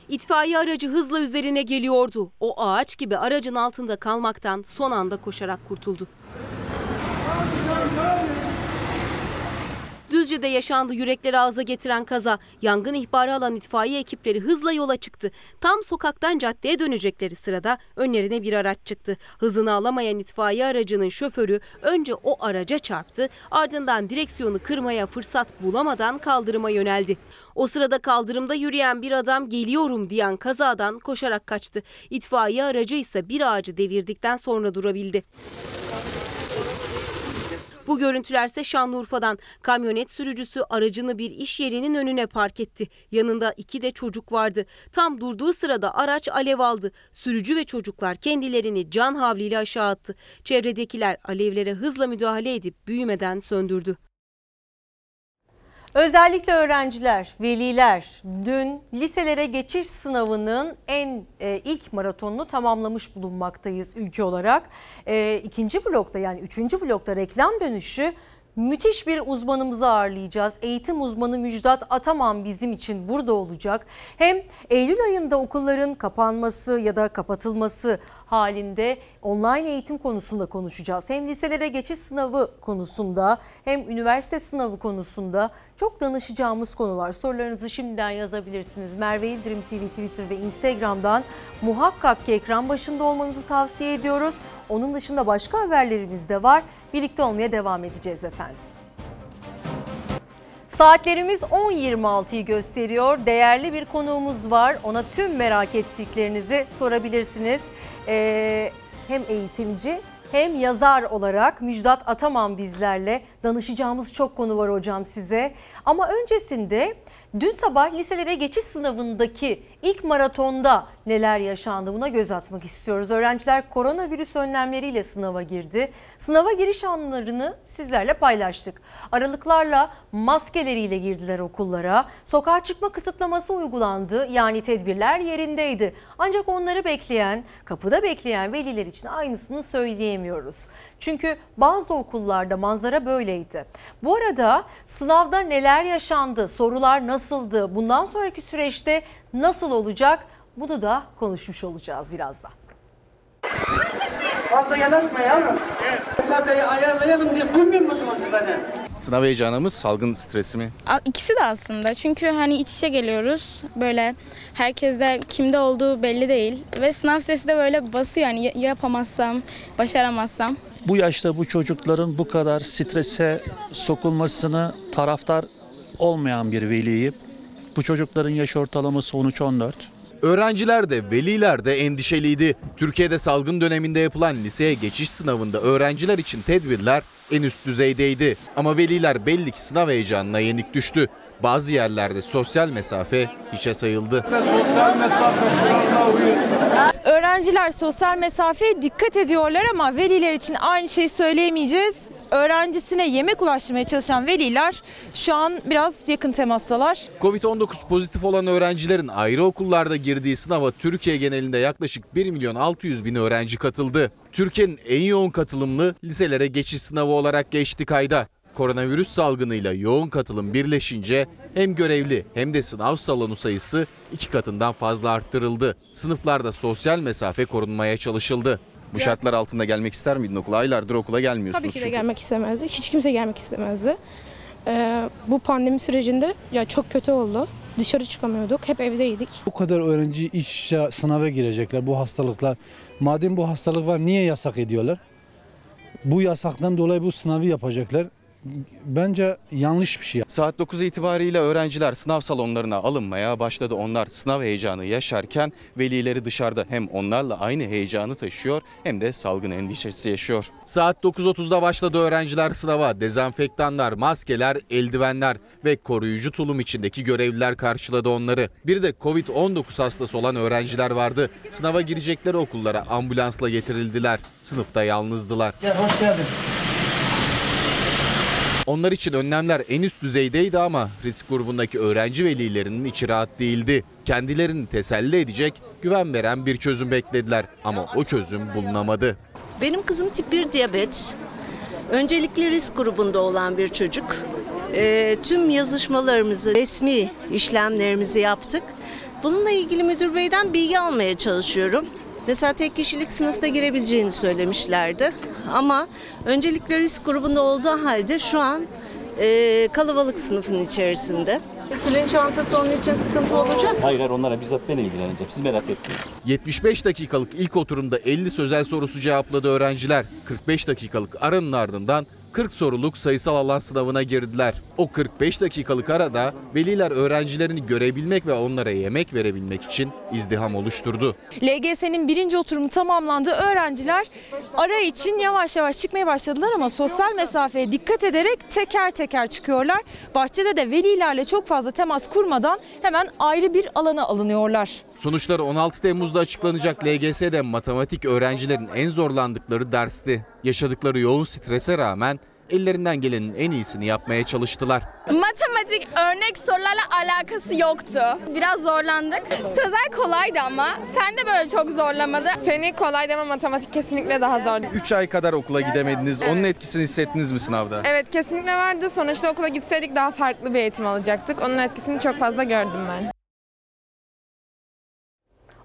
Speaker 2: İtfaiye aracı hızla üzerine geliyordu. O ağaç gibi aracın altında kalmaktan son anda koşarak kurtuldu. Düzce'de yaşandı yürekleri ağza getiren kaza. Yangın ihbarı alan itfaiye ekipleri hızla yola çıktı. Tam sokaktan caddeye dönecekleri sırada önlerine bir araç çıktı. Hızını alamayan itfaiye aracının şoförü önce o araca çarptı ardından direksiyonu kırmaya fırsat bulamadan kaldırıma yöneldi. O sırada kaldırımda yürüyen bir adam geliyorum diyen kazadan koşarak kaçtı. İtfaiye aracı ise bir ağacı devirdikten sonra durabildi. Bu görüntülerse Şanlıurfa'dan kamyonet sürücüsü aracını bir iş yerinin önüne park etti. Yanında iki de çocuk vardı. Tam durduğu sırada araç alev aldı. Sürücü ve çocuklar kendilerini can havliyle aşağı attı. Çevredekiler alevlere hızla müdahale edip büyümeden söndürdü.
Speaker 1: Özellikle öğrenciler, veliler dün liselere geçiş sınavının en e, ilk maratonunu tamamlamış bulunmaktayız ülke olarak. E, ikinci blokta yani üçüncü blokta reklam dönüşü müthiş bir uzmanımızı ağırlayacağız. Eğitim uzmanı Müjdat Ataman bizim için burada olacak. Hem Eylül ayında okulların kapanması ya da kapatılması halinde online eğitim konusunda konuşacağız. Hem liselere geçiş sınavı konusunda hem üniversite sınavı konusunda çok danışacağımız konu var. Sorularınızı şimdiden yazabilirsiniz. Merve İldirim TV Twitter ve Instagram'dan muhakkak ki ekran başında olmanızı tavsiye ediyoruz. Onun dışında başka haberlerimiz de var. Birlikte olmaya devam edeceğiz efendim. Saatlerimiz 10.26'yı gösteriyor. Değerli bir konuğumuz var. Ona tüm merak ettiklerinizi sorabilirsiniz. Ee, hem eğitimci hem yazar olarak Müjdat Ataman bizlerle. Danışacağımız çok konu var hocam size. Ama öncesinde dün sabah liselere geçiş sınavındaki ilk maratonda neler yaşandı buna göz atmak istiyoruz. Öğrenciler koronavirüs önlemleriyle sınava girdi. Sınava giriş anlarını sizlerle paylaştık. Aralıklarla maskeleriyle girdiler okullara. Sokağa çıkma kısıtlaması uygulandı. Yani tedbirler yerindeydi. Ancak onları bekleyen, kapıda bekleyen veliler için aynısını söyleyemiyoruz. Çünkü bazı okullarda manzara böyleydi. Bu arada sınavda neler yaşandı, sorular nasıldı, bundan sonraki süreçte nasıl olacak bunu da konuşmuş olacağız birazdan.
Speaker 50: Fazla yanaşma yavrum. Mesafeyi ayarlayalım diye duymuyor musunuz siz beni?
Speaker 43: Sınav heyecanımız salgın stresi mi?
Speaker 51: İkisi de aslında çünkü hani iç içe geliyoruz böyle herkeste kimde olduğu belli değil ve sınav stresi de böyle basıyor yani ya- yapamazsam başaramazsam.
Speaker 52: Bu yaşta bu çocukların bu kadar strese sokulmasını taraftar olmayan bir veliyim. Bu çocukların yaş ortalaması 13-14.
Speaker 43: Öğrenciler de veliler de endişeliydi. Türkiye'de salgın döneminde yapılan liseye geçiş sınavında öğrenciler için tedbirler en üst düzeydeydi. Ama veliler belli ki sınav heyecanına yenik düştü. Bazı yerlerde sosyal mesafe hiçe sayıldı.
Speaker 53: Sosyal mesafe.
Speaker 11: Öğrenciler sosyal mesafeye dikkat ediyorlar ama veliler için aynı şeyi söyleyemeyeceğiz. Öğrencisine yemek ulaştırmaya çalışan veliler şu an biraz yakın temastalar.
Speaker 43: Covid-19 pozitif olan öğrencilerin ayrı okullarda girdiği sınava Türkiye genelinde yaklaşık 1 milyon 600 bin öğrenci katıldı. Türkiye'nin en yoğun katılımlı liselere geçiş sınavı olarak geçti kayda. Koronavirüs salgınıyla yoğun katılım birleşince hem görevli hem de sınav salonu sayısı iki katından fazla arttırıldı. Sınıflarda sosyal mesafe korunmaya çalışıldı. Bu şartlar altında gelmek ister miydin okula? Aylardır okula gelmiyorsunuz
Speaker 54: Tabii ki de
Speaker 43: çünkü.
Speaker 54: gelmek istemezdi. Hiç kimse gelmek istemezdi. Ee, bu pandemi sürecinde ya çok kötü oldu. Dışarı çıkamıyorduk. Hep evdeydik.
Speaker 55: Bu kadar öğrenci iş sınava girecekler bu hastalıklar. Madem bu hastalık var niye yasak ediyorlar? Bu yasaktan dolayı bu sınavı yapacaklar. Bence yanlış bir şey.
Speaker 43: Saat 9 itibariyle öğrenciler sınav salonlarına alınmaya başladı. Onlar sınav heyecanı yaşarken velileri dışarıda hem onlarla aynı heyecanı taşıyor hem de salgın endişesi yaşıyor. Saat 9.30'da başladı öğrenciler sınava. Dezenfektanlar, maskeler, eldivenler ve koruyucu tulum içindeki görevliler karşıladı onları. Bir de Covid-19 hastası olan öğrenciler vardı. Sınava girecekleri okullara ambulansla getirildiler. Sınıfta yalnızdılar.
Speaker 50: Gel hoş geldin.
Speaker 43: Onlar için önlemler en üst düzeydeydi ama risk grubundaki öğrenci velilerinin içi rahat değildi. Kendilerini teselli edecek, güven veren bir çözüm beklediler ama o çözüm bulunamadı.
Speaker 9: Benim kızım tip 1 diyabet. Öncelikli risk grubunda olan bir çocuk. Ee, tüm yazışmalarımızı, resmi işlemlerimizi yaptık. Bununla ilgili müdür beyden bilgi almaya çalışıyorum. Mesela tek kişilik sınıfta girebileceğini söylemişlerdi. Ama öncelikle risk grubunda olduğu halde şu an e, kalabalık sınıfın içerisinde.
Speaker 56: Sülün çantası onun için sıkıntı olacak.
Speaker 57: Hayır hayır onlara bizzat ben ilgileneceğim. Siz merak etmeyin.
Speaker 43: 75 dakikalık ilk oturumda 50 sözel sorusu cevapladı öğrenciler. 45 dakikalık aranın ardından 40 soruluk sayısal alan sınavına girdiler. O 45 dakikalık arada veliler öğrencilerini görebilmek ve onlara yemek verebilmek için izdiham oluşturdu.
Speaker 11: LGS'nin birinci oturumu tamamlandı. Öğrenciler ara için yavaş yavaş çıkmaya başladılar ama sosyal mesafeye dikkat ederek teker teker çıkıyorlar. Bahçede de velilerle çok fazla temas kurmadan hemen ayrı bir alana alınıyorlar.
Speaker 43: Sonuçları 16 Temmuz'da açıklanacak LGS'de matematik öğrencilerin en zorlandıkları dersti. Yaşadıkları yoğun strese rağmen ellerinden gelenin en iyisini yapmaya çalıştılar.
Speaker 58: Matematik örnek sorularla alakası yoktu. Biraz zorlandık. Sözel kolaydı ama fen de böyle çok zorlamadı.
Speaker 59: Feni kolaydı ama matematik kesinlikle daha zordu.
Speaker 60: 3 ay kadar okula gidemediniz. Onun etkisini hissettiniz mi sınavda?
Speaker 59: Evet kesinlikle vardı. Sonuçta okula gitseydik daha farklı bir eğitim alacaktık. Onun etkisini çok fazla gördüm ben.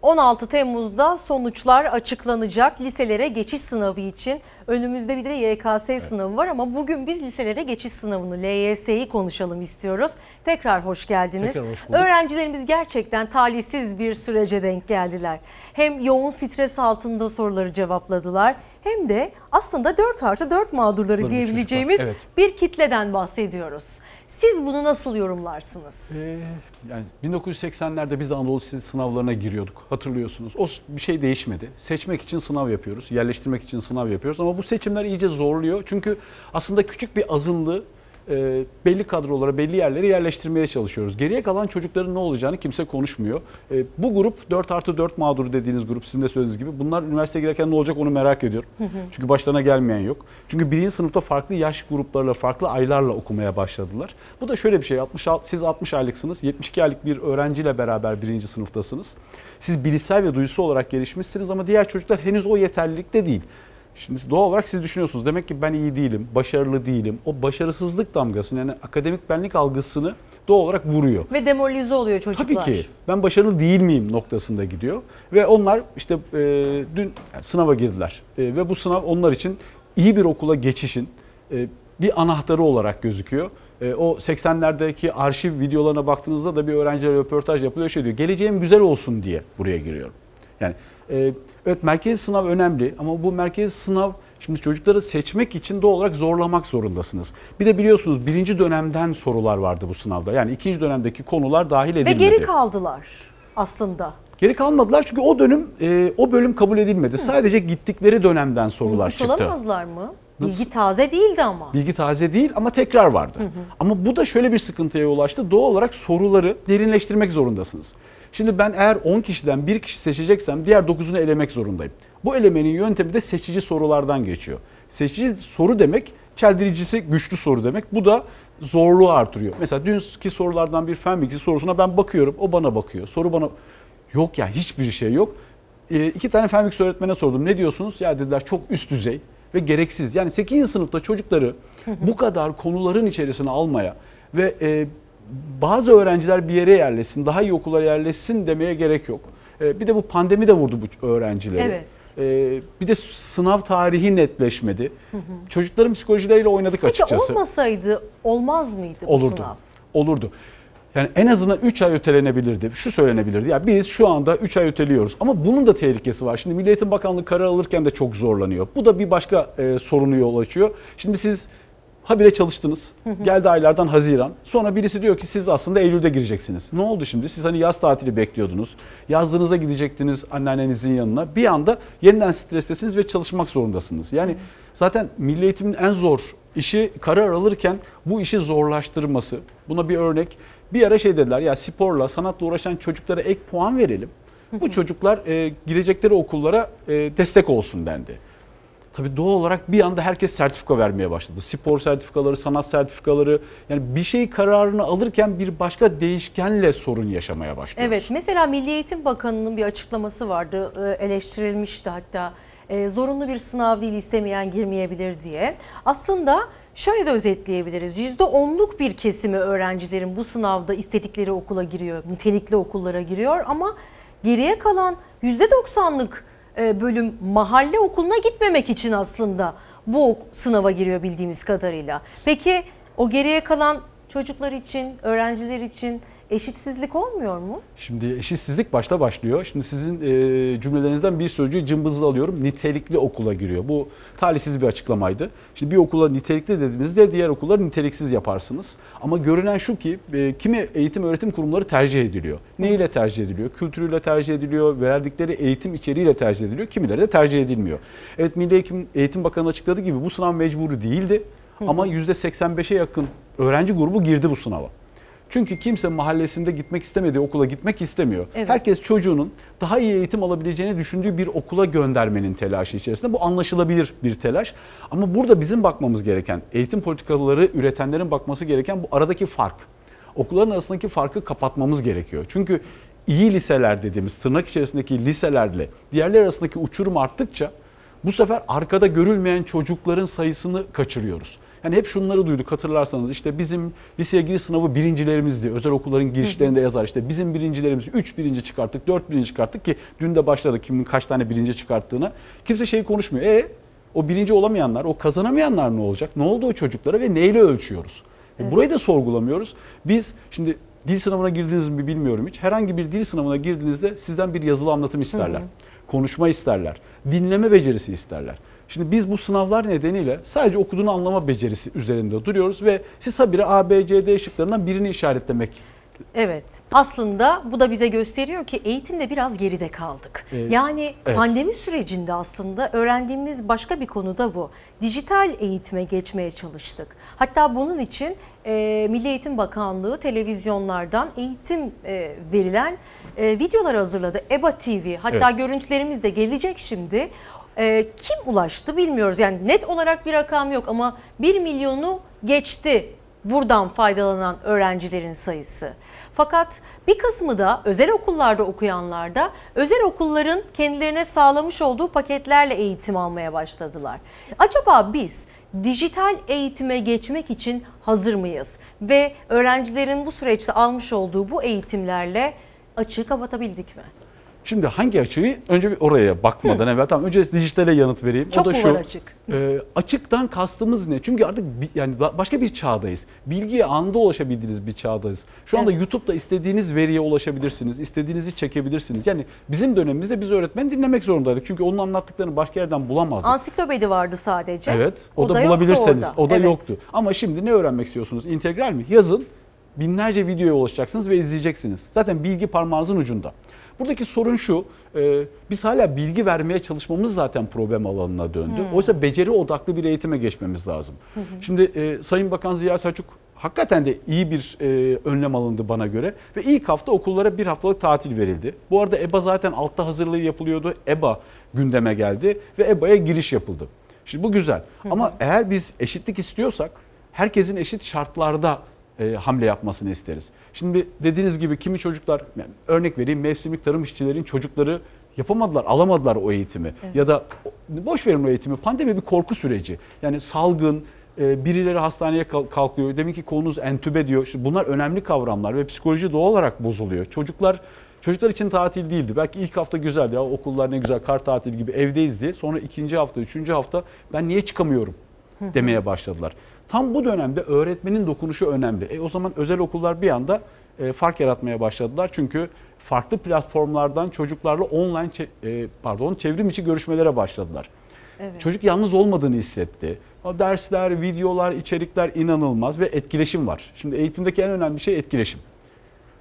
Speaker 1: 16 Temmuz'da sonuçlar açıklanacak liselere geçiş sınavı için. Önümüzde bir de YKS sınavı var ama bugün biz liselere geçiş sınavını LYS'yi konuşalım istiyoruz. Tekrar hoş geldiniz.
Speaker 61: Tekrar hoş bulduk.
Speaker 1: Öğrencilerimiz gerçekten talihsiz bir sürece denk geldiler. Hem yoğun stres altında soruları cevapladılar hem de aslında 4 artı 4 mağdurları
Speaker 61: Doğru,
Speaker 1: diyebileceğimiz
Speaker 61: evet.
Speaker 1: bir kitleden bahsediyoruz. Siz bunu nasıl yorumlarsınız?
Speaker 61: Ee, yani 1980'lerde biz de Anadolu Lisesi sınavlarına giriyorduk. Hatırlıyorsunuz. O bir şey değişmedi. Seçmek için sınav yapıyoruz. Yerleştirmek için sınav yapıyoruz. Ama bu seçimler iyice zorluyor. Çünkü aslında küçük bir azınlığı e, belli kadrolara, belli yerlere yerleştirmeye çalışıyoruz. Geriye kalan çocukların ne olacağını kimse konuşmuyor. E, bu grup 4 artı 4 mağduru dediğiniz grup sizin de söylediğiniz gibi. Bunlar üniversiteye girerken ne olacak onu merak ediyorum. Çünkü başlarına gelmeyen yok. Çünkü birinci sınıfta farklı yaş gruplarla, farklı aylarla okumaya başladılar. Bu da şöyle bir şey. 66, siz 60 aylıksınız. 72 aylık bir öğrenciyle beraber birinci sınıftasınız. Siz bilişsel ve duysal olarak gelişmişsiniz ama diğer çocuklar henüz o yeterlilikte değil. Şimdi doğal olarak siz düşünüyorsunuz. Demek ki ben iyi değilim, başarılı değilim. O başarısızlık damgasını yani akademik benlik algısını doğal olarak vuruyor.
Speaker 1: Ve demoralize oluyor çocuklar.
Speaker 61: Tabii ki ben başarılı değil miyim noktasında gidiyor. Ve onlar işte e, dün yani sınava girdiler. E, ve bu sınav onlar için iyi bir okula geçişin e, bir anahtarı olarak gözüküyor. E, o 80'lerdeki arşiv videolarına baktığınızda da bir öğrenciyle röportaj yapılıyor. Şey diyor, geleceğim güzel olsun diye buraya giriyorum. Yani e, evet merkezi sınav önemli ama bu merkezi sınav şimdi çocukları seçmek için doğal olarak zorlamak zorundasınız. Bir de biliyorsunuz birinci dönemden sorular vardı bu sınavda. Yani ikinci dönemdeki konular dahil
Speaker 1: Ve
Speaker 61: edilmedi.
Speaker 1: geri kaldılar aslında.
Speaker 61: Geri kalmadılar çünkü o dönüm e, o bölüm kabul edilmedi. Sadece gittikleri dönemden sorular
Speaker 1: Unutmuş
Speaker 61: çıktı.
Speaker 1: olamazlar mı?
Speaker 61: Nasıl?
Speaker 1: Bilgi taze değildi ama.
Speaker 61: Bilgi taze değil ama tekrar vardı. Ama bu da şöyle bir sıkıntıya yol açtı. Doğal olarak soruları derinleştirmek zorundasınız. Şimdi ben eğer 10 kişiden bir kişi seçeceksem diğer 9'unu elemek zorundayım. Bu elemenin yöntemi de seçici sorulardan geçiyor. Seçici soru demek çeldiricisi güçlü soru demek. Bu da zorluğu artırıyor. Mesela dünkü sorulardan bir fen bilgisi sorusuna ben bakıyorum. O bana bakıyor. Soru bana yok ya hiçbir şey yok. E, iki tane fen bilgisi öğretmene sordum. Ne diyorsunuz? Ya dediler çok üst düzey ve gereksiz. Yani 8. sınıfta çocukları bu kadar konuların içerisine almaya ve e, bazı öğrenciler bir yere yerleşsin, daha iyi okullara yerleşsin demeye gerek yok. E, bir de bu pandemi de vurdu bu öğrencileri.
Speaker 1: Evet.
Speaker 61: E, bir de sınav tarihi netleşmedi. Çocukların psikolojileriyle oynadık
Speaker 1: Peki
Speaker 61: açıkçası.
Speaker 1: olmasaydı olmaz mıydı bu
Speaker 61: Olurdu.
Speaker 1: sınav?
Speaker 61: Olurdu. Yani en azından 3 ay ötelenebilirdi. Şu söylenebilirdi. Ya biz şu anda 3 ay öteliyoruz. Ama bunun da tehlikesi var. Şimdi Milli Eğitim Bakanlığı karar alırken de çok zorlanıyor. Bu da bir başka e, sorunu yol açıyor. Şimdi siz habire çalıştınız. Geldi aylardan Haziran. Sonra birisi diyor ki siz aslında Eylül'de gireceksiniz. Ne oldu şimdi? Siz hani yaz tatili bekliyordunuz. Yazdığınıza gidecektiniz anneannenizin yanına. Bir anda yeniden strestesiniz ve çalışmak zorundasınız. Yani zaten Milli Eğitim'in en zor işi karar alırken bu işi zorlaştırması. Buna bir örnek. Bir ara şey dediler ya sporla, sanatla uğraşan çocuklara ek puan verelim. Bu çocuklar e, girecekleri okullara e, destek olsun dendi. Tabii doğal olarak bir anda herkes sertifika vermeye başladı. Spor sertifikaları, sanat sertifikaları. Yani bir şey kararını alırken bir başka değişkenle sorun yaşamaya başlıyoruz.
Speaker 1: Evet mesela Milli Eğitim Bakanı'nın bir açıklaması vardı e, eleştirilmişti hatta E, zorunlu bir sınav değil istemeyen girmeyebilir diye. Aslında şöyle de özetleyebiliriz %10'luk bir kesimi öğrencilerin bu sınavda istedikleri okula giriyor, nitelikli okullara giriyor ama geriye kalan %90'lık e, bölüm mahalle okuluna gitmemek için aslında bu sınava giriyor bildiğimiz kadarıyla. Peki O geriye kalan çocuklar için, öğrenciler için eşitsizlik olmuyor mu?
Speaker 61: Şimdi eşitsizlik başta başlıyor. Şimdi sizin e, cümlelerinizden bir sözcüğü cımbızla alıyorum. Nitelikli okula giriyor. Bu talihsiz bir açıklamaydı. Şimdi bir okula nitelikli dediğinizde diğer okulları niteliksiz yaparsınız. Ama görünen şu ki e, kimi eğitim öğretim kurumları tercih ediliyor. Neyle tercih ediliyor? Kültürüyle tercih ediliyor, verdikleri eğitim içeriğiyle tercih ediliyor. Kimileri de tercih edilmiyor. Evet Milli Eğitim, Eğitim Bakanı açıkladığı gibi bu sınav mecburi değildi. Ama %85'e yakın öğrenci grubu girdi bu sınava. Çünkü kimse mahallesinde gitmek istemediği okula gitmek istemiyor.
Speaker 1: Evet.
Speaker 61: Herkes çocuğunun daha iyi eğitim alabileceğini düşündüğü bir okula göndermenin telaşı içerisinde. Bu anlaşılabilir bir telaş. Ama burada bizim bakmamız gereken, eğitim politikaları üretenlerin bakması gereken bu aradaki fark. Okulların arasındaki farkı kapatmamız gerekiyor. Çünkü iyi liseler dediğimiz tırnak içerisindeki liselerle diğerler arasındaki uçurum arttıkça bu sefer arkada görülmeyen çocukların sayısını kaçırıyoruz. Yani hep şunları duyduk hatırlarsanız işte bizim liseye giriş sınavı birincilerimizdi. Özel okulların girişlerinde yazar işte bizim birincilerimiz 3 birinci çıkarttık 4 birinci çıkarttık ki dün de başladı kimin kaç tane birinci çıkarttığına. Kimse şey konuşmuyor. E o birinci olamayanlar, o kazanamayanlar ne olacak? Ne oldu o çocuklara ve neyle ölçüyoruz? E, Burayı da sorgulamıyoruz. Biz şimdi dil sınavına girdiniz mi bilmiyorum hiç. Herhangi bir dil sınavına girdiğinizde sizden bir yazılı anlatım isterler. Konuşma isterler. Dinleme becerisi isterler. Şimdi biz bu sınavlar nedeniyle sadece okuduğunu anlama becerisi üzerinde duruyoruz ve siz habire A, B, C, D şıklarından birini işaretlemek.
Speaker 1: Evet. Aslında bu da bize gösteriyor ki eğitimde biraz geride kaldık.
Speaker 61: Ee,
Speaker 1: yani
Speaker 61: evet.
Speaker 1: pandemi sürecinde aslında öğrendiğimiz başka bir konu da bu. Dijital eğitime geçmeye çalıştık. Hatta bunun için e, Milli Eğitim Bakanlığı televizyonlardan eğitim e, verilen e, videolar hazırladı. EBA TV hatta
Speaker 62: Evet.
Speaker 1: görüntülerimiz de gelecek şimdi. E, kim ulaştı bilmiyoruz. Yani net olarak bir rakam yok ama 1 milyonu geçti buradan faydalanan öğrencilerin sayısı. Fakat bir kısmı da özel okullarda okuyanlar da özel okulların kendilerine sağlamış olduğu paketlerle eğitim almaya başladılar. Acaba biz dijital eğitime geçmek için hazır mıyız? Ve öğrencilerin bu süreçte almış olduğu bu eğitimlerle açığı kapatabildik mi?
Speaker 61: Şimdi hangi açığı? Önce bir oraya bakmadan evvel tamam önce dijitale yanıt vereyim.
Speaker 1: Çok
Speaker 61: o da
Speaker 1: mu
Speaker 61: şu.
Speaker 1: var açık?
Speaker 61: e, açıktan kastımız ne? Çünkü artık bi- yani ba- başka bir çağdayız. Bilgiye anda ulaşabildiğiniz bir çağdayız. Şu anda
Speaker 1: Evet.
Speaker 61: YouTube'da istediğiniz veriye ulaşabilirsiniz. istediğinizi çekebilirsiniz. Yani bizim dönemimizde biz öğretmen dinlemek zorundaydık. Çünkü onun anlattıklarını başka yerden bulamazdık.
Speaker 1: Ansiklopedi vardı sadece.
Speaker 61: Evet. O, da,
Speaker 1: yoktu
Speaker 61: bulabilirseniz.
Speaker 1: orada.
Speaker 61: O da
Speaker 1: Evet.
Speaker 61: yoktu. Ama şimdi ne öğrenmek istiyorsunuz? İntegral mi? Yazın. Binlerce videoya ulaşacaksınız ve izleyeceksiniz. Zaten bilgi parmağınızın ucunda. Buradaki sorun şu. e, biz hala bilgi vermeye çalışmamız zaten problem alanına döndü.
Speaker 62: Hmm.
Speaker 61: Oysa beceri odaklı bir eğitime geçmemiz lazım.
Speaker 62: Hı hı.
Speaker 61: Şimdi e, Sayın Bakan Ziya Selçuk hakikaten de iyi bir e, önlem alındı bana göre. Ve ilk hafta okullara bir haftalık tatil verildi. Bu arada EBA zaten altta hazırlığı yapılıyordu. EBA gündeme geldi ve EBA'ya giriş yapıldı. Şimdi bu güzel. Ama eğer biz eşitlik istiyorsak herkesin eşit şartlarda e, hamle yapmasını isteriz. Şimdi dediğiniz gibi kimi çocuklar, yani örnek vereyim mevsimlik tarım işçilerin çocukları yapamadılar, alamadılar o eğitimi.
Speaker 62: Evet.
Speaker 61: Ya da boş verin o eğitimi. Pandemi bir korku süreci. Yani salgın, e, birileri hastaneye kal- kalkıyor. Demin ki konunuz entübe diyor. İşte bunlar önemli kavramlar ve psikoloji doğal olarak bozuluyor. Çocuklar Çocuklar için tatil değildi. Belki ilk hafta güzeldi. Ya okullar ne güzel kar tatili gibi evdeyiz diye. Sonra ikinci hafta, üçüncü hafta ben niye çıkamıyorum demeye başladılar. Tam bu dönemde öğretmenin dokunuşu önemli. E o zaman özel okullar bir anda e, fark yaratmaya başladılar. Çünkü farklı platformlardan çocuklarla online e, pardon çevrim içi görüşmelere başladılar.
Speaker 1: Evet.
Speaker 61: Çocuk yalnız olmadığını hissetti. O dersler, videolar, içerikler inanılmaz ve etkileşim var. Şimdi eğitimdeki en önemli şey etkileşim.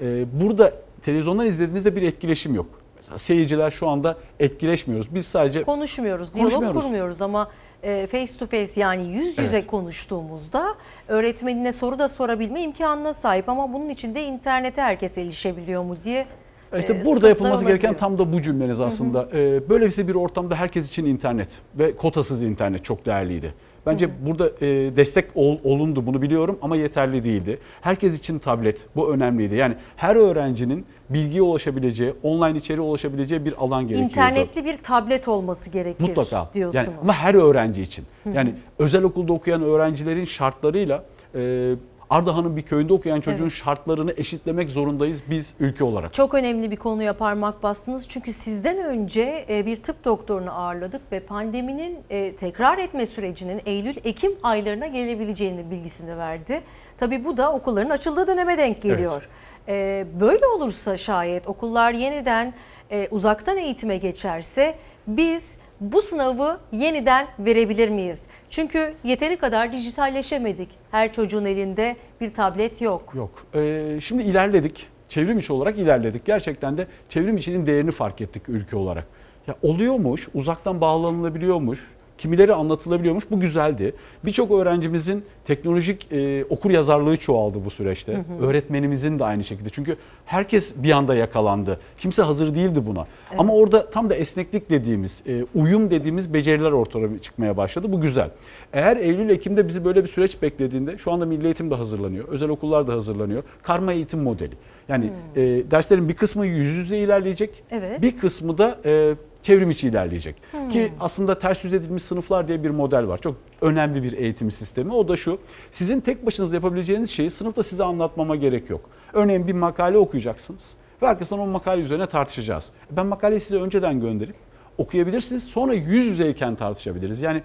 Speaker 61: Ee, burada televizyondan izlediğinizde bir etkileşim yok. Mesela seyirciler şu anda etkileşmiyoruz. Biz sadece
Speaker 1: konuşmuyoruz, diyalog kurmuyoruz ama e, face to face yani yüz yüze
Speaker 61: Evet.
Speaker 1: konuştuğumuzda öğretmenine soru da sorabilme imkanına sahip ama bunun için de internete herkes erişebiliyor mu diye
Speaker 61: E İşte
Speaker 1: e,
Speaker 61: burada yapılması gereken
Speaker 1: olabiliyor.
Speaker 61: tam da bu cümleniz aslında. Ee, Böylesi bir ortamda herkes için internet ve kotasız internet çok değerliydi. Bence burada e, destek ol- olundu bunu biliyorum ama yeterli değildi. Herkes için tablet bu önemliydi. Yani her öğrencinin bilgiye ulaşabileceği, online içeriğe ulaşabileceği bir alan gerekiyordu.
Speaker 1: İnternetli bir tablet olması gerekir
Speaker 61: Mutlaka.
Speaker 1: diyorsunuz.
Speaker 61: Yani ama her öğrenci için. Yani özel okulda okuyan öğrencilerin şartlarıyla e, Ardahan'ın bir köyünde okuyan çocuğun
Speaker 1: Evet.
Speaker 61: şartlarını eşitlemek zorundayız biz ülke olarak.
Speaker 1: Çok önemli bir konuya parmak bastınız. Çünkü sizden önce e, bir tıp doktorunu ağırladık ve pandeminin e, tekrar etme sürecinin Eylül-Ekim aylarına gelebileceğini bilgisini verdi. Tabii bu da okulların açıldığı döneme denk geliyor. E, Böyle olursa şayet okullar yeniden e, uzaktan eğitime geçerse biz bu sınavı yeniden verebilir miyiz? Çünkü yeteri kadar dijitalleşemedik. Her çocuğun elinde bir tablet yok.
Speaker 61: Yok. Ee, şimdi ilerledik. Çevrim içi olarak ilerledik. Gerçekten de çevrim içinin değerini fark ettik ülke olarak. Ya oluyormuş, uzaktan bağlanılabiliyormuş, kimileri anlatılabiliyormuş. Bu güzeldi. Birçok öğrencimizin teknolojik e, okur yazarlığı çoğaldı bu süreçte.
Speaker 62: Hı hı.
Speaker 61: Öğretmenimizin de aynı şekilde. Çünkü herkes bir anda yakalandı. Kimse hazır değildi buna. Ama orada tam da esneklik dediğimiz, e, uyum dediğimiz beceriler ortaya çıkmaya başladı. Bu güzel. Eğer Eylül-Ekim'de bizi böyle bir süreç beklediğinde şu anda Milli Eğitim de hazırlanıyor. Özel okullar da hazırlanıyor. Karma eğitim modeli. Yani e, derslerin bir kısmı yüz yüze ilerleyecek.
Speaker 1: Evet.
Speaker 61: Bir kısmı da e, çevrim içi ilerleyecek.
Speaker 1: Hmm.
Speaker 61: Ki aslında ters yüz edilmiş sınıflar diye bir model var. Çok önemli bir eğitim sistemi. O da şu. Sizin tek başınıza yapabileceğiniz şeyi sınıfta size anlatmama gerek yok. Örneğin bir makale okuyacaksınız ve arkasından o makale üzerine tartışacağız. Ben makaleyi size önceden gönderip okuyabilirsiniz. Sonra yüz yüzeyken tartışabiliriz. Yani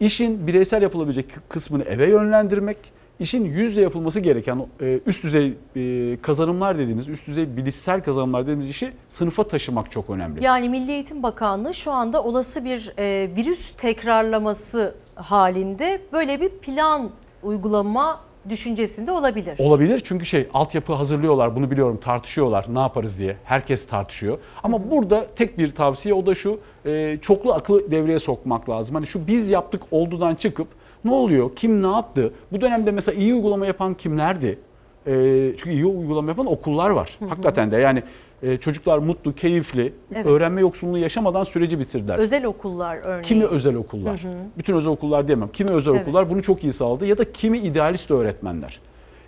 Speaker 61: işin bireysel yapılabilecek kısmını eve yönlendirmek, işin yüz yüze yapılması gereken e, üst düzey e, kazanımlar dediğimiz, üst düzey bilişsel kazanımlar dediğimiz işi sınıfa taşımak çok önemli.
Speaker 1: Yani Milli Eğitim Bakanlığı şu anda olası bir e, virüs tekrarlaması halinde böyle bir plan uygulama düşüncesinde olabilir.
Speaker 61: Olabilir çünkü şey altyapı hazırlıyorlar bunu biliyorum tartışıyorlar ne yaparız diye herkes tartışıyor. Ama burada tek bir tavsiye o da şu e, çoklu aklı devreye sokmak lazım. Hani şu biz yaptık oldudan çıkıp ne oluyor kim ne yaptı bu dönemde mesela iyi uygulama yapan kimlerdi? E, çünkü iyi uygulama yapan okullar var
Speaker 1: Hı hı.
Speaker 61: hakikaten de yani e, çocuklar mutlu keyifli
Speaker 1: Evet.
Speaker 61: öğrenme yoksunluğu yaşamadan süreci bitirdiler.
Speaker 1: Özel okullar örneğin.
Speaker 61: Kimi özel okullar.
Speaker 1: Hı hı.
Speaker 61: Bütün özel okullar diyemem. Kimi özel
Speaker 1: Evet.
Speaker 61: okullar bunu çok iyi sağladı ya da kimi idealist öğretmenler.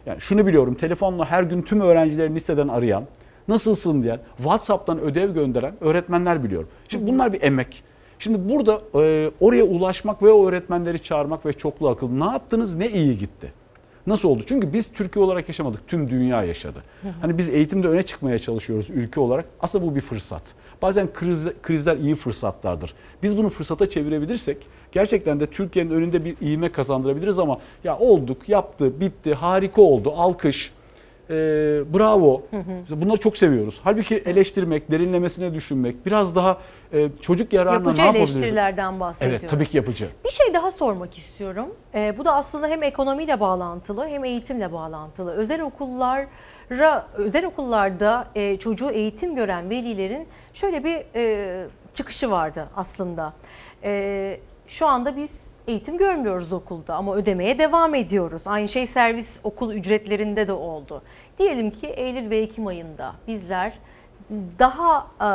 Speaker 61: Yani şunu biliyorum telefonla her gün tüm öğrencilerin listeden arayan, nasılsın diyen, WhatsApp'tan ödev gönderen öğretmenler biliyorum. Şimdi bunlar bir emek. Şimdi burada e, oraya ulaşmak ve o öğretmenleri çağırmak ve çoklu akıl. Ne yaptınız ne iyi gitti. Nasıl oldu? Çünkü biz Türkiye olarak yaşamadık. Tüm dünya yaşadı.
Speaker 1: Hı hı.
Speaker 61: Hani biz eğitimde öne çıkmaya çalışıyoruz ülke olarak. Aslında bu bir fırsat. Bazen kriz, krizler iyi fırsatlardır. Biz bunu fırsata çevirebilirsek gerçekten de Türkiye'nin önünde bir iğme kazandırabiliriz ama ya olduk, yaptı, bitti, harika oldu, alkış, e, bravo.
Speaker 1: Hı hı.
Speaker 61: Bunları çok seviyoruz. Halbuki eleştirmek, derinlemesine düşünmek, biraz daha e, çocuk yararına
Speaker 1: Yapıcı
Speaker 61: ne yapabiliriz?
Speaker 1: eleştirilerden bahsediyoruz.
Speaker 61: Evet, tabii ki yapıcı.
Speaker 1: Bir şey daha sormak istiyorum. Ee, bu da aslında hem ekonomiyle bağlantılı hem eğitimle bağlantılı. Özel okullara, özel okullarda e, çocuğu eğitim gören velilerin şöyle bir e, çıkışı vardı aslında. E, şu anda biz eğitim görmüyoruz okulda ama ödemeye devam ediyoruz. Aynı şey servis okul ücretlerinde de oldu. Diyelim ki Eylül ve Ekim ayında bizler daha e,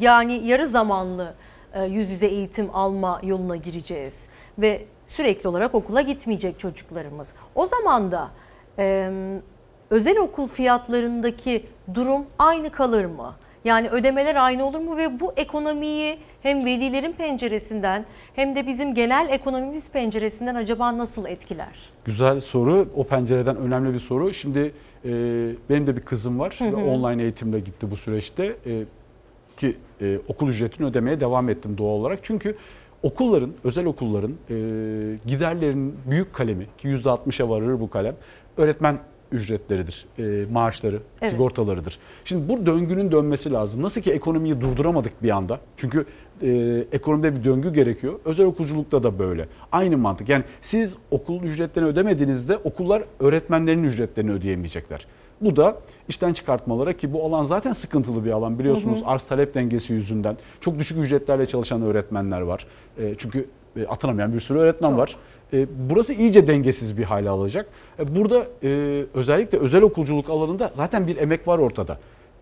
Speaker 1: yani yarı zamanlı e, yüz yüze eğitim alma yoluna gireceğiz ve sürekli olarak okula gitmeyecek çocuklarımız. O zaman da e, özel okul fiyatlarındaki durum aynı kalır mı? Yani ödemeler aynı olur mu ve bu ekonomiyi hem velilerin penceresinden hem de bizim genel ekonomimiz penceresinden acaba nasıl etkiler?
Speaker 61: Güzel soru. O pencereden önemli bir soru. Şimdi e, benim de bir kızım var.
Speaker 1: Hı hı.
Speaker 61: ve Online eğitimle gitti bu süreçte. E, ki e, okul ücretini ödemeye devam ettim doğal olarak. Çünkü okulların, özel okulların e, giderlerinin büyük kalemi ki %60'a varır bu kalem öğretmen ücretleridir, e, maaşları,
Speaker 1: Evet.
Speaker 61: sigortalarıdır. Şimdi bu döngünün dönmesi lazım. Nasıl ki ekonomiyi durduramadık bir anda. Çünkü e, ekonomide bir döngü gerekiyor. Özel okulculukta da böyle. Aynı mantık. Yani siz okul ücretlerini ödemediğinizde okullar öğretmenlerin ücretlerini ödeyemeyecekler. Bu da işten çıkartmalara ki bu alan zaten sıkıntılı bir alan biliyorsunuz
Speaker 1: Hı hı.
Speaker 61: arz talep dengesi yüzünden. Çok düşük ücretlerle çalışan öğretmenler var. E, çünkü e, atanamayan bir sürü öğretmen var. E, burası iyice dengesiz bir hale alacak. E, burada e, özellikle özel okulculuk alanında zaten bir emek var ortada.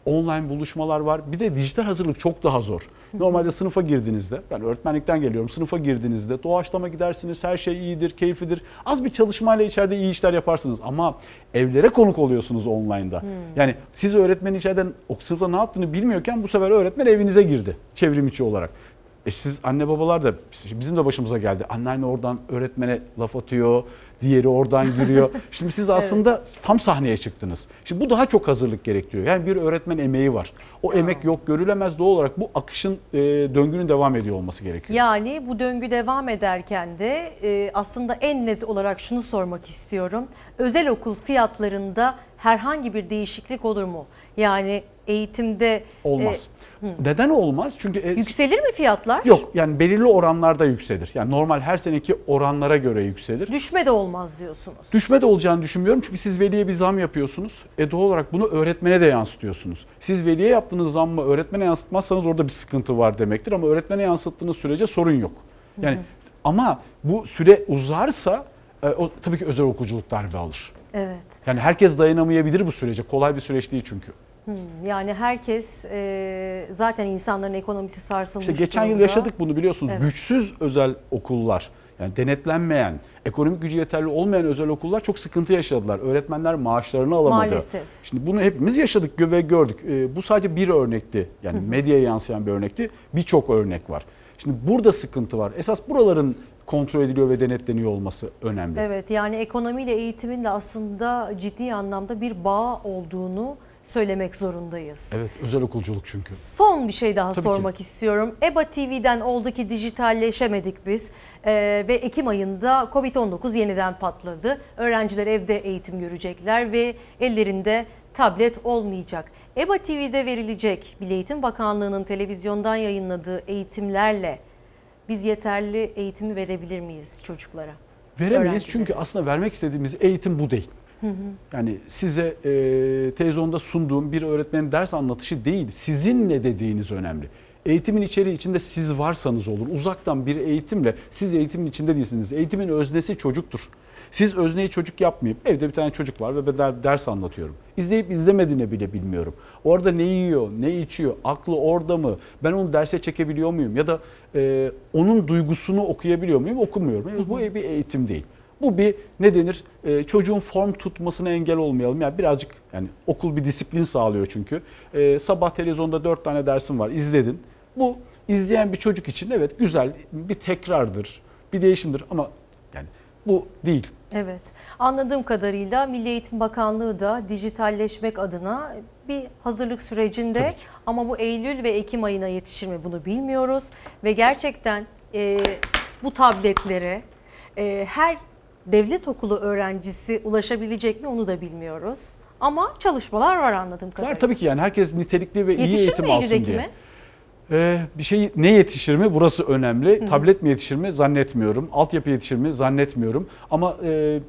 Speaker 61: Online buluşmalar var. Bir de dijital hazırlık çok daha zor. Normalde sınıfa girdiğinizde, ben öğretmenlikten geliyorum, sınıfa girdiğinizde doğaçlama gidersiniz, her şey iyidir, keyiflidir. Az bir çalışmayla içeride iyi işler yaparsınız ama evlere konuk oluyorsunuz online'da. Yani siz öğretmenin içeriden o sınıfta ne yaptığını bilmiyorken bu sefer öğretmen evinize girdi çevrim içi olarak. E siz anne babalar da bizim de başımıza geldi. Anneanne oradan öğretmene laf atıyor. Diğeri oradan giriyor. Şimdi siz aslında tam sahneye çıktınız. Şimdi bu daha çok hazırlık gerektiriyor. Yani bir öğretmen emeği var. O emek yok görülemez doğal olarak bu akışın e, döngünün devam ediyor olması gerekiyor.
Speaker 1: Yani bu döngü devam ederken de e, aslında en net olarak şunu sormak istiyorum. Özel okul fiyatlarında herhangi bir değişiklik olur mu? Yani eğitimde
Speaker 61: Olmaz.
Speaker 1: e.
Speaker 61: Neden olmaz? Çünkü e,
Speaker 1: yükselir mi fiyatlar?
Speaker 61: yok yani belirli oranlarda yükselir. Yani normal her seneki oranlara göre yükselir.
Speaker 1: Düşme de olmaz diyorsunuz.
Speaker 61: Düşme de olacağını düşünmüyorum çünkü siz veliye bir zam yapıyorsunuz. E doğal olarak bunu öğretmene de yansıtıyorsunuz. Siz veliye yaptığınız zammı öğretmene yansıtmazsanız orada bir sıkıntı var demektir ama öğretmene yansıttığınız sürece sorun yok. Yani
Speaker 1: Hı hı.
Speaker 61: ama bu süre uzarsa e, o tabii ki özel okulculuk darbe alır.
Speaker 1: Evet.
Speaker 61: Yani herkes dayanamayabilir bu sürece. Kolay bir süreç değil çünkü.
Speaker 1: Hmm, Yani herkes e, zaten insanların ekonomisi sarsılmış
Speaker 61: İşte geçen yıl yaşadık bunu biliyorsunuz.
Speaker 1: Evet.
Speaker 61: Güçsüz özel okullar, yani denetlenmeyen, ekonomik gücü yeterli olmayan özel okullar çok sıkıntı yaşadılar. Öğretmenler maaşlarını alamadı.
Speaker 1: Maalesef.
Speaker 61: Şimdi bunu hepimiz yaşadık ve gördük. Ee, bu sadece bir örnekti. Yani
Speaker 1: hı.
Speaker 61: medyaya yansıyan bir örnekti. Birçok örnek var. Şimdi burada sıkıntı var. Esas buraların kontrol ediliyor ve denetleniyor olması önemli.
Speaker 1: Evet yani ekonomiyle eğitimin de aslında ciddi anlamda bir bağ olduğunu söylemek zorundayız.
Speaker 61: Evet, özel okulculuk çünkü.
Speaker 1: Son bir şey daha
Speaker 61: Tabii
Speaker 1: sormak istiyorum. EBA TV'den oldu ki dijitalleşemedik biz Ee, ve Ekim ayında Covid-19 yeniden patladı. Öğrenciler evde eğitim görecekler ve ellerinde tablet olmayacak. EBA TV'de verilecek Milli Eğitim Bakanlığı'nın televizyondan yayınladığı eğitimlerle biz yeterli eğitimi verebilir miyiz çocuklara?
Speaker 61: Veremeyiz çünkü aslında vermek istediğimiz eğitim bu değil. Yani size e, televizyonda sunduğum bir öğretmenin ders anlatışı değil, sizin ne dediğiniz önemli. Eğitimin içeriği içinde siz varsanız olur. Uzaktan bir eğitimle siz eğitimin içinde değilsiniz. Eğitimin öznesi çocuktur. Siz özneyi çocuk yapmayıp evde bir tane çocuk var ve ben der- ders anlatıyorum. İzleyip izlemediğini bile bilmiyorum. Orada ne yiyor, ne içiyor, aklı orada mı? Ben onu derse çekebiliyor muyum? Ya da e, onun duygusunu okuyabiliyor muyum? Okumuyorum. Yani bu bir eğitim değil. Bu bir ne denir? E, çocuğun form tutmasına engel olmayalım. Yani birazcık yani okul bir disiplin sağlıyor çünkü. E, sabah televizyonda dört tane dersim var. izledin. Bu izleyen bir çocuk için evet güzel bir tekrardır, bir değişimdir ama yani bu değil.
Speaker 1: Evet. Anladığım kadarıyla Milli Eğitim Bakanlığı da dijitalleşmek adına bir hazırlık sürecinde ama bu Eylül ve Ekim ayına yetişir mi bunu bilmiyoruz ve gerçekten e, bu tabletlere e, her devlet okulu öğrencisi ulaşabilecek mi onu da bilmiyoruz. Ama çalışmalar var anladığım kadarıyla.
Speaker 61: Var tabii ki yani herkes nitelikli ve iyi
Speaker 1: Yetişir
Speaker 61: eğitim
Speaker 1: mi
Speaker 61: alsın diye.
Speaker 1: mi?
Speaker 61: Ee, bir şey ne yetişir mi? Burası önemli.
Speaker 1: Hı.
Speaker 61: Tablet mi yetişir mi? Zannetmiyorum. Altyapı yetişir mi? Zannetmiyorum. Ama e,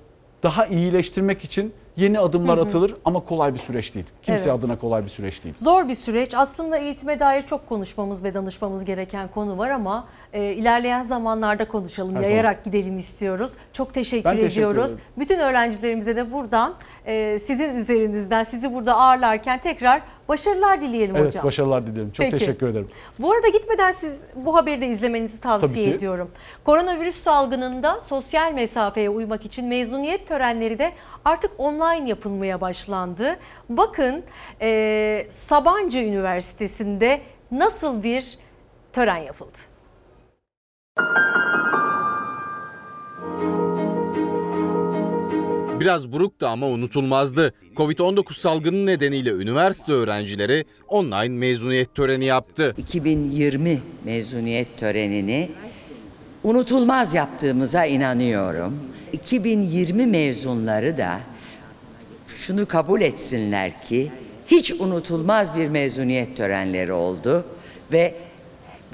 Speaker 61: daha iyileştirmek için yeni adımlar atılır ama kolay bir süreç değil. Kimse
Speaker 1: Evet.
Speaker 61: adına kolay bir süreç değil.
Speaker 1: Zor bir süreç. Aslında eğitime dair çok konuşmamız ve danışmamız gereken konu var ama e, ilerleyen zamanlarda konuşalım.
Speaker 61: Her
Speaker 1: Yayarak gidelim istiyoruz. Çok teşekkür
Speaker 61: Ben teşekkür
Speaker 1: ediyoruz.
Speaker 61: ederim.
Speaker 1: Bütün öğrencilerimize de buradan sizin üzerinizden sizi burada ağırlarken tekrar başarılar dileyelim
Speaker 61: Evet
Speaker 1: hocam.
Speaker 61: başarılar diliyorum. Çok
Speaker 1: Peki.
Speaker 61: teşekkür ederim.
Speaker 1: Bu arada gitmeden siz bu haberi de izlemenizi tavsiye ediyorum. Koronavirüs salgınında sosyal mesafeye uymak için mezuniyet törenleri de artık online yapılmaya başlandı. Bakın e, Sabancı Üniversitesi'nde nasıl bir tören yapıldı?
Speaker 43: Biraz buruktu ama unutulmazdı. Covid-19 salgını nedeniyle üniversite öğrencileri online mezuniyet töreni yaptı.
Speaker 62: 2020 mezuniyet törenini unutulmaz yaptığımıza inanıyorum. 2020 mezunları da şunu kabul etsinler ki hiç unutulmaz bir mezuniyet törenleri oldu ve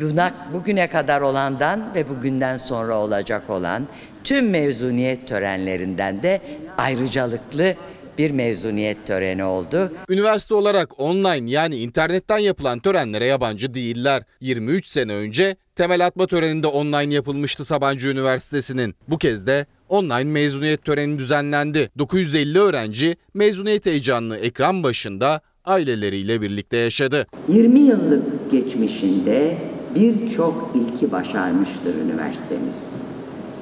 Speaker 62: buna bugüne kadar olandan ve bugünden sonra olacak olan tüm mezuniyet törenlerinden de ayrıcalıklı bir mezuniyet töreni oldu.
Speaker 43: Üniversite olarak online yani internetten yapılan törenlere yabancı değiller. 23 sene önce temel atma töreninde online yapılmıştı Sabancı Üniversitesi'nin. Bu kez de online mezuniyet töreni düzenlendi. 950 öğrenci mezuniyet heyecanını ekran başında aileleriyle birlikte yaşadı.
Speaker 62: 20 yıllık geçmişinde birçok ilki başarmıştır üniversitemiz.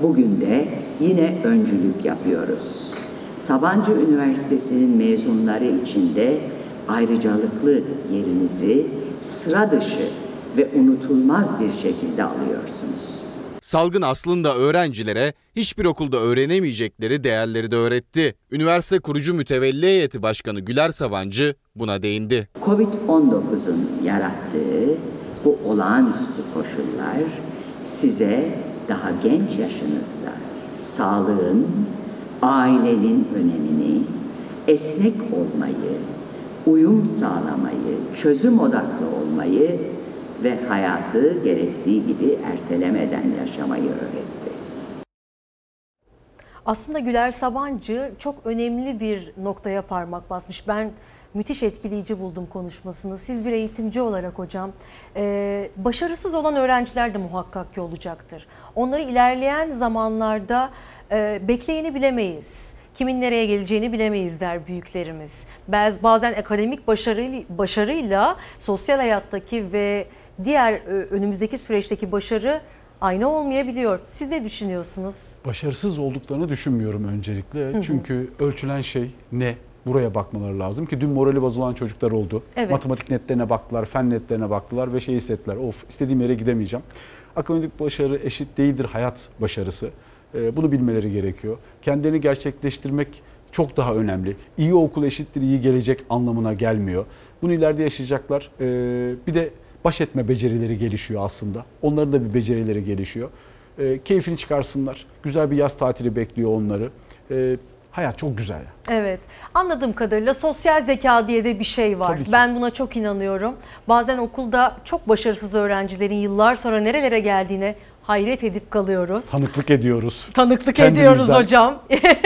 Speaker 62: Bugün de yine öncülük yapıyoruz. Sabancı Üniversitesi'nin mezunları içinde ayrıcalıklı yerinizi sıra dışı ve unutulmaz bir şekilde alıyorsunuz.
Speaker 43: Salgın aslında öğrencilere hiçbir okulda öğrenemeyecekleri değerleri de öğretti. Üniversite kurucu mütevelli heyeti başkanı Güler Sabancı buna değindi.
Speaker 62: Covid-19'un yarattığı bu olağanüstü koşullar size daha genç yaşınızda sağlığın, ailenin önemini, esnek olmayı, uyum sağlamayı, çözüm odaklı olmayı ve hayatı gerektiği gibi ertelemeden yaşamayı öğretti.
Speaker 1: Aslında Güler Sabancı çok önemli bir noktaya parmak basmış. Ben müthiş etkileyici buldum konuşmasını. Siz bir eğitimci olarak hocam, başarısız olan öğrenciler de muhakkak ki olacaktır. Onları ilerleyen zamanlarda e, bekleyeni bilemeyiz. Kimin nereye geleceğini bilemeyiz der büyüklerimiz. Baz- Bazen akademik başarı, başarıyla sosyal hayattaki ve diğer e, önümüzdeki süreçteki başarı aynı olmayabiliyor. Siz ne düşünüyorsunuz?
Speaker 61: Başarısız olduklarını düşünmüyorum öncelikle.
Speaker 1: hı.
Speaker 61: Çünkü ölçülen şey ne? Buraya bakmaları lazım ki dün morali bozulan çocuklar oldu.
Speaker 1: Evet.
Speaker 61: Matematik netlerine baktılar, fen netlerine baktılar ve şey hissettiler. Of istediğim yere gidemeyeceğim. Akademik başarı eşit değildir hayat başarısı. Ee, bunu bilmeleri gerekiyor. Kendilerini gerçekleştirmek çok daha önemli. İyi okul eşittir iyi gelecek anlamına gelmiyor. Bunu ileride yaşayacaklar. Ee, bir de baş etme becerileri gelişiyor aslında. Onların da bir becerileri gelişiyor. Ee, keyfini çıkarsınlar. Güzel bir yaz tatili bekliyor onları. Hayat çok güzel.
Speaker 1: Evet. Anladığım kadarıyla sosyal zeka diye de bir şey var. Ben buna çok inanıyorum. Bazen okulda çok başarısız öğrencilerin yıllar sonra nerelere geldiğine hayret edip kalıyoruz.
Speaker 61: Tanıklık ediyoruz.
Speaker 1: Tanıklık
Speaker 61: Kendimizden.
Speaker 1: ediyoruz hocam.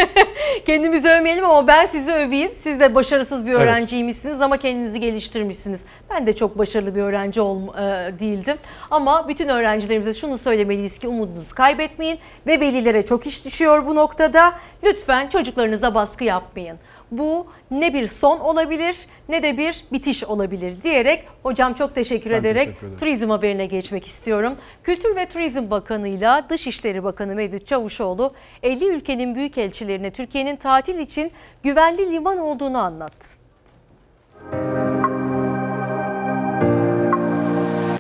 Speaker 1: Kendimizi övmeyelim ama ben sizi öveyim. Siz de başarısız bir
Speaker 61: Evet.
Speaker 1: öğrenciymişsiniz ama kendinizi geliştirmişsiniz. Ben de çok başarılı bir öğrenci ol, e, değildim. Ama bütün öğrencilerimize şunu söylemeliyiz ki umudunuzu kaybetmeyin ve velilere çok iş düşüyor bu noktada. Lütfen çocuklarınıza baskı yapmayın. Bu ne bir son olabilir ne de bir bitiş olabilir diyerek hocam çok teşekkür
Speaker 61: Ben
Speaker 1: ederek
Speaker 61: teşekkür ederim.
Speaker 1: turizm haberine geçmek istiyorum. Kültür ve Turizm Bakanı ile Dışişleri Bakanı Mevlüt Çavuşoğlu 50 ülkenin büyükelçilerine Türkiye'nin tatil için güvenli liman olduğunu anlattı.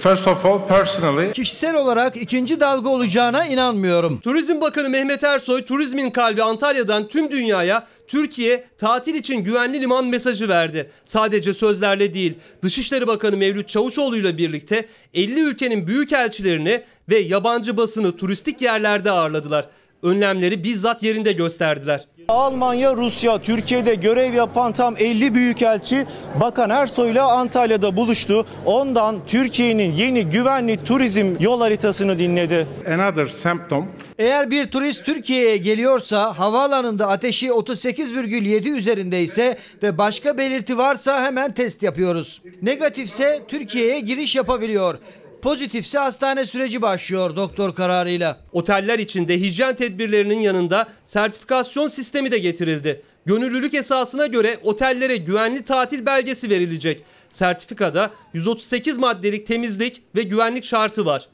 Speaker 26: First of all, personally,
Speaker 21: Kişisel olarak ikinci dalga olacağına inanmıyorum.
Speaker 20: Turizm Bakanı Mehmet Ersoy, turizmin kalbi Antalya'dan tüm dünyaya Türkiye tatil için güvenli liman mesajı verdi. Sadece sözlerle değil, Dışişleri Bakanı Mevlüt Çavuşoğlu ile birlikte 50 ülkenin büyükelçilerini ve yabancı basını turistik yerlerde ağırladılar. Önlemleri bizzat yerinde gösterdiler.
Speaker 63: Almanya, Rusya, Türkiye'de görev yapan tam 50 büyükelçi Bakan Ersoy ile Antalya'da buluştu. Ondan Türkiye'nin yeni güvenli turizm yol haritasını dinledi.
Speaker 26: another symptom
Speaker 21: Eğer bir turist Türkiye'ye geliyorsa havaalanında ateşi 38,7 üzerindeyse ve başka belirti varsa hemen test yapıyoruz. Negatifse Türkiye'ye giriş yapabiliyor. Pozitifse hastane süreci başlıyor doktor kararıyla.
Speaker 20: Oteller içinde hijyen tedbirlerinin yanında sertifikasyon sistemi de getirildi. Gönüllülük esasına göre otellere güvenli tatil belgesi verilecek. Sertifikada 138 maddelik temizlik ve güvenlik şartı var.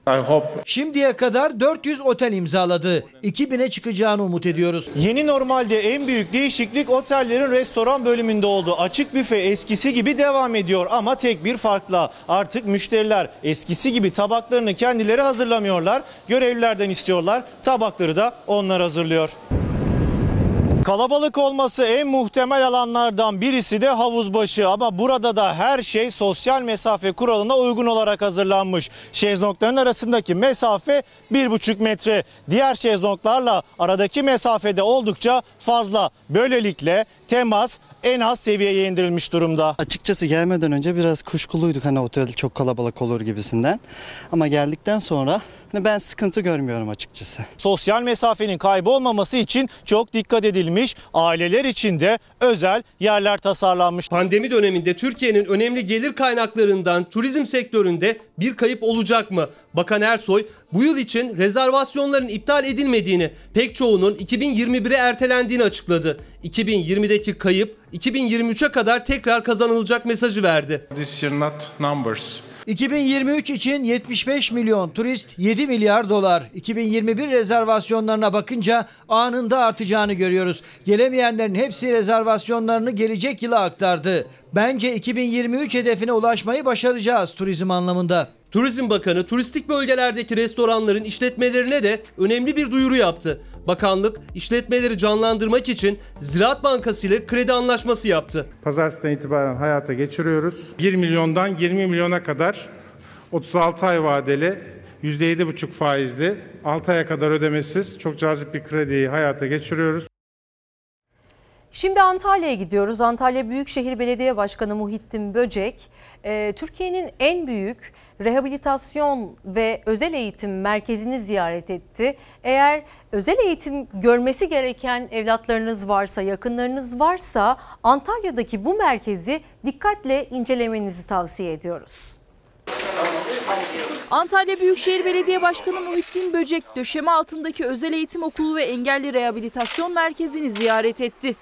Speaker 21: Şimdiye kadar 400 otel imzaladı. 2000'e çıkacağını umut ediyoruz.
Speaker 63: Yeni normalde en büyük değişiklik otellerin restoran bölümünde oldu. Açık büfe eskisi gibi devam ediyor ama tek bir farkla artık müşteriler eskisi gibi tabaklarını kendileri hazırlamıyorlar. Görevlilerden istiyorlar. Tabakları da onlar hazırlıyor. Kalabalık olması en muhtemel alanlardan birisi de havuzbaşı ama burada da her şey sosyal mesafe kuralına uygun olarak hazırlanmış. Şezlongların arasındaki mesafe 1,5 metre. Diğer şezlonglarla aradaki mesafede oldukça fazla. Böylelikle temas en az seviyeye indirilmiş durumda.
Speaker 64: Açıkçası gelmeden önce biraz kuşkuluyduk hani otel çok kalabalık olur gibisinden. Ama geldikten sonra hani ben sıkıntı görmüyorum açıkçası.
Speaker 63: Sosyal mesafenin kaybolmaması için çok dikkat edilmiş. Aileler için de özel yerler tasarlanmış.
Speaker 20: Pandemi döneminde Türkiye'nin önemli gelir kaynaklarından turizm sektöründe bir kayıp olacak mı? Bakan Ersoy bu yıl için rezervasyonların iptal edilmediğini, pek çoğunun 2021'e ertelendiğini açıkladı. 2020'deki kayıp 2023'e kadar tekrar kazanılacak mesajı verdi.
Speaker 26: this year not numbers.
Speaker 21: 2023 için 75 milyon turist 7 milyar dolar. 2021 rezervasyonlarına bakınca anında artacağını görüyoruz. Gelemeyenlerin hepsi rezervasyonlarını gelecek yıla aktardı. Bence 2023 hedefine ulaşmayı başaracağız turizm anlamında.
Speaker 20: Turizm Bakanı turistik bölgelerdeki restoranların işletmelerine de önemli bir duyuru yaptı. Bakanlık işletmeleri canlandırmak için Ziraat Bankası ile kredi anlaşması yaptı.
Speaker 26: Pazartesinden itibaren hayata geçiriyoruz. 1 milyondan 20 milyona kadar 36 ay vadeli %7,5 faizli 6 aya kadar ödemesiz çok cazip bir krediyi hayata geçiriyoruz.
Speaker 1: Şimdi Antalya'ya gidiyoruz. Antalya Büyükşehir Belediye Başkanı Muhittin Böcek, Türkiye'nin en büyük rehabilitasyon ve özel eğitim merkezini ziyaret etti. Eğer özel eğitim görmesi gereken evlatlarınız varsa, yakınlarınız varsa Antalya'daki bu merkezi dikkatle incelemenizi tavsiye ediyoruz.
Speaker 65: Antalya Büyükşehir Belediye Başkanı Muhittin Böcek döşeme altındaki özel eğitim okulu ve engelli rehabilitasyon merkezini ziyaret etti.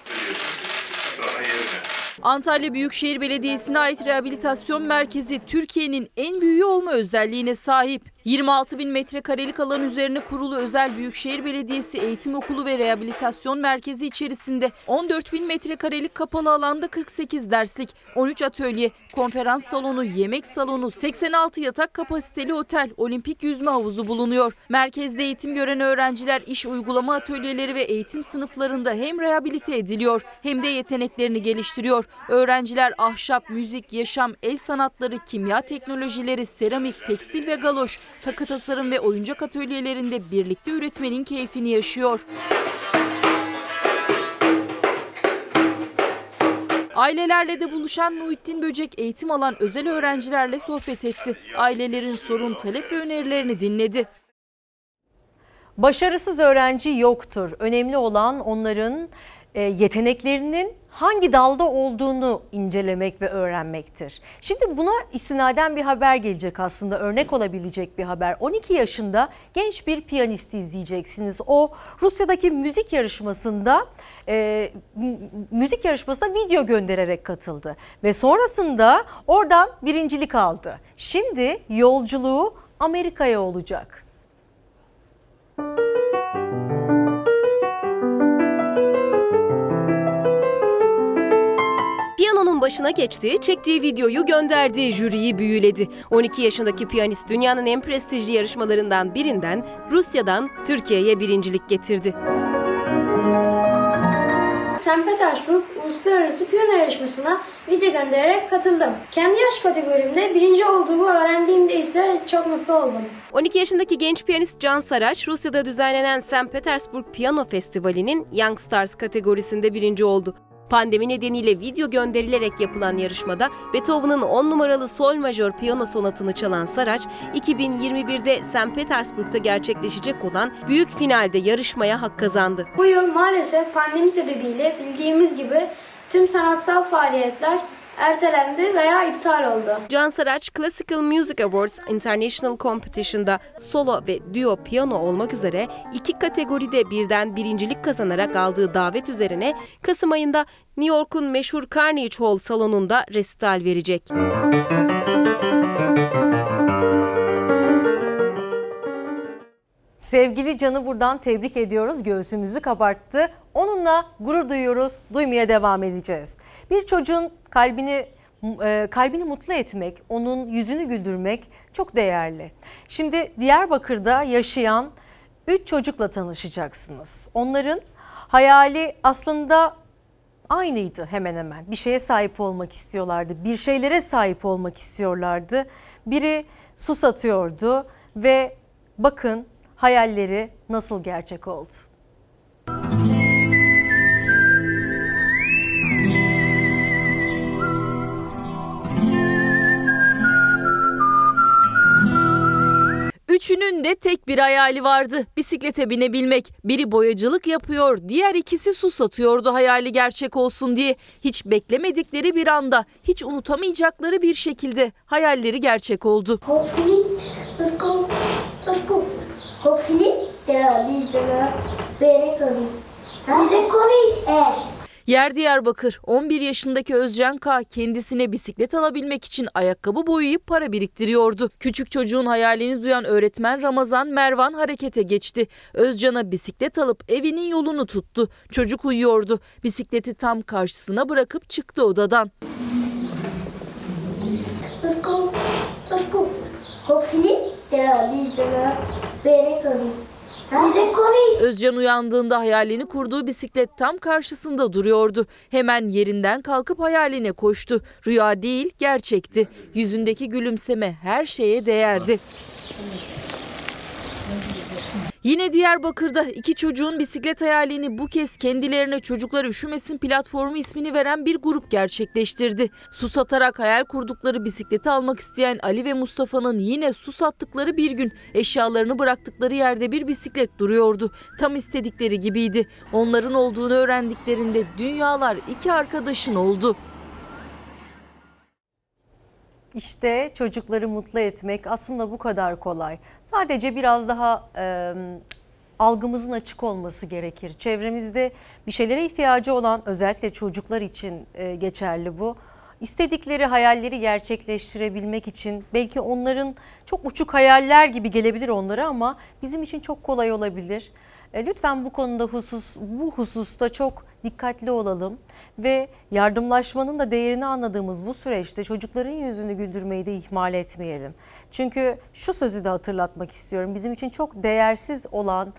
Speaker 65: Antalya Büyükşehir Belediyesi'ne ait rehabilitasyon merkezi Türkiye'nin en büyüğü olma özelliğine sahip. 26 bin metrekarelik alan üzerine kurulu özel Büyükşehir Belediyesi Eğitim Okulu ve Rehabilitasyon Merkezi içerisinde 14 bin metrekarelik kapalı alanda 48 derslik, 13 atölye, konferans salonu, yemek salonu, 86 yatak kapasiteli otel, olimpik yüzme havuzu bulunuyor. Merkezde eğitim gören öğrenciler iş uygulama atölyeleri ve eğitim sınıflarında hem rehabilite ediliyor hem de yeteneklerini geliştiriyor. Öğrenciler ahşap, müzik, yaşam, el sanatları, kimya teknolojileri, seramik, tekstil ve galoş, takı tasarım ve oyuncak atölyelerinde birlikte üretmenin keyfini yaşıyor. Ailelerle de buluşan Muhittin Böcek eğitim alan özel öğrencilerle sohbet etti. Ailelerin sorun, talep ve önerilerini dinledi.
Speaker 1: Başarısız öğrenci yoktur. Önemli olan onların e, yeteneklerinin hangi dalda olduğunu incelemek ve öğrenmektir. Şimdi buna istinaden bir haber gelecek aslında örnek olabilecek bir haber. 12 yaşında genç bir piyanisti izleyeceksiniz. O Rusya'daki müzik yarışmasında e, müzik yarışmasına video göndererek katıldı ve sonrasında oradan birincilik aldı. Şimdi yolculuğu Amerika'ya olacak.
Speaker 2: Piyanonun başına geçti, çektiği videoyu gönderdi, jüriyi büyüledi. 12 yaşındaki piyanist dünyanın en prestijli yarışmalarından birinden Rusya'dan Türkiye'ye birincilik getirdi.
Speaker 66: St. Petersburg Uluslararası Piyano Yarışması'na video göndererek katıldım. Kendi yaş kategorimde birinci olduğumu öğrendiğimde ise çok mutlu oldum.
Speaker 2: 12 yaşındaki genç piyanist Can Saraç, Rusya'da düzenlenen St. Petersburg Piyano Festivali'nin Young Stars kategorisinde birinci oldu. Pandemi nedeniyle video gönderilerek yapılan yarışmada Beethoven'ın 10 numaralı sol majör piyano sonatını çalan Saraç, 2021'de St. Petersburg'da gerçekleşecek olan büyük finalde yarışmaya hak kazandı.
Speaker 66: Bu yıl maalesef pandemi sebebiyle bildiğimiz gibi tüm sanatsal faaliyetler ertelendi veya iptal oldu.
Speaker 2: Can Saraç, Classical Music Awards International Competition'da solo ve duo piyano olmak üzere iki kategoride birden birincilik kazanarak aldığı davet üzerine Kasım ayında New York'un meşhur Carnegie Hall salonunda resital verecek.
Speaker 1: Sevgili Can'ı buradan tebrik ediyoruz. Göğsümüzü kabarttı. Onunla gurur duyuyoruz. Duymaya devam edeceğiz. Bir çocuğun kalbini e, kalbini mutlu etmek, onun yüzünü güldürmek çok değerli. Şimdi Diyarbakır'da yaşayan 3 çocukla tanışacaksınız. Onların hayali aslında aynıydı hemen hemen. Bir şeye sahip olmak istiyorlardı. Bir şeylere sahip olmak istiyorlardı. Biri su satıyordu ve bakın hayalleri nasıl gerçek oldu.
Speaker 65: Üçünün de tek bir hayali vardı. Bisiklete binebilmek. Biri boyacılık yapıyor, diğer ikisi su satıyordu hayali gerçek olsun diye. Hiç beklemedikleri bir anda, hiç unutamayacakları bir şekilde hayalleri gerçek oldu.
Speaker 66: Let's go, let's go. Very funny. Eh.
Speaker 65: Yer Diyarbakır 11 yaşındaki Özcan K kendisine bisiklet alabilmek için ayakkabı boyayıp para biriktiriyordu. Küçük çocuğun hayalini duyan öğretmen Ramazan Mervan harekete geçti. Özcan'a bisiklet alıp evinin yolunu tuttu. Çocuk uyuyordu. Bisikleti tam karşısına bırakıp çıktı odadan.
Speaker 66: Let's go. Let's go. These uh, very funny.
Speaker 65: Özcan uyandığında hayalini kurduğu bisiklet tam karşısında duruyordu. Hemen yerinden kalkıp hayaline koştu. Rüya değil, gerçekti. Yüzündeki gülümseme her şeye değerdi. Yine Diyarbakır'da iki çocuğun bisiklet hayalini bu kez kendilerine Çocuklar Üşümesin platformu ismini veren bir grup gerçekleştirdi. Su satarak hayal kurdukları bisikleti almak isteyen Ali ve Mustafa'nın yine su sattıkları bir gün eşyalarını bıraktıkları yerde bir bisiklet duruyordu. Tam istedikleri gibiydi. Onların olduğunu öğrendiklerinde dünyalar iki arkadaşın oldu.
Speaker 1: İşte çocukları mutlu etmek aslında bu kadar kolay. Sadece biraz daha e, algımızın açık olması gerekir. Çevremizde bir şeylere ihtiyacı olan özellikle çocuklar için e, geçerli bu. İstedikleri hayalleri gerçekleştirebilmek için belki onların çok uçuk hayaller gibi gelebilir onlara ama bizim için çok kolay olabilir. E, lütfen bu konuda husus bu hususta çok dikkatli olalım ve yardımlaşmanın da değerini anladığımız bu süreçte çocukların yüzünü güldürmeyi de ihmal etmeyelim. Çünkü şu sözü de hatırlatmak istiyorum. Bizim için çok değersiz olan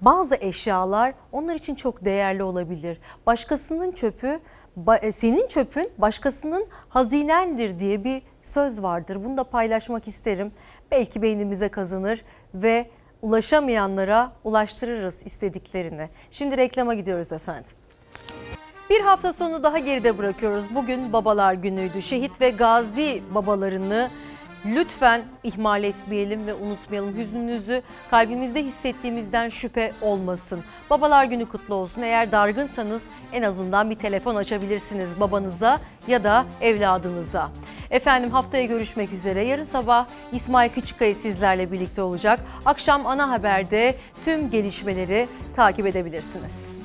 Speaker 1: bazı eşyalar onlar için çok değerli olabilir. Başkasının çöpü ba- senin çöpün başkasının hazinendir diye bir söz vardır. Bunu da paylaşmak isterim. Belki beynimize kazanır ve ulaşamayanlara ulaştırırız istediklerini. Şimdi reklama gidiyoruz efendim. Bir hafta sonu daha geride bırakıyoruz. Bugün babalar günüydü. Şehit ve gazi babalarını lütfen ihmal etmeyelim ve unutmayalım. Hüznünüzü kalbimizde hissettiğimizden şüphe olmasın. Babalar günü kutlu olsun. Eğer dargınsanız en azından bir telefon açabilirsiniz babanıza ya da evladınıza. Efendim haftaya görüşmek üzere. Yarın sabah İsmail Küçükkaya sizlerle birlikte olacak. Akşam ana haberde tüm gelişmeleri takip edebilirsiniz.